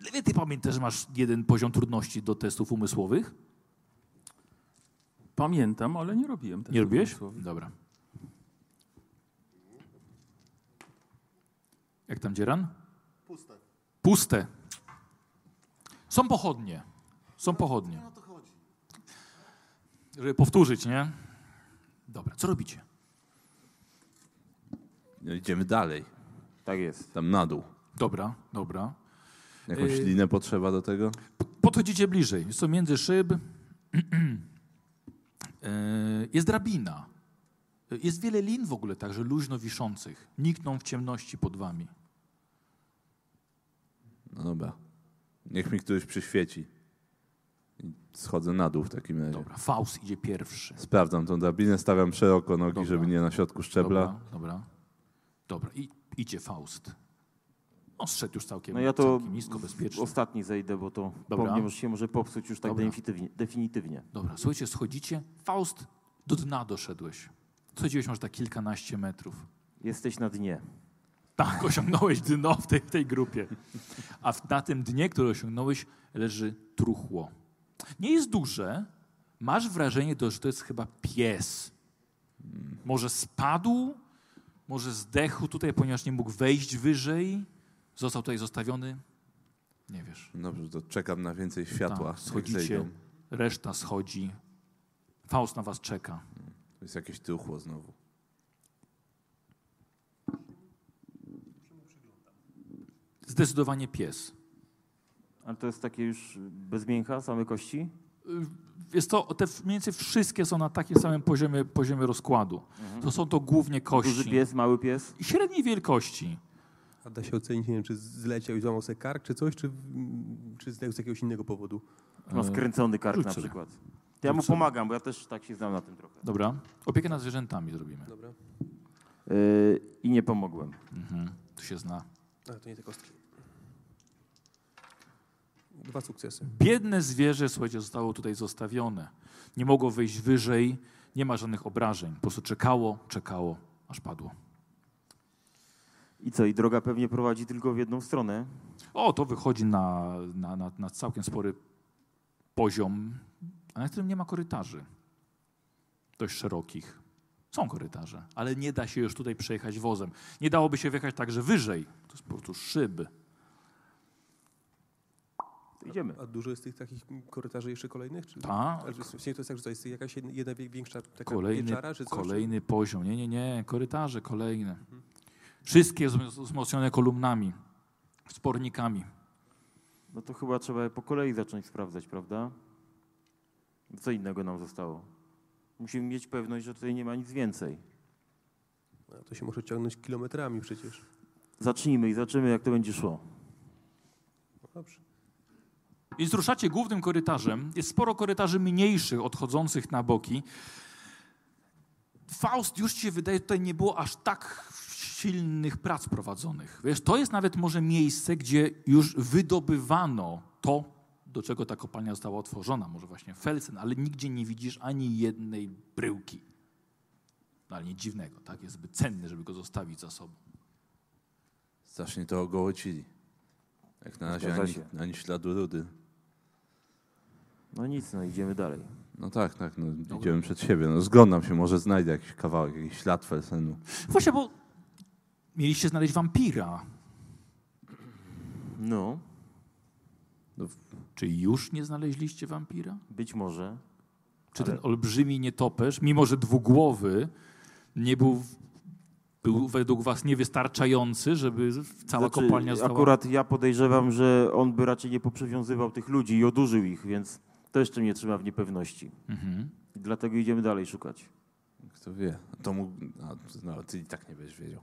Lewie, ty pamiętasz, że masz jeden poziom trudności do testów umysłowych? Pamiętam, ale nie robiłem tego. Nie robiłeś? Dobra. Jak tam dzieran? Puste. Puste. Są pochodnie. Są pochodnie. Żeby powtórzyć, nie? Dobra, co robicie? No, idziemy dalej. Tak jest. Tam na dół. Dobra, dobra. Jakąś Yy. linę potrzeba do tego? Podchodzicie bliżej. Jest to między szyb. E, Jest drabina. Jest wiele lin w ogóle także luźno wiszących. Nikną w ciemności pod wami. No dobra. Niech mi ktoś przyświeci. Schodzę na dół w takim razie. Dobra, Faust idzie pierwszy. Sprawdzam tą drabinę, stawiam szeroko nogi, Dobra. żeby nie na środku szczebla. Dobra, dobra. Dobra, i idzie Faust. On zszedł już całkiem, No ja to całkiem nisko, bezpiecznie. ostatni zejdę, bo to Dobra. po się może popsuć już tak Dobra. definitywnie, definitywnie. Dobra, słuchajcie, schodzicie. Faust, do dna doszedłeś. Schodziłeś może tak kilkanaście metrów. Jesteś na dnie. Tak, osiągnąłeś dno w tej, w tej grupie. A w, na tym dnie, które osiągnąłeś, leży truchło. Nie jest duże. Masz wrażenie, że to jest chyba pies. Może spadł, może zdechł tutaj, ponieważ nie mógł wejść wyżej. Został tutaj zostawiony. Nie wiesz. Dobrze, to czekam na więcej światła. Tak, schodzicie, reszta schodzi. Faust na was czeka. To jest jakieś truchło znowu. Zdecydowanie pies. Ale to jest takie już bez mięcha, same kości? Jest to, te mniej więcej wszystkie są na takim samym poziomie, poziomie rozkładu. To są to głównie kości. Duży pies, mały pies? I średniej wielkości. A da się ocenić, nie wiem, czy zleciał i złamał sobie kark, czy coś, czy, czy zdechł z jakiegoś innego powodu. Ma skręcony kark rzuć na sobie. przykład. To ja mu Rzuć pomagam, bo ja też tak się znam na tym trochę. Dobra. Opiekę nad zwierzętami zrobimy. Dobra. Yy, I nie pomogłem. Mhm. Tu się zna. A, to nie te kostki. Dwa sukcesy. Biedne zwierzę, słuchajcie, zostało tutaj zostawione. Nie mogło wyjść wyżej, nie ma żadnych obrażeń. Po prostu czekało, czekało, aż padło. I co, i droga pewnie prowadzi tylko w jedną stronę? O, to wychodzi na, na, na, na całkiem spory poziom, a na którym nie ma korytarzy. Dość szerokich. Są korytarze, ale nie da się już tutaj przejechać wozem. Nie dałoby się wjechać także wyżej. To jest po prostu szyby. Idziemy. A dużo jest tych takich korytarzy jeszcze kolejnych? Czy... Tak. Ale w sensie to jest tak, że to jest jakaś jedna, większa taka Kolejny, pieczara, czy coś? kolejny poziom. Nie, nie, nie. Korytarze kolejne. Wszystkie wzm- wzmocnione kolumnami, spornikami. No to chyba trzeba po kolei zacząć sprawdzać, prawda? Co innego nam zostało? Musimy mieć pewność, że tutaj nie ma nic więcej. A to się może ciągnąć kilometrami przecież. Zacznijmy i zobaczymy, jak to będzie szło. No dobrze. Więc ruszacie głównym korytarzem. Jest sporo korytarzy mniejszych, odchodzących na boki. Faust, już ci się wydaje, tutaj nie było aż tak silnych prac prowadzonych. Wiesz, to jest nawet może miejsce, gdzie już wydobywano to, do czego ta kopalnia została otworzona. Może właśnie Felsen, ale nigdzie nie widzisz ani jednej bryłki. No ale nic dziwnego, tak? Jest zbyt cenny, żeby go zostawić za sobą. Strasznie to ogołocili. Jak na razie ani, ani śladu rudy. No nic, no idziemy dalej. No tak, tak, no, idziemy przed siebie. No, zglądam się, może znajdę jakiś kawałek, jakiś ślad Felsenu. Właśnie, bo mieliście znaleźć wampira. No, Czy już nie znaleźliście wampira? być może. Czy Ale- ten olbrzymi nietoperz, mimo że dwugłowy, nie był, był według was niewystarczający, żeby cała Znaczy, kopalnia została... Akurat ja podejrzewam, że on by raczej nie poprzywiązywał tych ludzi i odurzył ich, więc to jeszcze mnie trzyma w niepewności. Mhm. I dlatego idziemy dalej szukać. Kto wie? To mógł... A, no, ty i tak nie będziesz wiedział.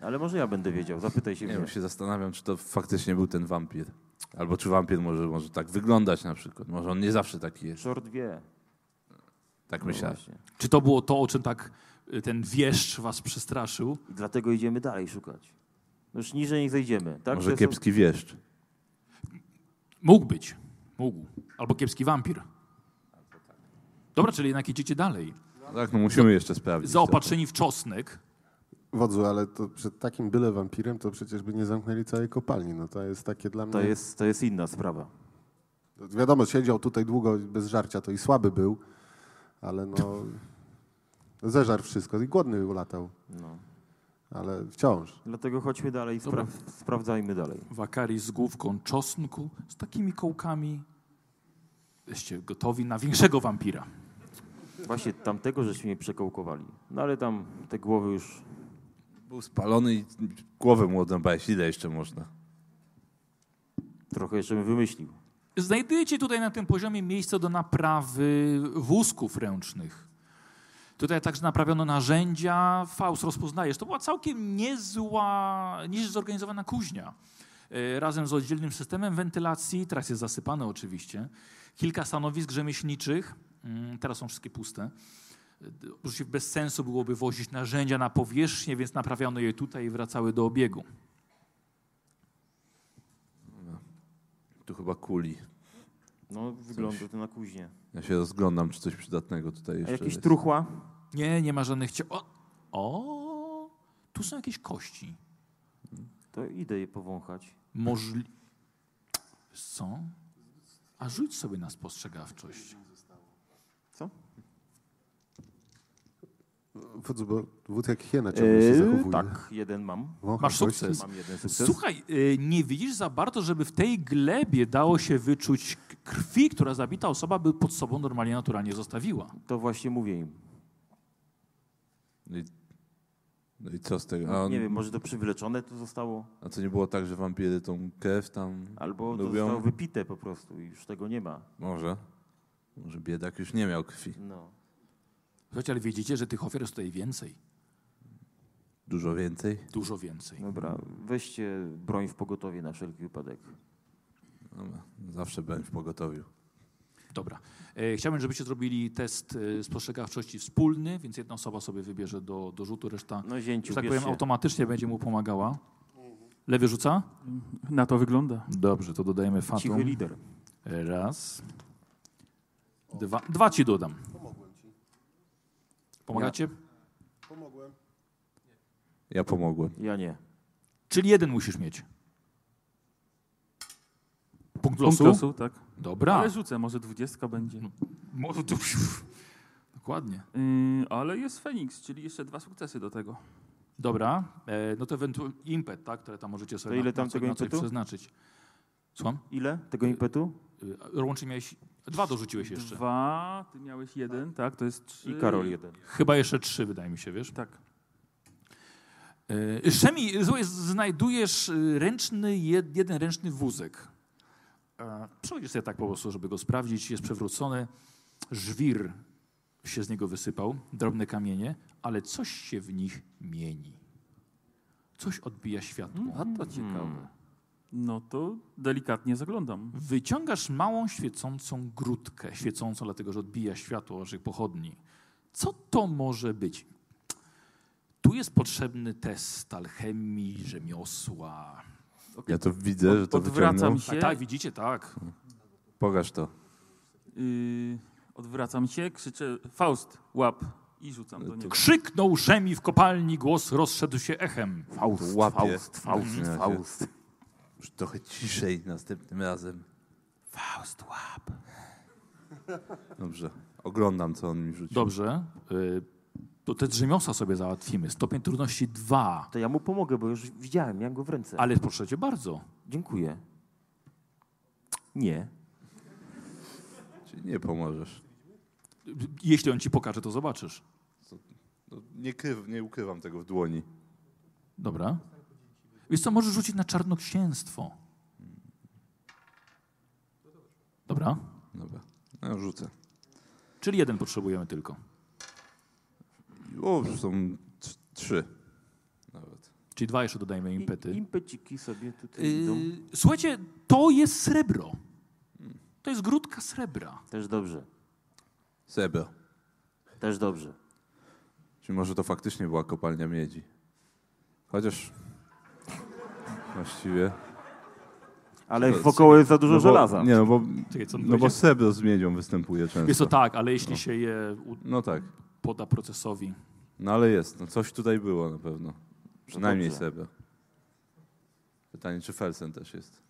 Ale może ja będę wiedział, zapytaj się Nie mnie. wiem, się zastanawiam, czy to faktycznie był ten wampir. Albo czy wampir może, może tak wyglądać na przykład. Może on nie zawsze taki jest. Short wie. Tak No myślałem. właśnie. Czy to było to, o czym tak y, ten wieszcz was przestraszył? I dlatego idziemy dalej szukać. No już niżej nie zejdziemy. Tak? Może są- kiepski wieszcz. Mógł być. Mógł. Albo kiepski wampir. Dobra, czyli jednak idziecie dalej. Tak, no musimy jeszcze sprawdzić. Zaopatrzeni w czosnek. Wodzu, ale to przed takim byle wampirem to przecież by nie zamknęli całej kopalni. No to jest takie dla mnie... To jest, to jest inna sprawa. Wiadomo, siedział tutaj długo bez żarcia, to i słaby był, ale no... Zeżarł wszystko i głodny latał, No. Ale wciąż. Dlatego chodźmy dalej i spra- sprawdzajmy dalej. Wakari z główką czosnku, z takimi kołkami. Jesteście gotowi na większego wampira. Właśnie tamtego żeśmy nie przekołkowali. No ale tam te głowy już... Był spalony i głowę mu odrąbałeś. Ile jeszcze można? Trochę jeszcze bym wymyślił. Znajdujecie tutaj na tym poziomie miejsce do naprawy wózków ręcznych. Tutaj także naprawiono narzędzia. Faust rozpoznajesz. To była całkiem niezła, nieźle zorganizowana kuźnia. E, Razem z oddzielnym systemem wentylacji, teraz jest zasypane oczywiście. Kilka stanowisk rzemieślniczych, Mm, teraz są wszystkie puste. E, Oczywiście bez sensu byłoby wozić narzędzia na powierzchnię, więc naprawiono je tutaj i wracały do obiegu. Tu chyba kuli. No wygląda to na kuźnię. Ja się rozglądam, czy coś przydatnego tutaj A jeszcze jakieś jest. truchła? Nie, nie ma żadnych cio... O, o, tu są jakieś kości. To idę je powąchać. Możli... Wiesz Co? A rzuć sobie na spostrzegawczość. Co? Wodzu, bo wód jak hiena ciągle się zachowuje. Eee, tak, jeden mam. Wącha Masz sukces. Mam jeden sukces. Słuchaj, y, nie widzisz za bardzo, żeby w tej glebie dało się wyczuć krwi, która zabita osoba by pod sobą normalnie, naturalnie zostawiła. To właśnie mówię im. No i, no i co z tego? A, on, Nie wiem, może to przywleczone tu zostało, a to nie było tak, że wampiry tą krew tam albo to lubią? zostało wypite po prostu i już tego nie ma. Może. Może biedak już nie miał krwi. No. Słuchajcie, ale wiedzicie, że tych ofiar jest tutaj więcej. Dużo więcej? Dużo więcej. Dobra, weźcie broń w pogotowie na wszelki wypadek. Dobra. Zawsze byłem w pogotowiu. Dobra. E, chciałbym, żebyście zrobili test e, spostrzegawczości wspólny, więc jedna osoba sobie wybierze do, do rzutu, reszta, No zięciu, że tak powiem, się. automatycznie będzie mu pomagała. Lewy rzuca? Na to wygląda. Dobrze, to dodajemy Cichy fatum. lider. Raz. Dwa. Dwa ci dodam. Pomagacie? Ja pomogłem. Ja nie. Czyli jeden musisz mieć. Punkt Punkt losu? losu, tak. Dobra. Ale rzucę, może dwudziestka będzie. Może to... Dokładnie. Yy, ale jest Feniks, czyli jeszcze dwa sukcesy do tego. Dobra. E, no to ewentualnie impet, tak? Które tam możecie sobie To ile na, tam na, tego na coś impetu? przeznaczyć. Słucham? Ile tego impetu? Y, Łącznie miałeś... Dwa dorzuciłeś jeszcze. Dwa, ty miałeś jeden, tak, to jest trzy. I Karol jeden. Chyba jeszcze trzy, wydaje mi się, wiesz? Tak. E, Szemi, znajdujesz y, ręczny, jed- jeden ręczny wózek. E, Przechodzisz sobie tak po prostu, żeby go sprawdzić. Jest przewrócony. Żwir się z niego wysypał, drobne kamienie, ale coś się w nich mieni. Coś odbija światło. A to ciekawe. No to delikatnie zaglądam. Wyciągasz małą świecącą grudkę, świecącą dlatego, że odbija światło waszych pochodni. Co to może być? Tu jest potrzebny test alchemii, rzemiosła. Ja to widzę, że to Odwracam wyciągnął. się. Tak, tak, widzicie, tak. Pokaż to. Yy, odwracam się, krzyczę Faust, łap i rzucam do niego. Krzyknął Rzemi w kopalni, głos rozszedł się echem. Faust, Łapie. Faust, Faust, Mhm. Faust. Już trochę ciszej następnym razem. Faust, łap. Dobrze. Oglądam, co on mi rzucił. Dobrze. Y, to te drzemiosa sobie załatwimy. Stopień trudności 2. To ja mu pomogę, bo już widziałem, miałem go w ręce. Ale proszę cię bardzo. Dziękuję. Nie. Czyli nie pomożesz. Jeśli on ci pokaże, to zobaczysz. No, nie, kryw, nie ukrywam tego w dłoni. Dobra. Wiesz co, możesz rzucić na czarnoksięstwo. Dobra. Dobra. No, rzucę. Czyli jeden potrzebujemy tylko. O, są tr- trzy. Nawet. Czyli dwa jeszcze dodajemy I, impety. impeciki sobie tutaj idą. Yy, słuchajcie, to jest srebro. To jest grudka srebra. Też dobrze. Srebro. Też dobrze. Czy może to faktycznie była kopalnia miedzi? Chociaż właściwie... Ale To- wokoło jest za dużo no bo, żelaza. Nie, no bo, Czekaj, no bo srebro z miedzią występuje często. Jest to tak, ale jeśli się je u- No tak. poda procesowi. No ale jest. No coś tutaj było na pewno. Przynajmniej dobrze. srebro. Pytanie, czy Felsen też jest.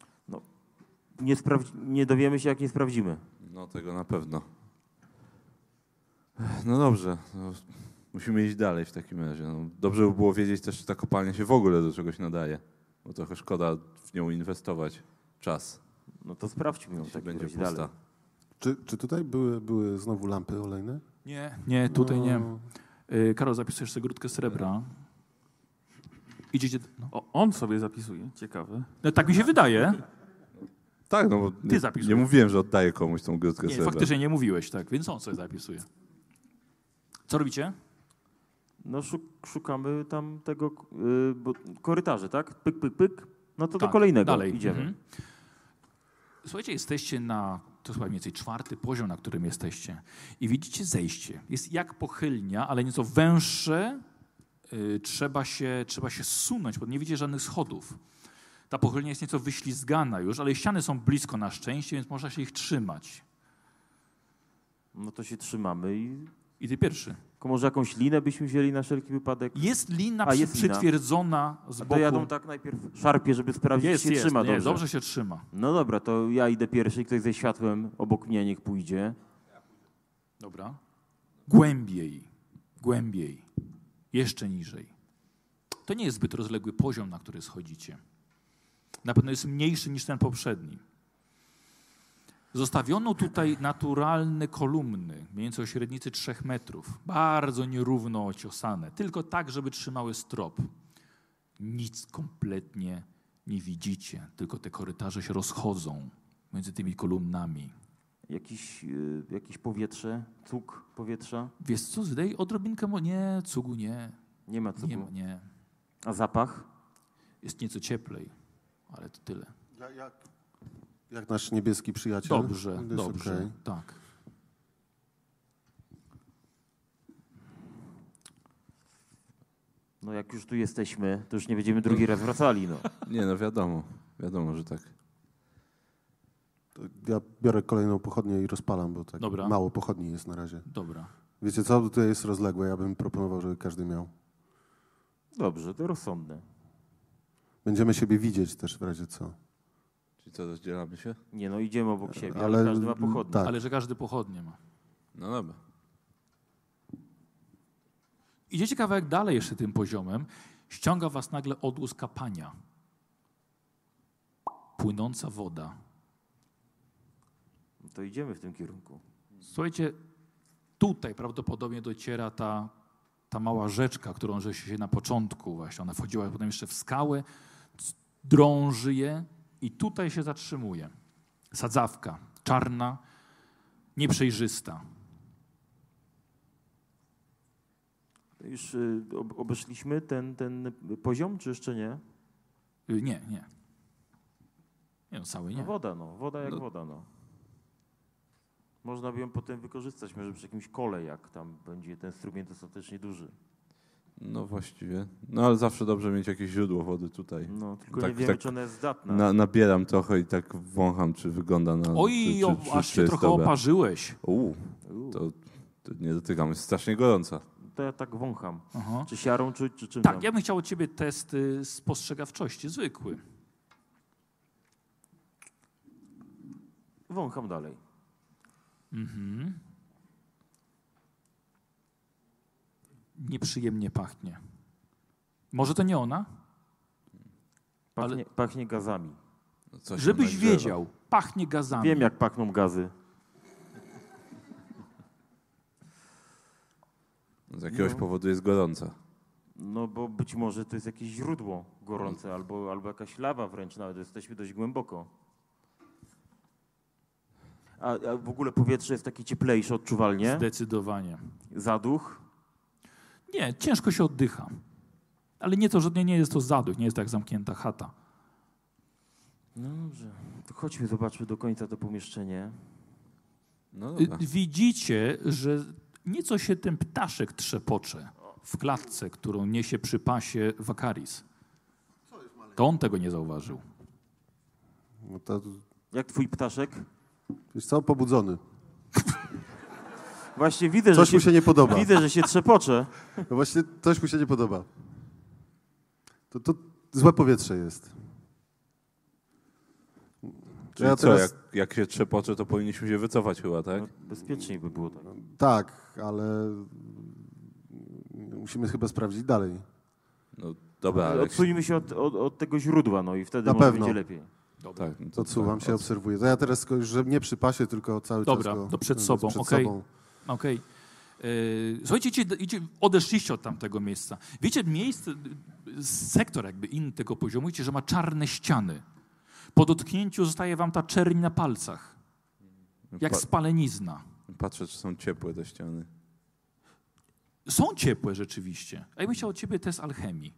Nie, sprawdzi- nie dowiemy się, jak nie sprawdzimy. No tego na pewno. No dobrze. No, musimy iść dalej w takim razie. No, dobrze by było wiedzieć też, czy ta kopalnia się w ogóle do czegoś nadaje. Bo trochę szkoda w nią inwestować czas. No to sprawdźmy ją tak będzie pusta. dalej. Czy, czy tutaj były, były znowu lampy olejne? Nie, nie, tutaj nie. No, Yy, Karol, zapisujesz sobie grudkę srebra. Idziecie... No. O, on sobie zapisuje, ciekawe. No, tak mi się wydaje. Tak, no bo nie, zapisuj. nie mówiłem, że oddaję komuś tą grudkę Nie, srebra. faktycznie nie mówiłeś, tak, więc on sobie zapisuje. Co robicie? No szuk, szukamy tam tego y, bo, korytarzy, tak? Pyk, pyk, pyk. No to Tak, do kolejnego dalej. idziemy. Mhm. Słuchajcie, jesteście na, to chyba mniej więcej czwarty poziom, na którym jesteście. I widzicie zejście. Jest jak pochylnia, ale nieco węższe. Yy, trzeba, się, trzeba się zsunąć, bo nie widzicie żadnych schodów. Ta pochylnia jest nieco wyślizgana już, ale ściany są blisko na szczęście, więc można się ich trzymać. No to się trzymamy i I ty pierwszy. Tylko może jakąś linę byśmy wzięli na wszelki wypadek. Jest lina A, jest lina. przytwierdzona z A boku. to jadą tak najpierw szarpie, żeby sprawdzić, jest, czy się jest, trzyma nie, dobrze. dobrze się trzyma. No dobra, to ja idę pierwszy, ktoś ze światłem obok mnie niech pójdzie. Dobra. Głębiej, głębiej, jeszcze niżej. To nie jest zbyt rozległy poziom, na który schodzicie. Na pewno jest mniejszy niż ten poprzedni. Zostawiono tutaj naturalne kolumny, mniej więcej o średnicy 3 metrów, bardzo nierówno ociosane, tylko tak, żeby trzymały strop. Nic kompletnie nie widzicie, tylko te korytarze się rozchodzą między tymi kolumnami. Jakiś, y, jakieś powietrze, cuk powietrza. Wiesz co, zdej odrobinkę, mo- nie, cugu nie, Nie ma cugu. nie, ma, nie. A zapach? Jest nieco cieplej, ale to tyle. Jak, jak nasz niebieski przyjaciel? Dobrze, dobrze, okej. tak. No jak już tu jesteśmy, to już nie będziemy drugi raz wracali, no. Nie, no wiadomo. Wiadomo, że tak. To Ja biorę kolejną pochodnię i rozpalam, bo tak Dobra. mało pochodni jest na razie. Dobra. Wiecie co, tutaj jest rozległe, ja bym proponował, żeby każdy miał. Dobrze, to rozsądne. Będziemy siebie widzieć też w razie co. Czyli co, rozdzielamy się? Nie no, idziemy obok siebie, ale, Ale- każdy ma pochodnie. tak. Ale że każdy pochodnie ma. No dobra. Idziecie kawałek dalej jeszcze tym poziomem, ściąga was nagle odgłos kapania. Płynąca woda. To idziemy w tym kierunku. Słuchajcie, tutaj prawdopodobnie dociera ta, ta mała rzeczka, którą żeście się na początku właśnie, ona wchodziła potem jeszcze w skałę, drąży je i tutaj się zatrzymuje. Sadzawka, czarna, nieprzejrzysta. Już y, ob- obeszliśmy ten, ten poziom, czy jeszcze nie? Y, Nie, nie. Nie no, cały No nie. woda, no. Woda jak No. woda, no. Można by ją potem wykorzystać, może przy jakimś kole, jak tam będzie ten strumień dostatecznie duży. No właściwie. No ale zawsze dobrze mieć jakieś źródło wody tutaj. No, tylko tak, nie wiem, tak czy ona jest zdatna. Na, nabieram trochę i tak wącham, czy wygląda na... Oj, czy, o, czy, czy, aż się trochę dobra. oparzyłeś. Uuu, to, to, nie dotykam, jest strasznie gorąca. To ja tak wącham. Aha. Czy siarą, czy, czy czym Tak, tam? ja bym chciał od ciebie test y, spostrzegawczości, zwykły. Wącham dalej. Mhm. Nieprzyjemnie pachnie. Może to nie ona? Pachnie, Ale- pachnie gazami. No, coś Żebyś wiedział, pachnie gazami. Wiem, jak pachną gazy. Z jakiegoś No. powodu jest gorąca. No bo być może to jest jakieś źródło gorące, albo, albo jakaś lawa wręcz nawet. Jesteśmy dość głęboko. A, a w ogóle powietrze jest takie cieplejsze odczuwalnie. Zdecydowanie. Zaduch. Nie, ciężko się oddycha. Ale nie to, że nie, nie jest to zaduch, nie jest to jak zamknięta chata. No dobrze. To chodźmy, zobaczmy do końca to pomieszczenie. No Y, dobra. Widzicie, że nieco się ten ptaszek trzepocze w klatce, którą niesie przy pasie Wakaris. To on tego nie zauważył. No to, Jak twój ptaszek? wiesz co, pobudzony. Właśnie widzę, Coś że mu się nie podoba. Widzę, że się trzepocze. No właśnie, coś mu się nie podoba. To, to złe powietrze jest. Czyli ja co, teraz- jak, jak się trzepocze, to powinniśmy się wycofać chyba, tak? No, bezpieczniej by było tak. Tak, ale musimy chyba sprawdzić dalej. No dobra, Ale odsuńmy się od, od, od tego źródła, no i wtedy Na może pewno. będzie lepiej. Tak, no to Odsuwam tak, się, obserwuję. To ja teraz, tylko, że nie przy pasie, tylko cały Dobra, czas go, to przed sobą, Przed okej. sobą. Okej. Yy, Słuchajcie, idzie, idzie, odeszliście od tamtego miejsca. Wiecie, miejsce, y, sektor jakby inny tego poziomu, widzicie, że ma czarne ściany. Po dotknięciu zostaje wam ta czerń na palcach, jak Pa- spalenizna. Patrzę, czy są ciepłe te ściany. Są ciepłe rzeczywiście. A ja bym chciał od ciebie test alchemii.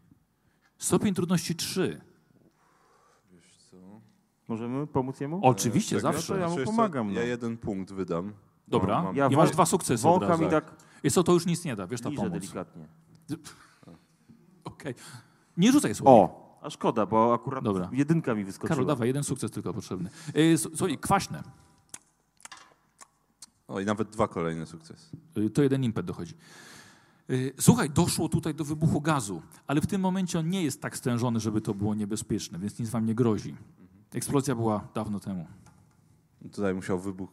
Stopień trudności 3. Możemy pomóc jemu? Oczywiście, Tak, zawsze. no to ja mu co, pomagam, no. Ja jeden punkt wydam. Dobra. Mam, mam. Ja I masz dwa sukcesy od Wącham razu. i tak Jest to, to już nic nie da, wiesz, ta liżę pomoc. delikatnie. Okej. Nie rzucaj słowa. O! A szkoda, bo akurat Dobra. jedynka mi wyskoczyła. Karol, dawaj, jeden sukces tylko potrzebny. Yy, Słuchaj, kwaśne. O, i nawet dwa kolejne sukcesy. Y, To jeden impet dochodzi. Y, Słuchaj, doszło tutaj do wybuchu gazu, ale w tym momencie on nie jest tak stężony, żeby to było niebezpieczne, więc nic wam nie grozi. Eksplozja była dawno temu. Tutaj musiał wybuch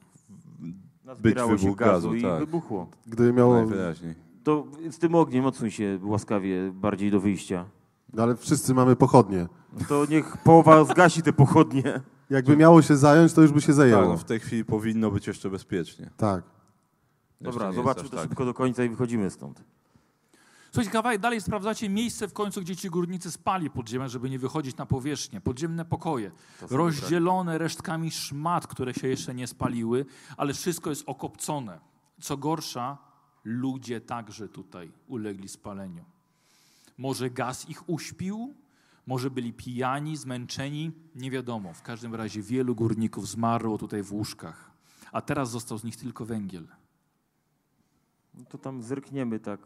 Nazbierało być się wybuch gazu, gazu, i tak. wybuchło. Gdyby miało... najwyraźniej. To z tym ogniem odsuń się łaskawie bardziej do wyjścia. No ale wszyscy mamy pochodnie. To niech połowa zgasi te pochodnie. Jakby miało się zająć, to już by się Tak, zajęło. no w tej chwili powinno być jeszcze bezpiecznie. Tak. Dobra, Jeszcze jest zobaczmy to tak. szybko do końca i wychodzimy stąd. Słuchajcie, kawałek dalej sprawdzacie miejsce w końcu, gdzie ci górnicy spali podziemia, żeby nie wychodzić na powierzchnię. Podziemne pokoje, rozdzielone resztkami szmat, które się jeszcze nie spaliły, ale wszystko jest okopcone. Co gorsza, ludzie także tutaj ulegli spaleniu. Może gaz ich uśpił, może byli pijani, zmęczeni, nie wiadomo. W każdym razie wielu górników zmarło tutaj w łóżkach, a teraz został z nich tylko węgiel. No to tam zerkniemy tak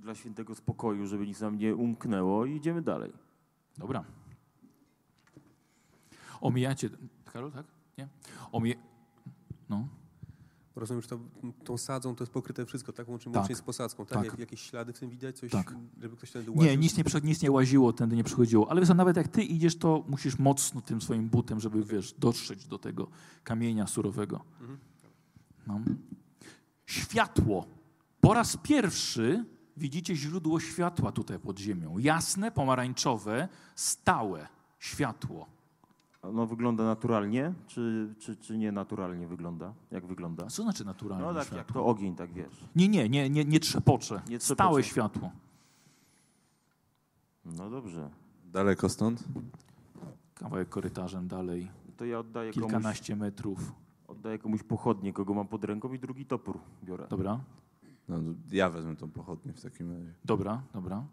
dla świętego spokoju, żeby nic nam nie umknęło i idziemy dalej. Dobra. Omijacie. Karol, tak? Nie? Omije... No. Rozumiem, że to, tą sadzą to jest pokryte wszystko, tak? Łącznie, Tak. łącznie z posadzką, tak? Tak. Jak, jakieś ślady w tym widać? Coś, Tak. żeby ktoś wtedy łaził? Nie, nic nie, nic nie łaziło, tędy nie przychodziło. Ale wiesz, nawet jak ty idziesz, to musisz mocno tym swoim butem, żeby, wiesz, dotrzeć do tego kamienia surowego. No. Światło. Po raz pierwszy widzicie źródło światła tutaj pod ziemią. Jasne, pomarańczowe, stałe światło. Ono wygląda naturalnie, czy, czy, czy nie naturalnie wygląda? Jak wygląda? Co znaczy naturalne No tak, światło? jak to ogień, tak wiesz. Nie, nie, nie, nie, nie trzepocze. Nie trzepocze. Stałe światło. No dobrze. Daleko stąd? Kawałek korytarzem dalej, To ja oddaję komuś, kilkanaście metrów. oddaję komuś pochodnie, kogo mam pod ręką i drugi topór biorę. Dobra, No, ja wezmę tą pochodnię w takim razie. dobra, dobra.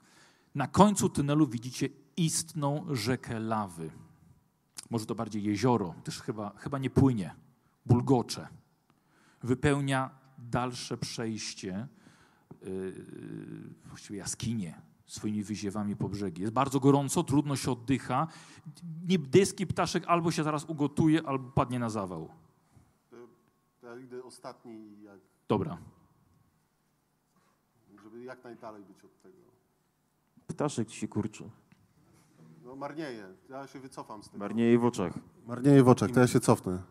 Na końcu tunelu widzicie istną rzekę lawy. Może to bardziej jezioro, też chyba, chyba nie płynie, bulgocze. Wypełnia dalsze przejście, yy, właściwie jaskinie, swoimi wyziewami po brzegi. Jest bardzo gorąco, trudno się oddycha. Niebieski ptaszek albo się zaraz ugotuje, albo padnie na zawał. Ja idę ostatni, jak, Dobra. Żeby jak najdalej być od tego. Ptaszek ci się kurczy. No marnieje, ja się wycofam z tego. Marnieje w oczach. Marnieje w oczach, to ja się cofnę.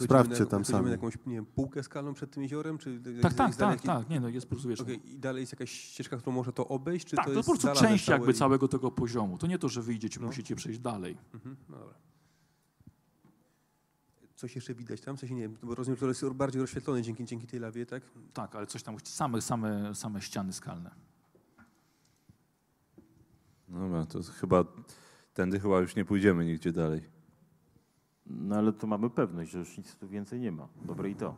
Sprawdźcie na, tam sami. na jakąś nie wiem, półkę skalną przed tym jeziorem? Czy Tak, tak, tak, daleki- tak. Nie, no jest po prostu, wiesz, Okej, I dalej jest jakaś ścieżka, którą można to obejść? Czy tak, to to, jest po prostu część jakby i- całego tego poziomu. To nie to, że wyjdziecie, No. musicie przejść dalej. Mhm, no dobra. Coś jeszcze widać tam? W sensie, nie wiem, bo rozumiem, że to jest bardziej rozświetlone dzięki, dzięki tej lawie, tak? Tak, ale coś tam, same, same, same ściany skalne. Dobra, to chyba, tędy chyba już nie pójdziemy nigdzie dalej. No ale to mamy pewność, że już nic tu więcej nie ma. Dobre i to.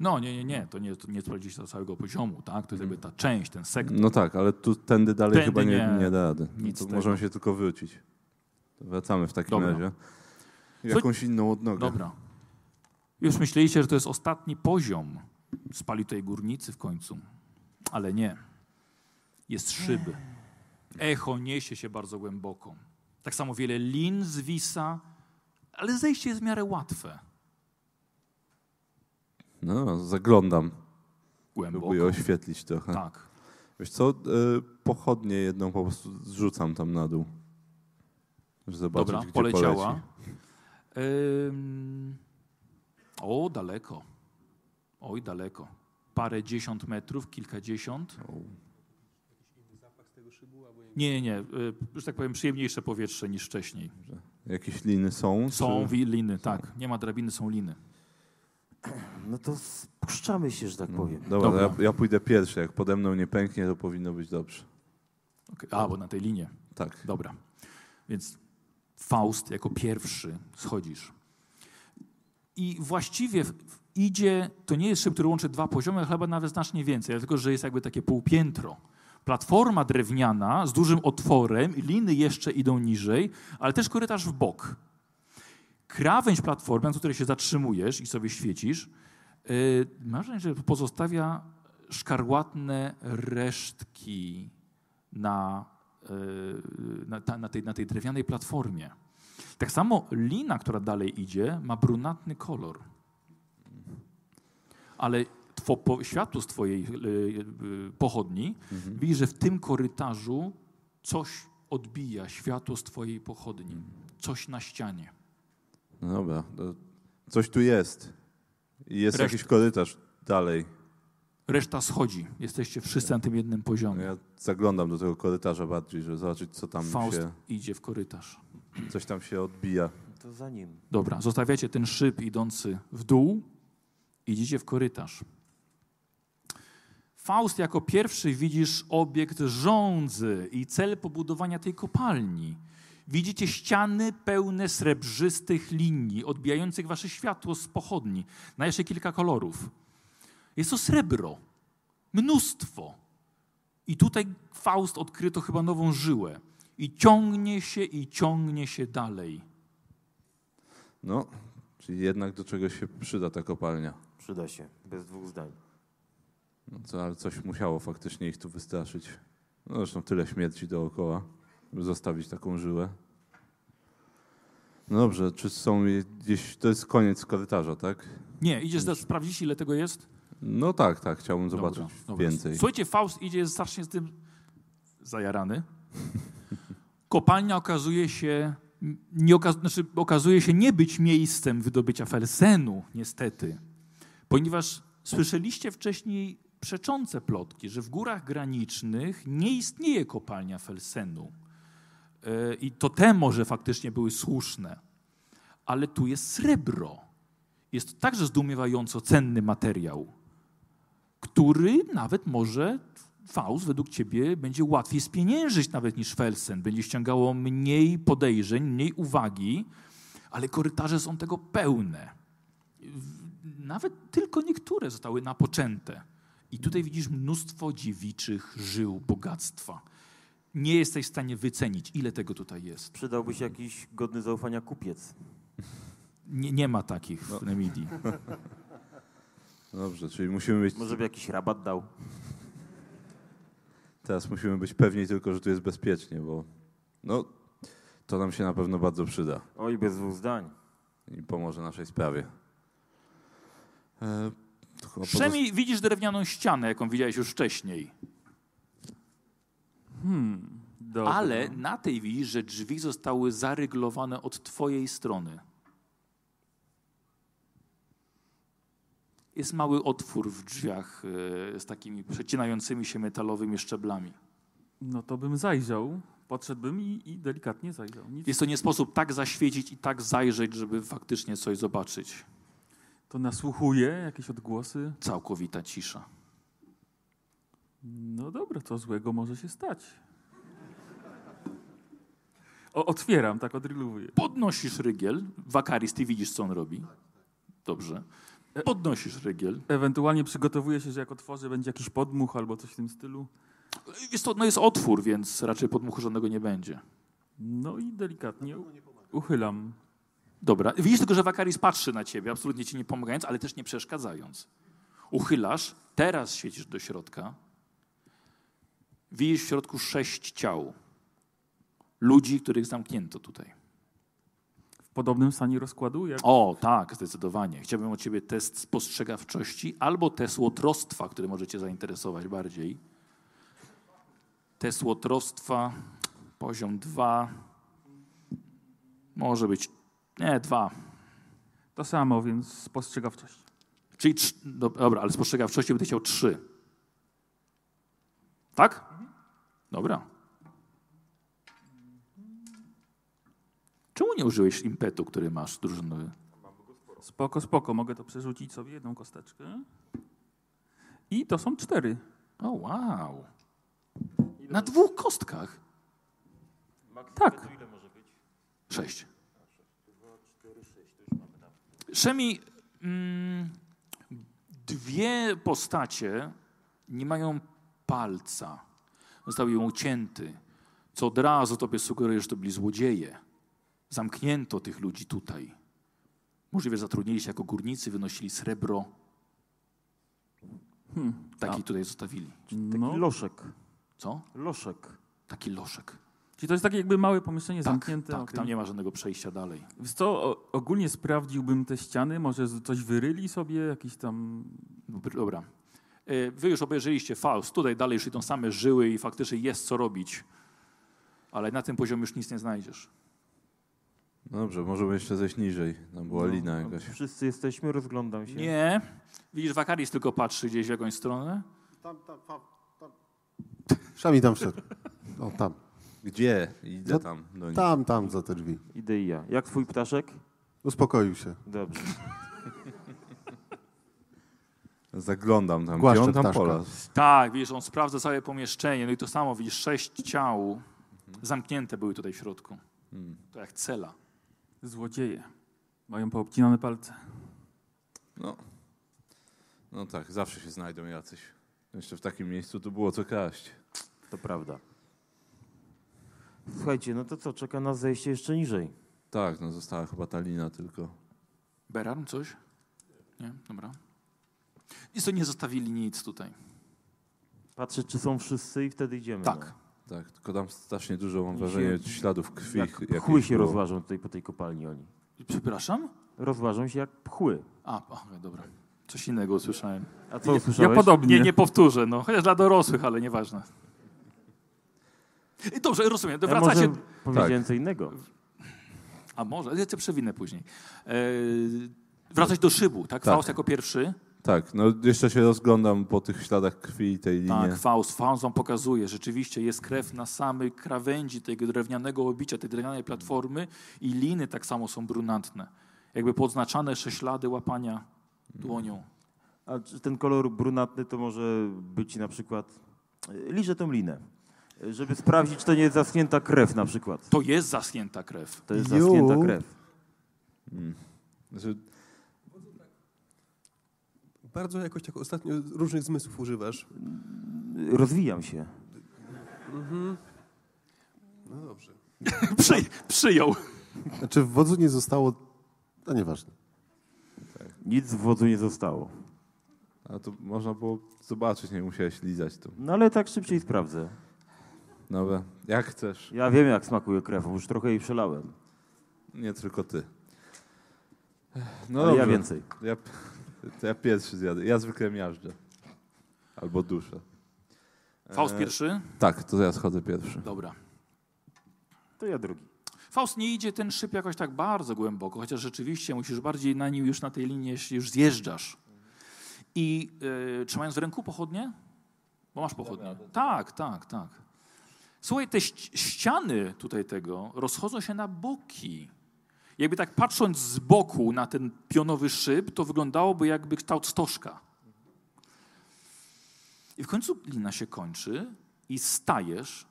No, nie, nie, nie, to nie, to nie sprawdziliście do całego poziomu, tak? To jest jakby ta część, ten sektor. No tak, ale tu tędy dalej Tędy chyba nie, nie, nie da rady. No nic tego. możemy się tylko wrócić. Wracamy w takim Dobra. razie. Jakąś inną odnogę. Dobra. Już myśleliście, że to jest ostatni poziom. Spali tutaj górnicy w końcu. Ale nie. Jest szyby. Echo niesie się bardzo głęboko. Tak samo wiele lin zwisa, ale zejście jest w miarę łatwe. No, zaglądam. Głęboko. Próbuję oświetlić trochę. Tak. Wiesz co, y, pochodnie jedną po prostu zrzucam tam na dół. Żeby zobaczyć, Dobra, gdzie poleciała. poleci. Ym... O, daleko. Oj, daleko. Parę dziesiąt metrów, kilkadziesiąt. Nie, nie, nie. y, Już tak powiem, przyjemniejsze powietrze niż wcześniej. Jakieś liny są? Są czy... liny, tak. Nie ma drabiny, są liny. No to spuszczamy się, że tak No, powiem. dobra, Dobra. Ja, ja pójdę pierwszy. Jak pode mną nie pęknie, to powinno być dobrze. Okej, A, bo na tej linie. Tak. Dobra. Więc Faust jako pierwszy schodzisz. I właściwie idzie, to nie jest szyb, który łączy dwa poziomy, ale chyba nawet znacznie więcej, dlatego że jest jakby takie półpiętro. Platforma drewniana z dużym otworem, liny jeszcze idą niżej, ale też korytarz w bok. Krawędź platformy, na której się zatrzymujesz i sobie świecisz, yy, masz że pozostawia szkarłatne resztki na, yy, na, na, tej, na tej drewnianej platformie. Tak samo lina, która dalej idzie, ma brunatny kolor. Ale two, po, światło z twojej yy, yy, pochodni Mhm. widzisz, że w tym korytarzu coś odbija, światło z twojej pochodni. Coś na ścianie. No dobra, coś tu jest. Jest Reszta. jakiś korytarz dalej. Reszta schodzi. Jesteście wszyscy na tym jednym poziomie. Ja zaglądam do tego korytarza bardziej, żeby zobaczyć, co tam Faust się, idzie w korytarz. Coś tam się odbija. To za nim. Dobra, zostawiacie ten szyb idący w dół, idziecie w korytarz. Faust jako pierwszy widzisz obiekt żądzy i cel pobudowania tej kopalni. Widzicie ściany pełne srebrzystych linii, odbijających wasze światło z pochodni, na jeszcze kilka kolorów. Jest to srebro. Mnóstwo. I tutaj Faust odkryto chyba nową żyłę. I ciągnie się, i ciągnie się dalej. No, czyli jednak do czegoś się przyda ta kopalnia. Przyda się, bez dwóch zdań. No co, ale coś musiało faktycznie ich tu wystraszyć. No zresztą tyle śmierci dookoła, żeby zostawić taką żyłę. No dobrze, czy są gdzieś, to jest koniec korytarza, tak? Nie, idziesz za- sprawdzić, ile tego jest? No tak, tak, chciałbym Dobra, zobaczyć dobra. więcej. Słuchajcie, Faust idzie strasznie z tym zajarany. Kopalnia okazuje się nie, znaczy, okazuje się nie być miejscem wydobycia felsenu, niestety. Ponieważ słyszeliście wcześniej przeczące plotki, że w górach granicznych nie istnieje kopalnia felsenu. E, I to te może faktycznie były słuszne. Ale tu jest srebro. Jest to także zdumiewająco cenny materiał który nawet może Faust według ciebie będzie łatwiej spieniężyć nawet niż Felsen. Będzie ściągało mniej podejrzeń, mniej uwagi, ale korytarze są tego pełne. Nawet tylko niektóre zostały napoczęte. I tutaj widzisz mnóstwo dziewiczych żył bogactwa. Nie jesteś w stanie wycenić, ile tego tutaj jest. Przydałby się jakiś godny zaufania kupiec. Nie, nie ma takich w Nemidii. Dobrze, czyli musimy być, Może by jakiś rabat dał. Teraz musimy być pewni tylko, że tu jest bezpiecznie, bo no, to nam się na pewno bardzo przyda Oj, bez dwóch zdań. i pomoże naszej sprawie. E, Przynajmniej widzisz drewnianą ścianę, jaką widziałeś już wcześniej. Hmm, dobra. Ale na tej widzisz, że drzwi zostały zaryglowane od twojej strony. Jest mały otwór w drzwiach e, z takimi przecinającymi się metalowymi szczeblami. No to bym zajrzał, podszedłbym i, i delikatnie zajrzał. Nic. Jest to nie sposób tak zaświecić i tak zajrzeć, żeby faktycznie coś zobaczyć. To nasłuchuje, jakieś odgłosy. Całkowita cisza. No dobra, co złego może się stać. O, otwieram, tak odrylowuję. Podnosisz rygiel. Wakaris, ty widzisz, co on robi. Dobrze. Podnosisz rygiel. Ewentualnie przygotowuję się, że jak otworzę, będzie jakiś podmuch albo coś w tym stylu. Jest, to, no jest otwór, więc raczej podmuchu żadnego nie będzie. No i delikatnie uchylam. Dobra. Widzisz tylko, że Wakaris patrzy na ciebie, absolutnie ci nie pomagając, ale też nie przeszkadzając. Uchylasz, teraz świecisz do środka. Widzisz w środku sześć ciał. Ludzi, których zamknięto tutaj. Podobnym stanie rozkładu, jak O, tak, zdecydowanie. Chciałbym od ciebie test spostrzegawczości albo test łotrostwa, który może cię zainteresować bardziej. Test łotrostwa, poziom 2. Może być, nie, 2. to samo, więc spostrzegawczość. Czyli, dobra, ale spostrzegawczości będę chciał 3. Tak? Dobra. Czemu nie użyłeś impetu, który masz drużynowy? Spoko, spoko, mogę to przerzucić sobie, jedną kosteczkę. I to są cztery. O, wow. Na dwóch kostkach. Tak. Sześć. Szemi, mm, dwie postacie nie mają palca. Został ją ucięty, co od razu tobie sugeruje, że to byli złodzieje. Zamknięto tych ludzi tutaj. Możliwe, że zatrudnili się jako górnicy, wynosili srebro. Taki tutaj zostawili. Taki No, loszek. Co? Loszek. Taki loszek. czyli to jest takie jakby małe pomieszczenie Tak, zamknięte. tak, okej. tam nie ma żadnego przejścia dalej. Wiesz co, o, ogólnie sprawdziłbym te ściany, może coś wyryli sobie, jakiś tam... Dobr- Dobra. E, Wy już obejrzeliście Faust. Tutaj dalej już idą same żyły i faktycznie jest co robić. Ale na tym poziomie już nic nie znajdziesz. No dobrze, możemy jeszcze zejść niżej. Tam była No, lina no, jakaś. Wszyscy jesteśmy, rozglądam się. Nie. Widzisz, Wakaris tylko patrzy gdzieś w jakąś stronę. Tam, tam, tam, tam. Szami tam wszedł. O, tam. Gdzie? Idę No, tam do nich. Tam, tam za te drzwi. Idę i ja. Jak twój ptaszek? Uspokoił się. Dobrze. Zaglądam tam. Głaszczę Gdzie on tam ptaszka. polazł? Tak, widzisz, on sprawdza całe pomieszczenie. No i to samo, widzisz, sześć ciał zamknięte były tutaj w środku. Hmm. To jak cela. Złodzieje. Mają poobcinane palce. No. no tak, zawsze się znajdą jacyś. Jeszcze w takim miejscu to było co kraść. To prawda. Słuchajcie, no to co, czeka nas zejście jeszcze niżej. Tak, no została chyba ta lina tylko. Beran, coś? Nie? Dobra. Nic to nie zostawili nic tutaj. Patrzę, czy są wszyscy i wtedy idziemy. Tak. Tak, tylko tam strasznie dużo mam wrażenie się- śladów krwi. Jak jakiejś pchły się było. rozważą tutaj po tej kopalni oni. Przepraszam? Rozważą się jak pchły. A, okej, dobra. Coś innego usłyszałem. A co Ja usłyszałeś? podobnie. Nie, nie powtórzę, no. Chociaż dla dorosłych, ale nieważne. I Dobrze, rozumiem. Ja Wracacie. może powiedziałem co innego. A może, ja cię przewinę później. E, wracać do szybu, tak? Tak. Faust jako pierwszy. Tak, no jeszcze się rozglądam po tych śladach krwi i tej linie. Tak, Faust. Faust wam pokazuje. Rzeczywiście jest krew na samej krawędzi tego drewnianego obicia, tej drewnianej platformy i liny tak samo są brunatne. Jakby podznaczane jeszcze ślady łapania dłonią. A czy ten kolor brunatny to może być na przykład... Liżę tą linę. Żeby sprawdzić, czy to nie jest zaschnięta krew na przykład. To jest zaschnięta krew. To jest zaschnięta krew. Znaczy, Bardzo jakoś tak ostatnio różnych zmysłów używasz. Rozwijam się. No dobrze. Przy, przyjął. Znaczy w wodzu nie zostało... No nieważne. Nic w wodzu nie zostało. a to można było zobaczyć, nie musiałeś lizać to. No ale tak szybciej sprawdzę. Dobra, jak chcesz. Ja wiem, jak smakuje krew, już trochę jej przelałem. Nie tylko ty. No ale ja więcej. Ja, to ja pierwszy zjadę. Ja zwykle miażdżę. Albo duszę. Faust E, pierwszy? Tak, to ja schodzę pierwszy. Dobra. To ja drugi. Faust nie idzie ten szyb jakoś tak bardzo głęboko, chociaż rzeczywiście musisz bardziej na nim już na tej linii już zjeżdżasz. I e, trzymając w ręku pochodnie? Bo masz pochodnie. Tak, tak, tak. Słuchaj, te ści- ściany tutaj tego rozchodzą się na boki. Jakby tak patrząc z boku na ten pionowy szyb, to wyglądałoby jakby kształt stożka. I w końcu lina się kończy i stajesz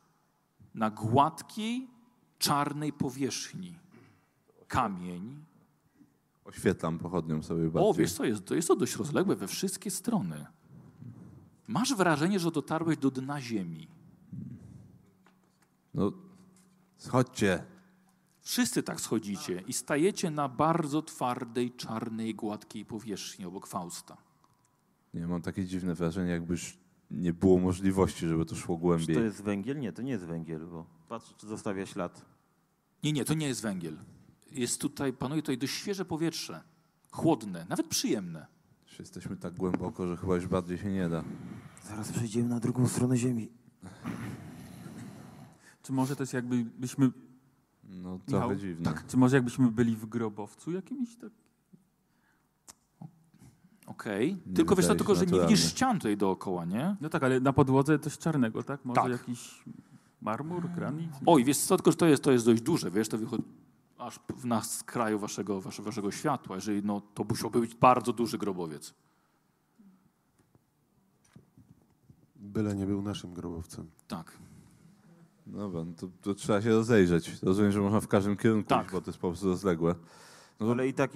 na gładkiej, czarnej powierzchni. Kamień. Oświetlam pochodnią sobie bardziej. O, wiesz co, jest, to jest to dość rozległe we wszystkie strony. Masz wrażenie, że dotarłeś do dna ziemi. No, schodźcie. Wszyscy tak schodzicie i stajecie na bardzo twardej, czarnej, gładkiej powierzchni obok Fausta. Nie, mam takie dziwne wrażenie, jakbyś nie było możliwości, żeby to szło Czy głębiej. to jest węgiel? Nie, to nie jest węgiel, bo patrz, czy zostawia ślad. Nie, nie, to nie jest węgiel. Jest tutaj, panuje tutaj dość świeże powietrze. Chłodne, nawet przyjemne. Już Jesteśmy tak głęboko, że chyba już bardziej się nie da. Zaraz przejdziemy na drugą stronę ziemi. Czy może to jest No, Michał, trochę dziwne. czy może jakbyśmy byli w grobowcu jakimś tak? Okej. Nie Tylko wiesz, tylko że nie widzisz ścian tutaj dookoła, nie? No tak, ale na podłodze coś czarnego, tak? Może Tak. jakiś marmur, granit? Oj, wiesz co, tylko że to jest, to jest dość duże, wiesz, to wychodzi aż w- na skraju waszego, wasze, waszego światła. Jeżeli, no, to musiałby być bardzo duży grobowiec. Byle nie był naszym grobowcem. Tak. Dobra, no to, to trzeba się rozejrzeć. Rozumiem, że można w każdym kierunku, Tak. bo to jest po prostu rozległe. No to, Ale i tak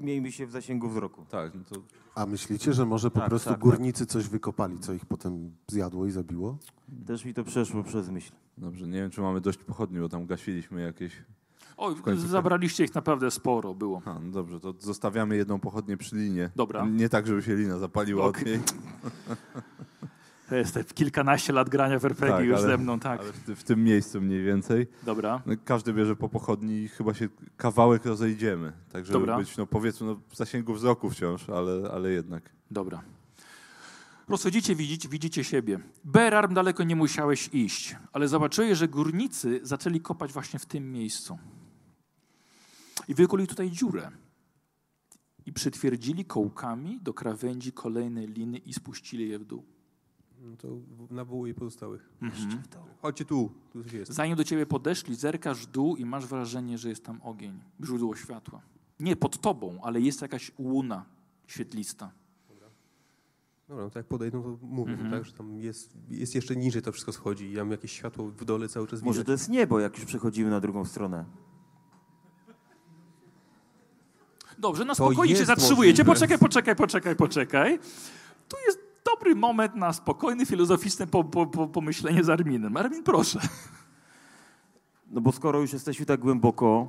miejmy się w zasięgu wzroku. tak, no to A myślicie, że może po Tak, prostu tak, tak. górnicy coś wykopali, co ich potem zjadło i zabiło? Też mi to przeszło przez myśl. dobrze. Nie wiem, czy mamy dość pochodni, bo tam gasiliśmy jakieś... Oj, końcu- zabraliście ich naprawdę sporo, było. A, no dobrze, to zostawiamy jedną pochodnię przy linie. Dobra. Nie tak, żeby się lina zapaliła od Okej. niej, To jest te kilkanaście lat grania w RPG Tak, już ale- ze mną, tak. ale w, w tym miejscu mniej więcej. Dobra. No, każdy bierze po pochodni i chyba się kawałek rozejdziemy. Tak, żeby Dobra. być, no powiedzmy, no, w zasięgu wzroku wciąż, ale, ale jednak. Dobra. Rozchodzicie, widzicie, widzicie siebie. Berarm daleko nie musiałeś iść, ale zobaczyłeś, że górnicy zaczęli kopać właśnie w tym miejscu. I wykulili tutaj dziurę. I przytwierdzili kołkami do krawędzi kolejnej liny i spuścili je w dół. No to nawołuję pozostałych. Mhm. Chodźcie tu, tu coś jest. Zanim do ciebie podeszli, zerkasz w dół i masz wrażenie, że jest tam ogień, źródło światła. Nie pod tobą, ale jest jakaś łuna świetlista. Dobra, no to jak podejdą, to mówię, Mhm. tak, że tam jest, jest jeszcze niżej to wszystko schodzi i tam jakieś światło w dole cały czas Może widać. to jest niebo, jak już przechodzimy na drugą stronę. Dobrze, na To spokojnie się zatrzymujecie. możliwe. Poczekaj, poczekaj, poczekaj, poczekaj. Tu jest dobry moment na spokojne, filozoficzne po, po, po, pomyślenie z Arminem. Armin, proszę. No bo skoro już jesteśmy tak głęboko,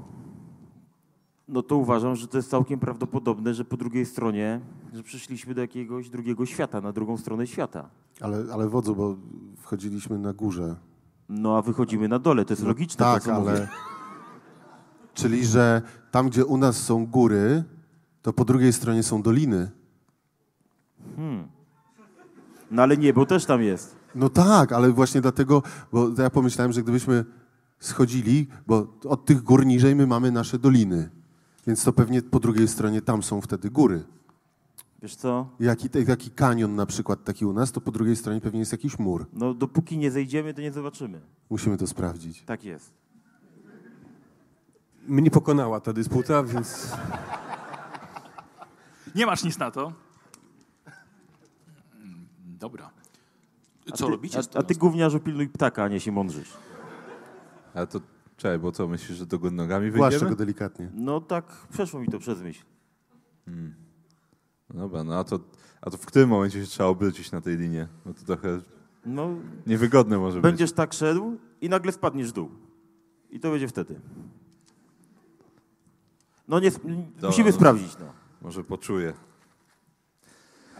no to uważam, że to jest całkiem prawdopodobne, że po drugiej stronie, że przyszliśmy do jakiegoś drugiego świata, na drugą stronę świata. Ale, ale wodzu, bo wchodziliśmy na górze. No a wychodzimy na dole, to jest No logiczne, tak, to co ale... mówię. Czyli, że tam, gdzie u nas są góry, to po drugiej stronie są doliny. No ale niebo też tam jest. No tak, ale właśnie dlatego, bo ja pomyślałem, że gdybyśmy schodzili, bo od tych gór niżej my mamy nasze doliny. Więc to pewnie po drugiej stronie tam są wtedy góry. Wiesz co? Jaki, taki kanion na przykład taki u nas, to po drugiej stronie pewnie jest jakiś mur. No dopóki nie zejdziemy, to nie zobaczymy. Musimy to sprawdzić. Tak jest. Mnie pokonała ta dysputa, więc Nie masz nic na to? Dobra. A Co ty, robicie? A, a ty gówniarzu pilnuj ptaka, a nie się mądrzysz. A to czekaj, bo co, myślisz, że do góry nogami Głaszczę wyjdziemy? go delikatnie. No tak, przeszło mi to przez myśl. No Dobra, no a to, a to w którym momencie się trzeba obrócić na tej linie? Bo to trochę No, niewygodne może być. będziesz tak szedł i nagle spadniesz w dół. I to będzie wtedy. No nie, musimy no. sprawdzić, no. Może poczuję.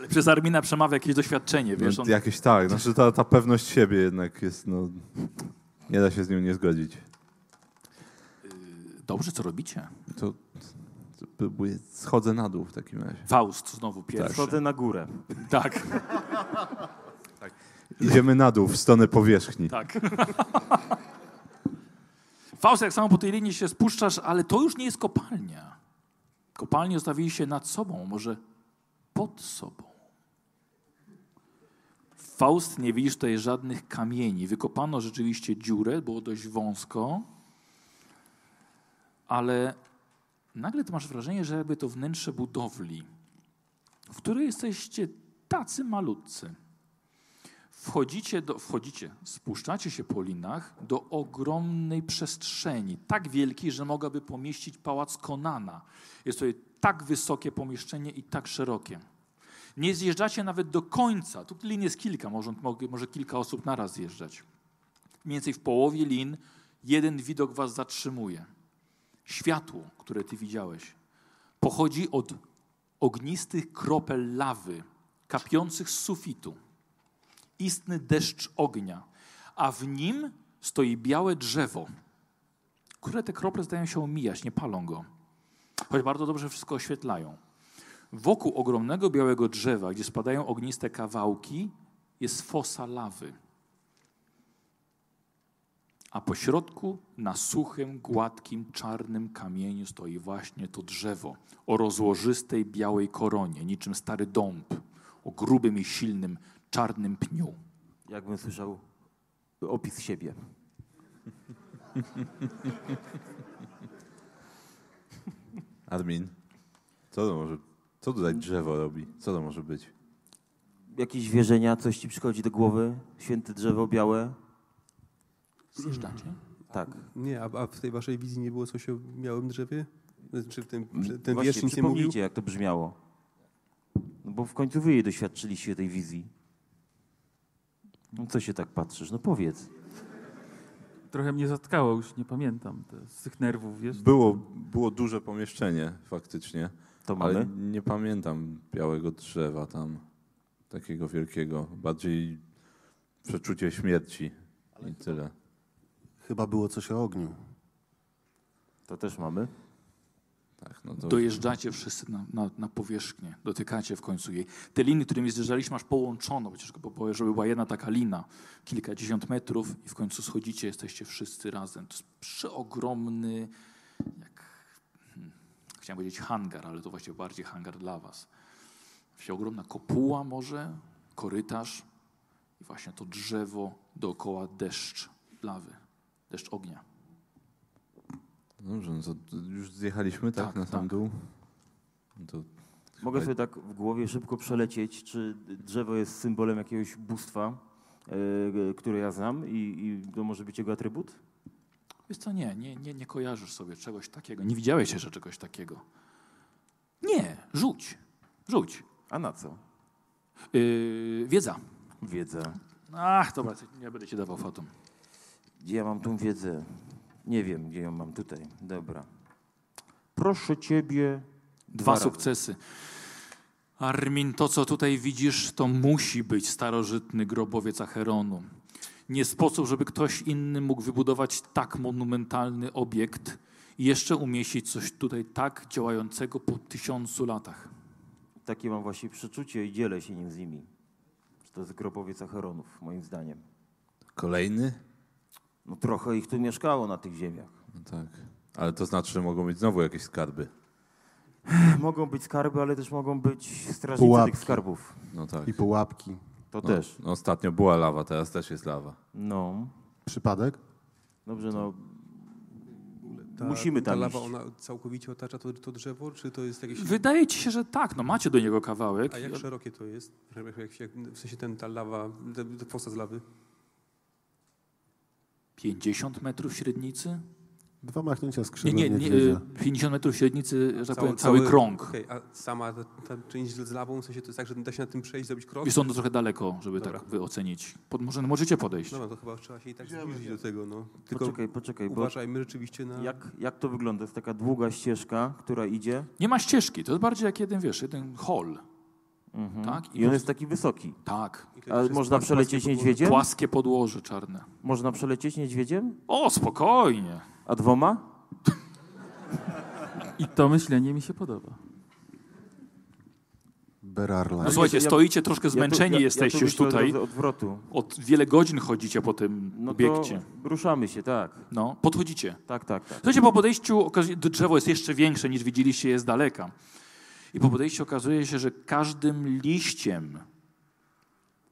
Ale przez Armina przemawia jakieś doświadczenie, wiesz? no, On... Jakieś tak, znaczy ta, ta pewność siebie jednak jest, no... Nie da się z nią nie zgodzić. Dobrze, co robicie? To, to schodzę na dół w takim razie. Faust znowu pierwszy. Schodzę na górę. Tak, Idziemy na dół, w stronę powierzchni. tak. Faust, jak samo po tej linii się spuszczasz, ale to już nie jest kopalnia. Kopalnię zostawiliście nad sobą, może pod sobą. Faust, nie widzisz tutaj żadnych kamieni. Wykopano rzeczywiście dziurę, było dość wąsko, ale nagle masz wrażenie, że jakby to wnętrze budowli, w której jesteście tacy malutcy. Wchodzicie, do, wchodzicie, spuszczacie się po linach do ogromnej przestrzeni, tak wielkiej, że mogłaby pomieścić pałac Konana. Jest to tak wysokie pomieszczenie i tak szerokie. Nie zjeżdżacie nawet do końca. Tu lin jest kilka, może, może kilka osób naraz zjeżdżać. Mniej więcej w połowie lin jeden widok was zatrzymuje. Światło, które ty widziałeś, pochodzi od ognistych kropel lawy, kapiących z sufitu. Istny deszcz ognia, a w nim stoi białe drzewo, które te krople zdają się omijać, nie palą go, choć bardzo dobrze wszystko oświetlają. Wokół ogromnego białego drzewa, gdzie spadają ogniste kawałki, jest fosa lawy. A po środku, na suchym, gładkim, czarnym kamieniu stoi właśnie to drzewo o rozłożystej białej koronie, niczym stary dąb, o grubym i silnym, czarnym pniu. Jakbym słyszał opis siebie. Admin, co to może, co tutaj drzewo robi? Co to może być? Jakieś wierzenia, coś ci przychodzi do głowy? Święte drzewo białe? Zjeżdżacie? Tak. Nie, a, a w tej waszej wizji nie było coś o białym drzewie? Czy w tym, Mm, ten Właśnie, wiersz nic nie mówił? jak to brzmiało. No bo w końcu wy jej doświadczyliście tej wizji. No co się tak patrzysz? No powiedz. Trochę mnie zatkało, już nie pamiętam z tych nerwów, wiesz? Było, było duże pomieszczenie faktycznie, To ale mamy? nie pamiętam białego drzewa tam, takiego wielkiego. Bardziej przeczucie śmierci i tyle. Chyba było coś o ogniu. To też mamy. Tak, no to Dojeżdżacie wszyscy na, na, na powierzchnię, dotykacie w końcu jej. Te liny, którymi zjeżdżaliśmy, masz połączono, chociaż żeby była jedna taka lina, kilkadziesiąt metrów i w końcu schodzicie, jesteście wszyscy razem. To jest przeogromny, jak, chciałem powiedzieć hangar, ale to właściwie bardziej hangar dla was. Właściwie ogromna kopuła może, korytarz i właśnie to drzewo dookoła deszcz lawy, deszcz ognia. Dobrze, no to już zjechaliśmy tak, Tak, na sam tak. dół. No to Mogę chyba- sobie tak w głowie szybko przelecieć, czy drzewo jest symbolem jakiegoś bóstwa, e, które ja znam i, i to może być jego atrybut? Wiesz co, nie, nie, nie, nie kojarzysz sobie czegoś takiego. Nie widziałeś jeszcze czegoś takiego. Nie, rzuć, rzuć. A na co? Yy, wiedza. Wiedza. Ach, dobra, nie będę ci dawał. Gdzie ja mam tą wiedzę? Nie wiem, gdzie ją mam tutaj. Dobra. Proszę ciebie. Dwa razy. sukcesy. Armin, to co tutaj widzisz, to musi być starożytny grobowiec Acheronu. Nie sposób, żeby ktoś inny mógł wybudować tak monumentalny obiekt i jeszcze umieścić coś tutaj tak działającego po tysiącu latach. Takie mam właśnie przeczucie i dzielę się nim z nimi. To jest grobowiec Acheronów, moim zdaniem. Kolejny? No trochę ich tu mieszkało na tych ziemiach. No tak. Ale to znaczy, że mogą być znowu jakieś skarby. Mogą być skarby, ale też mogą być strażnicy Pułapki. tych skarbów. No tak. I pułapki. To No, też. No, ostatnio była lawa, teraz też jest lawa. No. Przypadek? Dobrze, no. Ta, Musimy ta tam lawa, iść. ona całkowicie otacza to, to drzewo, czy to jest jakieś... Wydaje ci się, że tak, no macie do niego kawałek. A jak szerokie to jest? Jak, jak, jak, w sensie ten, ta lawa, ta, ta fosa z lawy? 50 metrów średnicy? Dwa machnięcia Nie, skrzydłem nie, nie, y, 50 metrów średnicy, że tak powiem, cały, krąg. Okej, a sama ta, ta część z lawą, w sensie to jest tak, że da się na tym przejść, zrobić krok? Jest on trochę daleko, żeby Dobra. tak wyocenić. Pod, może możecie podejść. Dobra, to chyba trzeba się i tak zbliżyć do tego, no. Tylko Poczekaj, poczekaj, bo uważajmy rzeczywiście na... jak, jak to wygląda? Jest taka długa ścieżka, która idzie. Nie ma ścieżki, to jest bardziej jak jeden, wiesz, jeden hall. Mhm. Tak? I on jest taki wysoki. Tak. i to A jest można przelecieć niedźwiedziem? Płaskie podłoże czarne. Można przelecieć niedźwiedziem? O, spokojnie. A dwoma? I to myślenie mi się podoba. Berarla. No słuchajcie, ja- stoicie troszkę zmęczeni ja, tu- jesteście ja już od tutaj. Odwrotu. Od wiele godzin chodzicie po tym No obiekcie. to ruszamy się, tak. No, podchodzicie. Tak, tak, tak. Słuchajcie, po podejściu drzewo jest jeszcze większe niż widzieliście je z daleka. I po podejściu okazuje się, że każdym liściem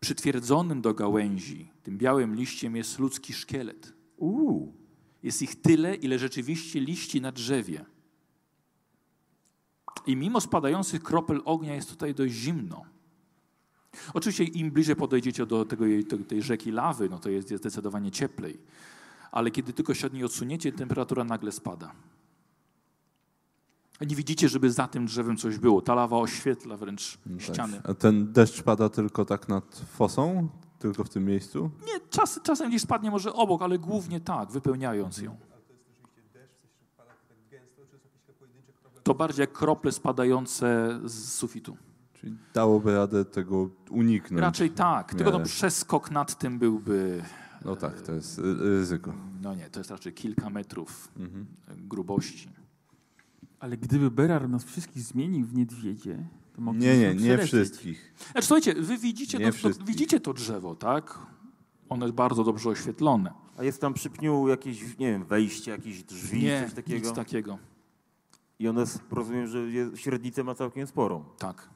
Przytwierdzonym do gałęzi, tym białym liściem jest ludzki szkielet. Uuu. Jest ich tyle, ile rzeczywiście liści na drzewie. I mimo spadających kropel ognia jest tutaj dość zimno. Oczywiście im bliżej podejdziecie do tego, tej, rzeki lawy, no to jest, jest zdecydowanie cieplej. Ale kiedy tylko się od niej odsuniecie, temperatura nagle spada. Nie widzicie, żeby za tym drzewem coś było. Ta lawa oświetla wręcz No tak. ściany. A ten deszcz pada tylko tak nad fosą? Tylko w tym miejscu? Nie, czas, czasem gdzieś spadnie może obok, ale głównie tak, wypełniając ją. To bardziej jak krople spadające z sufitu. Czyli dałoby radę tego uniknąć. Raczej tak, tylko miarę. przeskok nad tym byłby, No tak, to jest ry- ryzyko. no nie, to jest raczej kilka metrów Mhm. grubości. Ale gdyby Berar nas wszystkich zmienił w niedźwiedzie, to Nie, moglibyśmy nie, nie przelecieć. wszystkich. Znaczy, słuchajcie, wy widzicie Nie to, to, wszystkich. widzicie to drzewo, tak? Ono jest bardzo dobrze oświetlone. A jest tam przy pniu jakieś, nie wiem, wejście, jakieś drzwi, Nie, coś takiego? nic takiego. I jest, rozumiem, że średnicę ma całkiem sporą. Tak.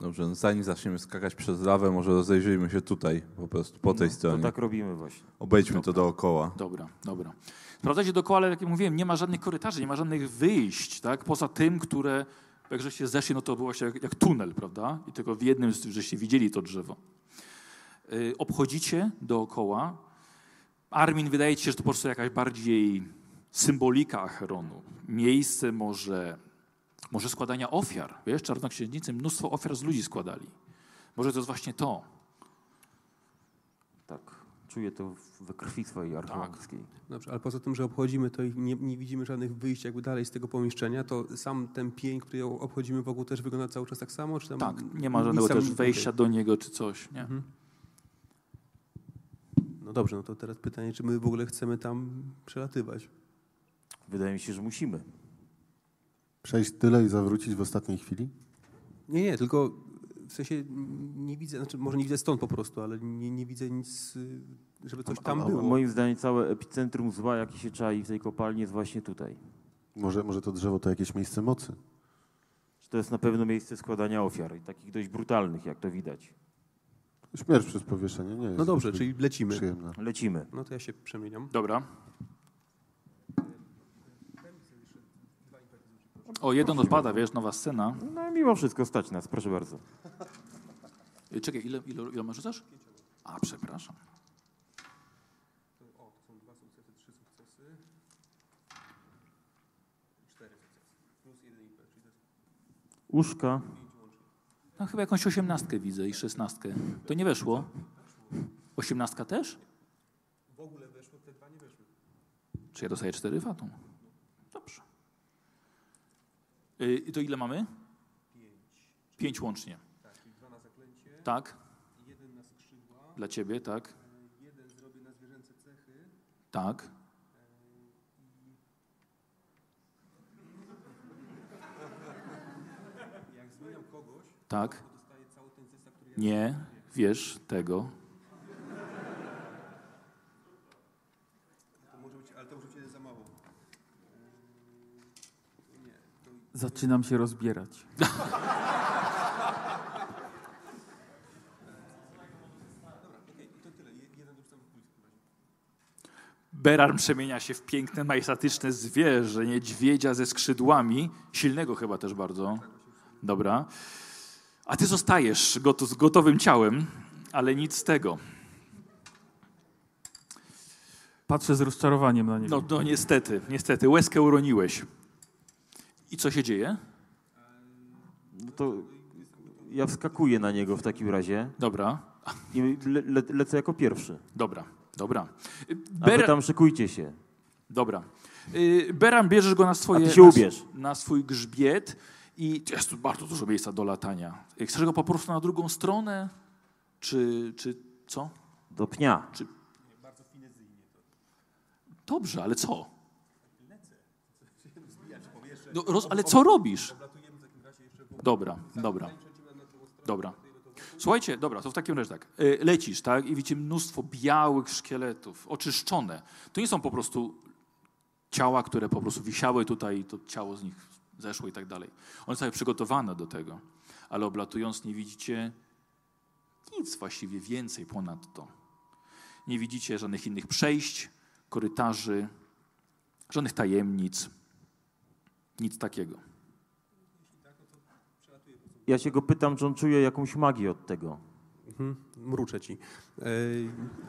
Dobrze, no zanim zaczniemy skakać przez lawę, może rozejrzyjmy się tutaj, po prostu po tej No, stronie. To tak robimy właśnie. Obejdźmy to dookoła. Dobra, dobra. Sprawdzacie dookoła, ale jak ja mówiłem, nie ma żadnych korytarzy, nie ma żadnych wyjść, tak? Poza tym, które, jak żeście zeszli, no to było się jak, jak tunel, prawda? I tylko w jednym, żeście widzieli to drzewo. Y, obchodzicie dookoła. Armin wydaje ci się, że to po prostu jakaś bardziej symbolika Acheronu. Miejsce może, może składania ofiar. Wiesz, czarnoksiężnicy mnóstwo ofiar z ludzi składali. Może to jest właśnie to. Tak. Czuję to we krwi swojej archeologickiej. Dobrze, ale poza tym, że obchodzimy to i nie, nie widzimy żadnych wyjść jakby dalej z tego pomieszczenia, to sam ten pień, który obchodzimy wokół też wygląda cały czas tak samo? Czy tam Tak, nie ma żadnego też wejścia do niego czy coś. Nie? Mhm. No dobrze, no to teraz pytanie, czy my w ogóle chcemy tam przelatywać? Wydaje mi się, że musimy. Przejść tyle i zawrócić w ostatniej chwili? Nie, nie, tylko w sensie nie widzę, znaczy może nie widzę stąd po prostu, ale nie, nie widzę nic, żeby coś tam A- a było. Moim zdaniem całe epicentrum zła, jakie się czai w tej kopalni, jest właśnie tutaj. Może, może to drzewo to jakieś miejsce mocy? Że To jest na pewno miejsce składania ofiar, i takich dość brutalnych, jak to widać. Śmierć przez powieszenie nie jest. No dobrze, czyli lecimy. Przyjemna. Lecimy. No to ja się przemieniam. Dobra. O, jeden odpada, wiesz, nowa scena. No mimo wszystko stać nas, proszę bardzo. Y, Czekaj, ile, ile, ile masz rzucasz? A, przepraszam. Uszka. No chyba jakąś osiemnastkę widzę i szesnastkę. To nie weszło? Osiemnastka też? W ogóle weszło, te dwa nie weszły. Czy ja dostaję cztery fatum? Y, I to ile mamy? Pięć. Pięć łącznie. Tak, dwa na zaklęcie. Tak. Jeden na skrzydła. Dla ciebie, tak. Jeden zrobię na zwierzęce cechy. Tak. Tak. Nie, wiesz tego. ale to może być za mało. Zaczynam się rozbierać. Berar przemienia się w piękne, majestatyczne zwierzę, niedźwiedzia ze skrzydłami, silnego chyba też bardzo. Dobra. A ty zostajesz goto- z gotowym ciałem, ale nic z tego. Patrzę z rozczarowaniem na niego. No, no niestety, niestety, łezkę uroniłeś. I co się dzieje? No to ja wskakuję na niego w takim razie Dobra, i le, le, lecę jako pierwszy. dobra, dobra. Y, A wy Ber- tam szykujcie się. Dobra. Y, Beran, bierzesz go na swoje... A ty się na. Na swój grzbiet i jest tu bardzo dużo miejsca do latania. Chcesz go po prostu na drugą stronę? Czy, czy co? Do pnia. Dobrze, ale co? No, roz, ale co robisz? Dobra, dobra. Dobra. Słuchajcie, dobra, to w takim razie tak. Y, Lecisz, tak? I widzicie mnóstwo białych szkieletów, oczyszczone. To nie są po prostu ciała, które po prostu wisiały tutaj i to ciało z nich zeszło i tak dalej. One są przygotowane do tego, ale oblatując nie widzicie Nic właściwie więcej ponadto. Nie widzicie żadnych innych przejść, korytarzy, żadnych tajemnic. Nic takiego. Ja się go pytam, czy on czuje jakąś magię od tego. Mhm, mruczę ci. E,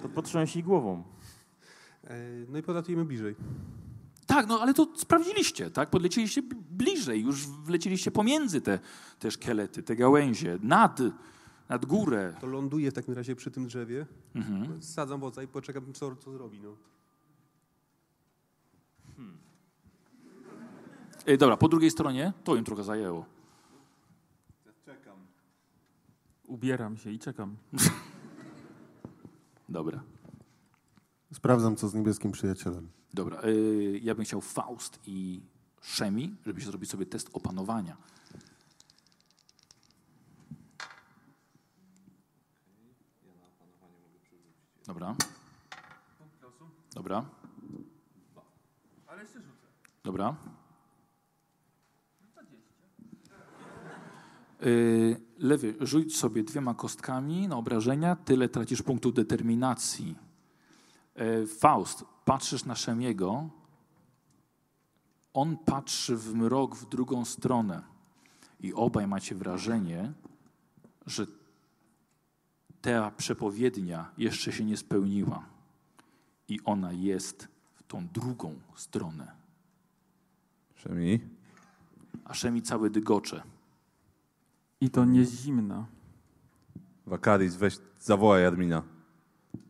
To potrząśnij głową. no i podatujemy bliżej. Tak, no ale to sprawdziliście, tak? Podlecieliście bliżej, już wleciliście pomiędzy te, te szkielety, te gałęzie, nad, nad górę. To ląduję w takim razie przy tym drzewie, Mhm. sadzam woza i poczekam, co, co zrobi. No. E, dobra, po drugiej stronie to im trochę zajęło. Ubieram się i czekam. Dobra, Sprawdzam, co z niebieskim przyjacielem. dobra. E, ja bym chciał Faust i Szemi, żebyście zrobili sobie test opanowania. Dobra. Dobra. Dobra. Lewy, rzuć sobie dwiema kostkami na obrażenia, tyle tracisz punktów determinacji. Yy, Faust, patrzysz na Szemiego, on patrzy w mrok w drugą stronę i obaj macie wrażenie, że ta przepowiednia jeszcze się nie spełniła i ona jest w tą drugą stronę. Przemi? A Szemi cały dygocze. I to nie zimna. Wakaris, weź, zawołaj Admina.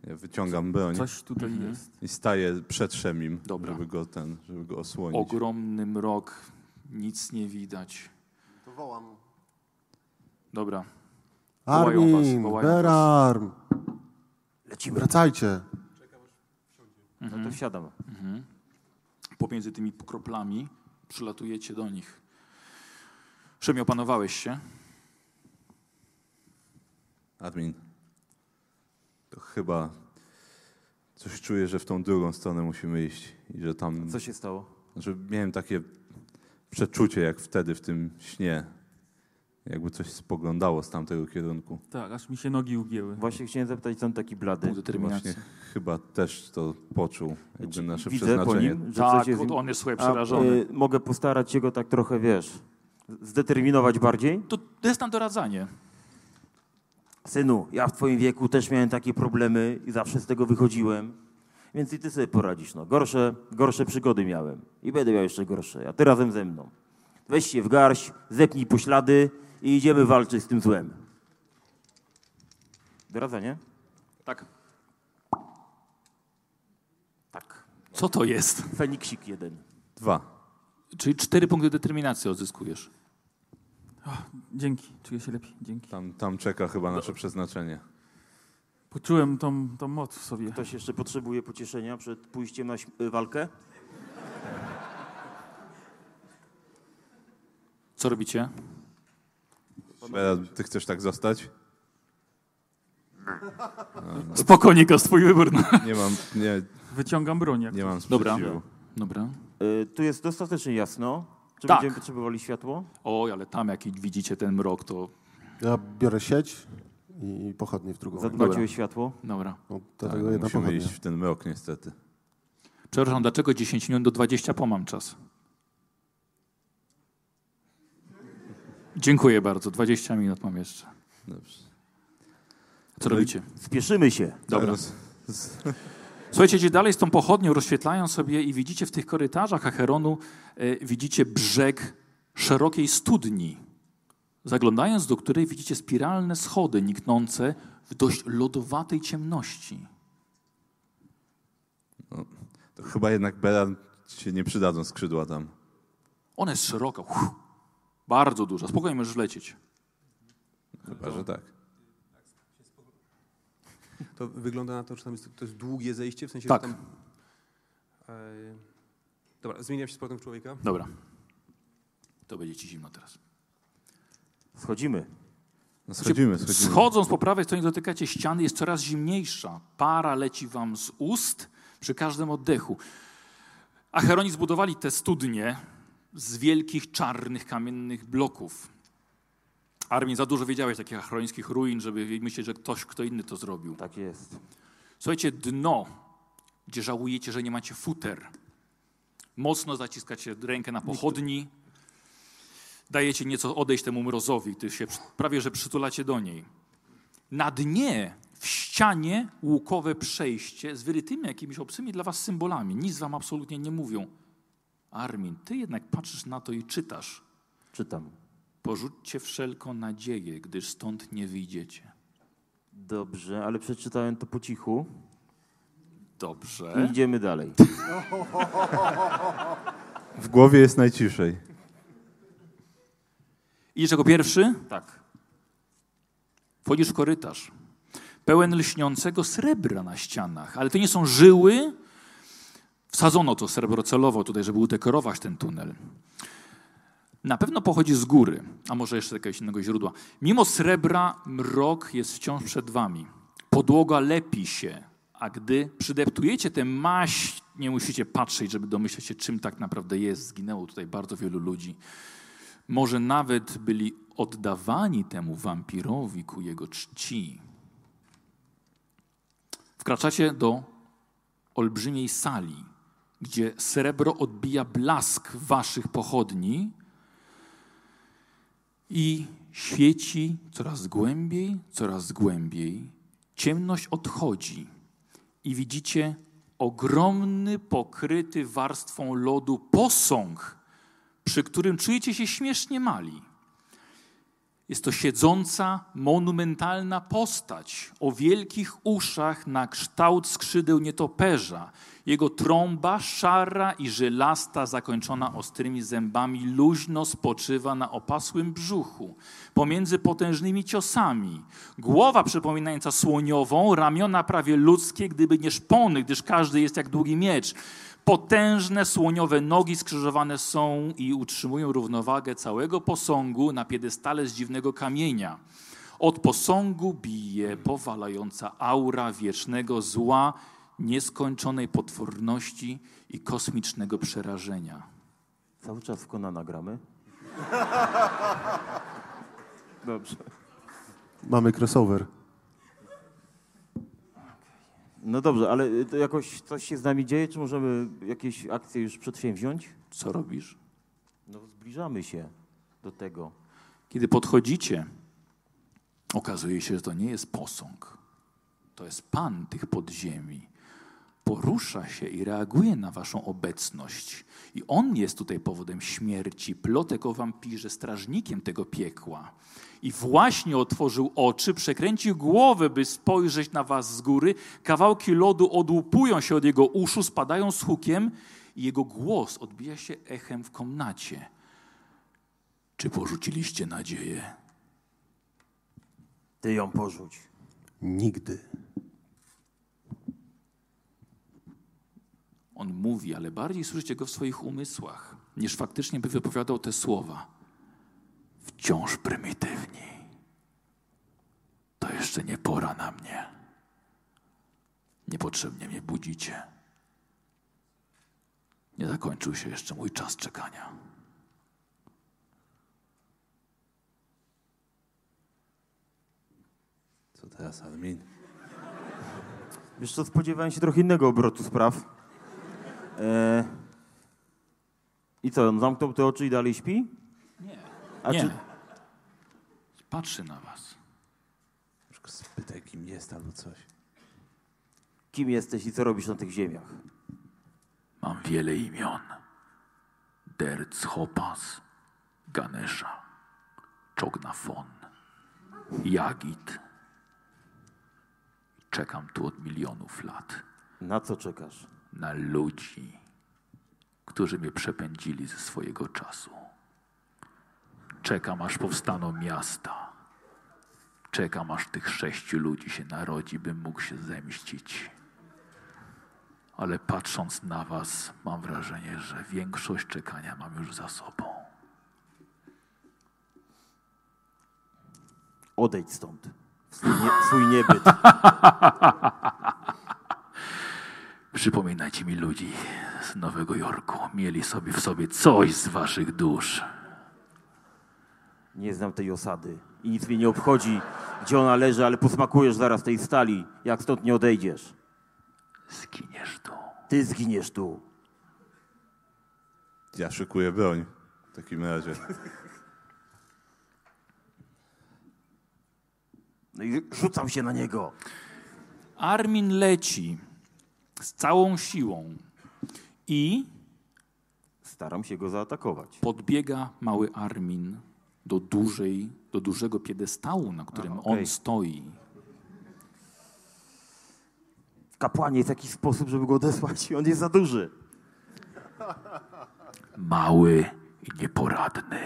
Ja wyciągam broń Coś tutaj Mhm. jest. i staję przed Szemim, Dobra. żeby go ten, żeby go osłonić. Ogromny mrok, nic nie widać. To wołam. Dobra, Wołają was, Armin, wołają. Berarm, Lecimy. wracajcie. No to wsiadam. Mhm. pomiędzy tymi kroplami przylatujecie do nich. Szemi, opanowałeś się? Admin. To chyba coś czuję, że w tą drugą stronę musimy iść i że tam... Co się stało? Że miałem takie przeczucie, jak wtedy w tym śnie. Jakby coś spoglądało z tamtego kierunku. Tak, aż mi się nogi ugięły. Właśnie chciałem zapytać, co on taki blady. Właśnie chyba też to poczuł, jakby nasze Widzę po przeznaczenie. nim, że Tak, coś jest... on jest słuchaj A, przerażony. y, mogę postarać się go tak trochę, wiesz, zdeterminować bardziej? To jest tam doradzanie. Synu, ja w twoim wieku też miałem takie problemy i zawsze z tego wychodziłem. Więc i ty sobie poradzisz. No. Gorsze, gorsze przygody miałem i będę miał jeszcze gorsze, a ty razem ze mną. Weź się w garść, zepnij poślady i idziemy walczyć z tym złem. Doradzanie? Tak. Tak. Co to jest? Feniksik jeden. Dwa. Czyli cztery punkty determinacji odzyskujesz. Dzięki, czuję się lepiej. Dzięki. Tam, tam czeka chyba nasze przeznaczenie. Poczułem tą, tą moc w sobie. Ktoś jeszcze potrzebuje pocieszenia przed pójściem na y, walkę? Co robicie? Ty chcesz tak zostać? Spokojnie, to jest twój wybór. No. Nie mam, nie, Wyciągam broń. Jak nie mam Dobra. sprzeciwu. Dobra. Y, tu jest dostatecznie jasno. Czy Tak. będziemy potrzebowali światło? Oj, ale tam jak widzicie ten mrok, to... Ja biorę sieć i pochodnie w drugą o światło? Dobra. No, Tak, dlatego jedna musimy pochodnia. iść w ten mrok niestety. Przepraszam, dlaczego 10 minut do 20 po mam czas? Dziękuję bardzo. 20 minut mam jeszcze. Dobrze. Co robicie? Spieszymy się. Dobra. Teraz Słuchajcie, idzie dalej z tą pochodnią, rozświetlają sobie i widzicie w tych korytarzach Acheronu, e, widzicie brzeg szerokiej studni, zaglądając do której widzicie spiralne schody niknące w dość lodowatej ciemności. To chyba jednak Bera ci się nie przydadzą skrzydła tam. Ona jest szeroka, uff, bardzo duża, spokojnie możesz lecieć. Chyba, że tak. To wygląda na to, że tam jest, to jest długie zejście, w sensie, Tak. że tam... E, dobra, zmieniam się z powrotem człowieka. Dobra. To będzie ci zimno teraz. Schodzimy. No schodzimy, schodzimy. Schodząc po prawej stronie dotykacie ściany, jest coraz zimniejsza. Para leci wam z ust przy każdym oddechu. Acheroni zbudowali te studnie z wielkich, czarnych, kamiennych bloków. Armin, za dużo wiedziałeś takich achronickich ruin, żeby myśleć, że ktoś, kto inny to zrobił. Tak jest. Słuchajcie, dno, gdzie żałujecie, że nie macie futer. Mocno zaciskacie rękę na pochodni, dajecie nieco odejść temu mrozowi, gdy się prawie że przytulacie do niej. Na dnie, w ścianie, łukowe przejście z wyrytymi jakimiś obcymi dla was symbolami. Nic wam absolutnie nie mówią. Armin, ty jednak patrzysz na to i czytasz. Czytam. Porzućcie wszelką nadzieję, gdyż stąd nie wyjdziecie. Dobrze, ale przeczytałem to po cichu. Dobrze. I idziemy dalej. W głowie jest najciszej. Idziesz jako pierwszy? Tak. Wchodzisz w korytarz. Pełen lśniącego srebra na ścianach, ale to nie są żyły. Wsadzono to srebro celowo tutaj, żeby udekorować ten tunel. Na pewno pochodzi z góry, a może jeszcze jakiegoś innego źródła. Mimo srebra, mrok jest wciąż przed wami. Podłoga lepi się, a gdy przydeptujecie tę maść, nie musicie patrzeć, żeby domyśleć się, czym tak naprawdę jest. Zginęło tutaj bardzo wielu ludzi. Może nawet byli oddawani temu wampirowi ku jego czci. Wkraczacie do olbrzymiej sali, gdzie srebro odbija blask waszych pochodni i świeci coraz głębiej, coraz głębiej. Ciemność odchodzi i widzicie ogromny, pokryty warstwą lodu posąg, przy którym czujecie się śmiesznie mali. Jest to siedząca, monumentalna postać o wielkich uszach na kształt skrzydeł nietoperza. Jego trąba, szara i żylasta, zakończona ostrymi zębami, luźno spoczywa na opasłym brzuchu, pomiędzy potężnymi ciosami. Głowa przypominająca słoniową, ramiona prawie ludzkie, gdyby nie szpony, gdyż każdy jest jak długi miecz. Potężne słoniowe nogi skrzyżowane są i utrzymują równowagę całego posągu na piedestale z dziwnego kamienia. Od posągu bije powalająca aura wiecznego zła, nieskończonej potworności i kosmicznego przerażenia. Cały czas w Konana gramy. Dobrze. Mamy crossover. No dobrze, ale y, to jakoś coś się z nami dzieje, czy możemy jakieś akcje już przedsięwziąć? Co robisz? No zbliżamy się do tego. Kiedy podchodzicie, okazuje się, że to nie jest posąg. To jest Pan tych podziemi. Porusza się i reaguje na waszą obecność. I On jest tutaj powodem śmierci, plotek o wampirze, strażnikiem tego piekła. I właśnie otworzył oczy, przekręcił głowę, by spojrzeć na was z góry. Kawałki lodu odłupują się od jego uszu, spadają z hukiem i jego głos odbija się echem w komnacie. Czy porzuciliście nadzieję? Ty ją porzuć. Nigdy. On mówi, ale bardziej słyszycie go w swoich umysłach, niż faktycznie by wypowiadał te słowa. Wciąż prymitywni. To jeszcze nie pora na mnie. Niepotrzebnie mnie budzicie. Nie zakończył się jeszcze mój czas czekania. Co teraz, Armin? Wiesz co, spodziewałem się trochę innego obrotu spraw. E... I co, on zamknął te oczy i dalej śpi? Nie. A nie. czy Patrzy na was. Spytaj, kim jest albo coś. kim jesteś i co robisz na tych ziemiach? Mam wiele imion. Derc Hopas, Ganesha, Czognafon, Jagit. Czekam tu od milionów lat Na co czekasz? Na ludzi, którzy mnie przepędzili ze swojego czasu. Czekam, aż powstaną miasta. Czekam, aż tych sześciu ludzi się narodzi, bym mógł się zemścić. Ale patrząc na was, mam wrażenie, że większość czekania mam już za sobą. Odejdź stąd. Swój, nie, swój niebyt. Przypominajcie mi ludzi z Nowego Jorku. Mieli sobie w sobie coś z waszych dusz. Nie znam tej osady. i nic mnie nie obchodzi, gdzie ona leży, ale posmakujesz zaraz tej stali, jak stąd nie odejdziesz. Zginiesz tu. Ty zginiesz tu. Ja szykuję broń w takim razie. No i rzucam się na niego. Armin leci z całą siłą i Staram się go zaatakować. podbiega mały Armin do dużej, do dużego piedestału, na którym okej. on stoi. Kapłanie jest jakiś sposób, żeby go odesłać i on jest za duży. Mały i nieporadny.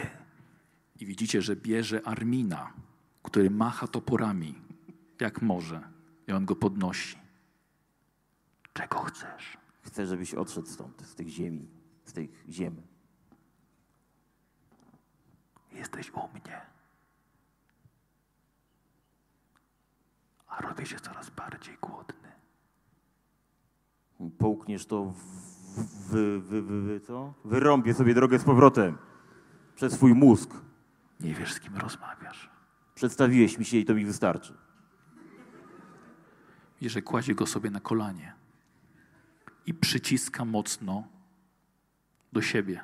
I widzicie, że bierze Armina, który macha toporami, jak może. I on go podnosi. Czego chcesz? Chcę, żebyś odszedł stąd, z tych ziemi, z tych ziem. Jesteś u mnie. A robię się coraz bardziej głodny. Połkniesz to, w, wy, wy, wy, wy, co? Wyrąbię sobie drogę z powrotem. Przez swój mózg. Nie wiesz, z kim rozmawiasz. Przedstawiłeś mi się i to mi wystarczy. I że kładzie go sobie na kolanie i przyciska mocno do siebie.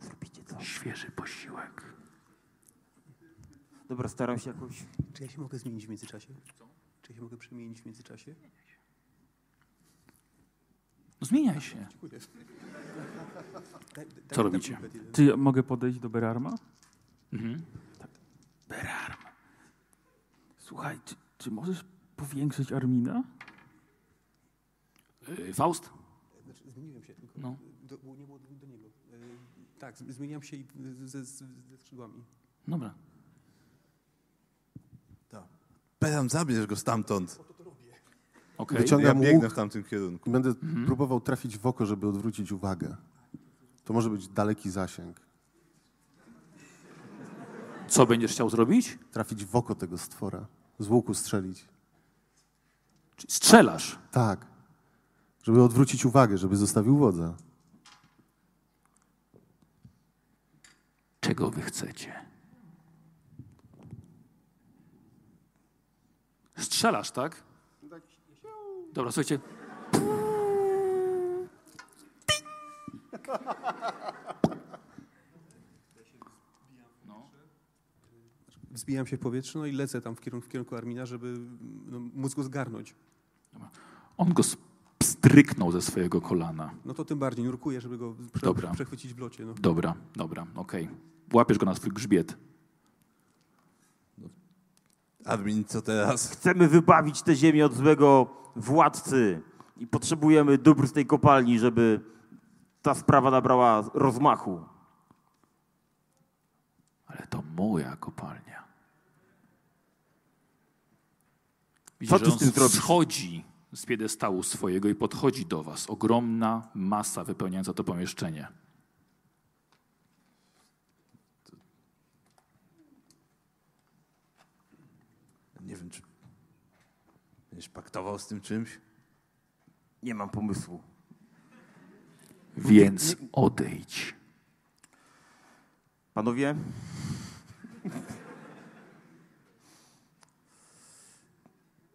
Zrobicie co? Świeży posiłek. Dobra, staram się jakoś... Czy ja się mogę zmienić w międzyczasie? Czy ja się mogę przemienić w międzyczasie? No zmieniaj się. Dziękuję. Co robicie? Czy ja mogę podejść do Berarma? Mhm. Berarm. Słuchaj, czy, czy możesz powiększyć Armina? Yy, Faust? Znaczy, zmieniłem się tylko. No. Do, nie było do, do niego. E, tak, zmieniam się i ze, ze, ze skrzydłami. Dobra. Peram, zabierz go stamtąd. Okej. Wyciągam Ja biegnę w tamtym kierunku. będę próbował trafić w oko, żeby odwrócić uwagę. To może być daleki zasięg. Co będziesz chciał zrobić? Trafić w oko tego stwora. Z łuku strzelić. Strzelasz. Tak. Żeby odwrócić uwagę, żeby zostawił wodza. Czego wy chcecie? Strzelasz, tak? Dobra, słuchajcie. Wzbijam się w powietrze no i lecę tam w kierunku, w kierunku Armina, żeby no, móc go zgarnąć. On go stryknął ze swojego kolana. No to tym bardziej nurkuję, żeby go prze, Dobra. przechwycić w locie. No. Dobra, dobra, okej. Łapiesz go na swój grzbiet. Admin, co teraz? Chcemy wybawić tę ziemię od złego władcy i potrzebujemy dóbr z tej kopalni, żeby ta sprawa nabrała rozmachu. Ale to moja kopalnia. Co Widzisz, ty że z tym zrobisz? schodzi z piedestału swojego i podchodzi do was. Ogromna masa wypełniająca to pomieszczenie. Nie wiem, czy będziesz paktował z tym czymś? Nie mam pomysłu. Więc odejdź. Panowie?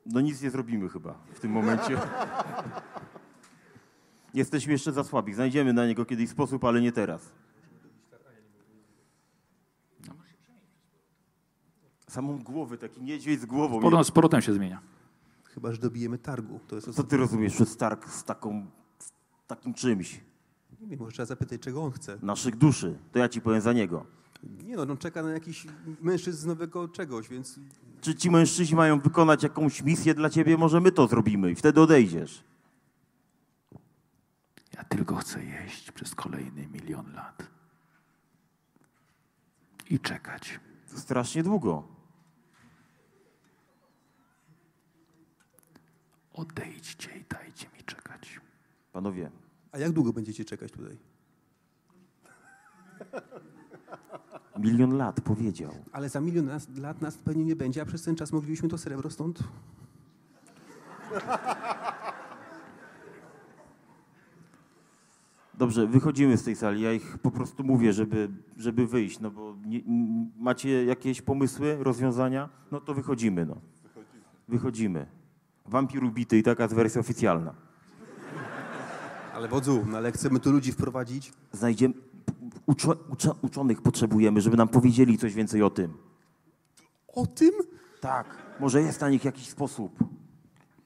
No nic nie zrobimy chyba w tym momencie. Jesteśmy jeszcze za słabi. Znajdziemy na niego kiedyś sposób, ale nie teraz. Samą głowę, taki niedźwiedź z głową. Z powrotem, z powrotem się zmienia. Chyba, że dobijemy targu. To jest Co ty rozumiesz przez targ z taką, z takim czymś? Nie wiem, może trzeba zapytać, czego on chce. Naszych duszy. To ja ci powiem za niego. Nie no, on czeka na jakiś mężczyzn z nowego czegoś, więc Czy ci mężczyźni mają wykonać jakąś misję dla ciebie? Może my to zrobimy i wtedy odejdziesz. Ja tylko chcę jeść przez kolejny milion lat. I czekać. To strasznie długo. Odejdźcie i dajcie mi czekać. Panowie, A jak długo będziecie czekać tutaj? Milion lat powiedział. Ale za milion nas, lat nas pewnie nie będzie, a przez ten czas moglibyśmy to srebro stąd. Dobrze, wychodzimy z tej sali. Ja ich po prostu mówię, żeby, żeby wyjść, no bo nie, macie jakieś pomysły, rozwiązania? No to wychodzimy, no. Wychodzimy. Wampir ubity i taka wersja oficjalna. Ale wodzu, no ale chcemy tu ludzi wprowadzić. Znajdziemy... Uczo, uczo, uczonych potrzebujemy, żeby nam powiedzieli coś więcej o tym. O tym? Tak, może jest na nich jakiś sposób.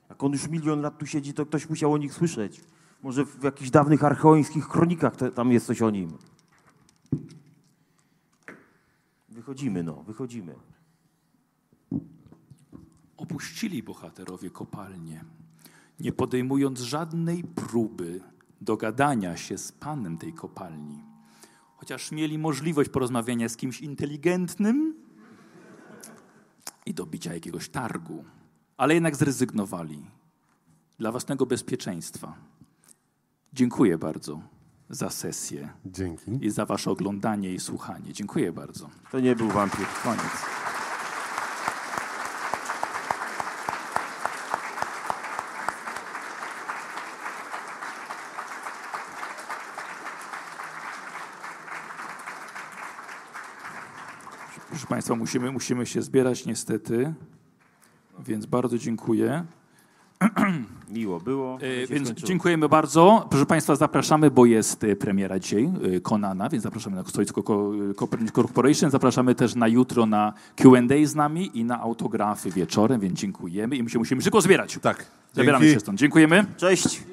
Jak on już milion lat tu siedzi, to ktoś musiał o nich słyszeć. Może w jakichś dawnych archeońskich kronikach to, tam jest coś o nim. Wychodzimy, no, wychodzimy. Opuścili bohaterowie kopalnię, nie podejmując żadnej próby dogadania się z panem tej kopalni. Chociaż mieli możliwość porozmawiania z kimś inteligentnym i dobicia jakiegoś targu, ale jednak zrezygnowali dla własnego bezpieczeństwa. Dziękuję bardzo za sesję Dzięki. i za wasze oglądanie i słuchanie. Dziękuję bardzo. To nie był wampir. Koniec. Państwa, musimy, musimy się zbierać niestety, więc bardzo dziękuję. Miło było. E, Więc skończyło. dziękujemy bardzo. Proszę Państwa, zapraszamy, bo jest e, premiera dzisiaj e, Konana, więc zapraszamy na Stoicko Co- Copernicus Corporation. Zapraszamy też na jutro na Q&A z nami i na autografy wieczorem, więc dziękujemy i my się musimy szybko zbierać. Tak. Zabieramy Dzięki. się stąd. Dziękujemy. Cześć.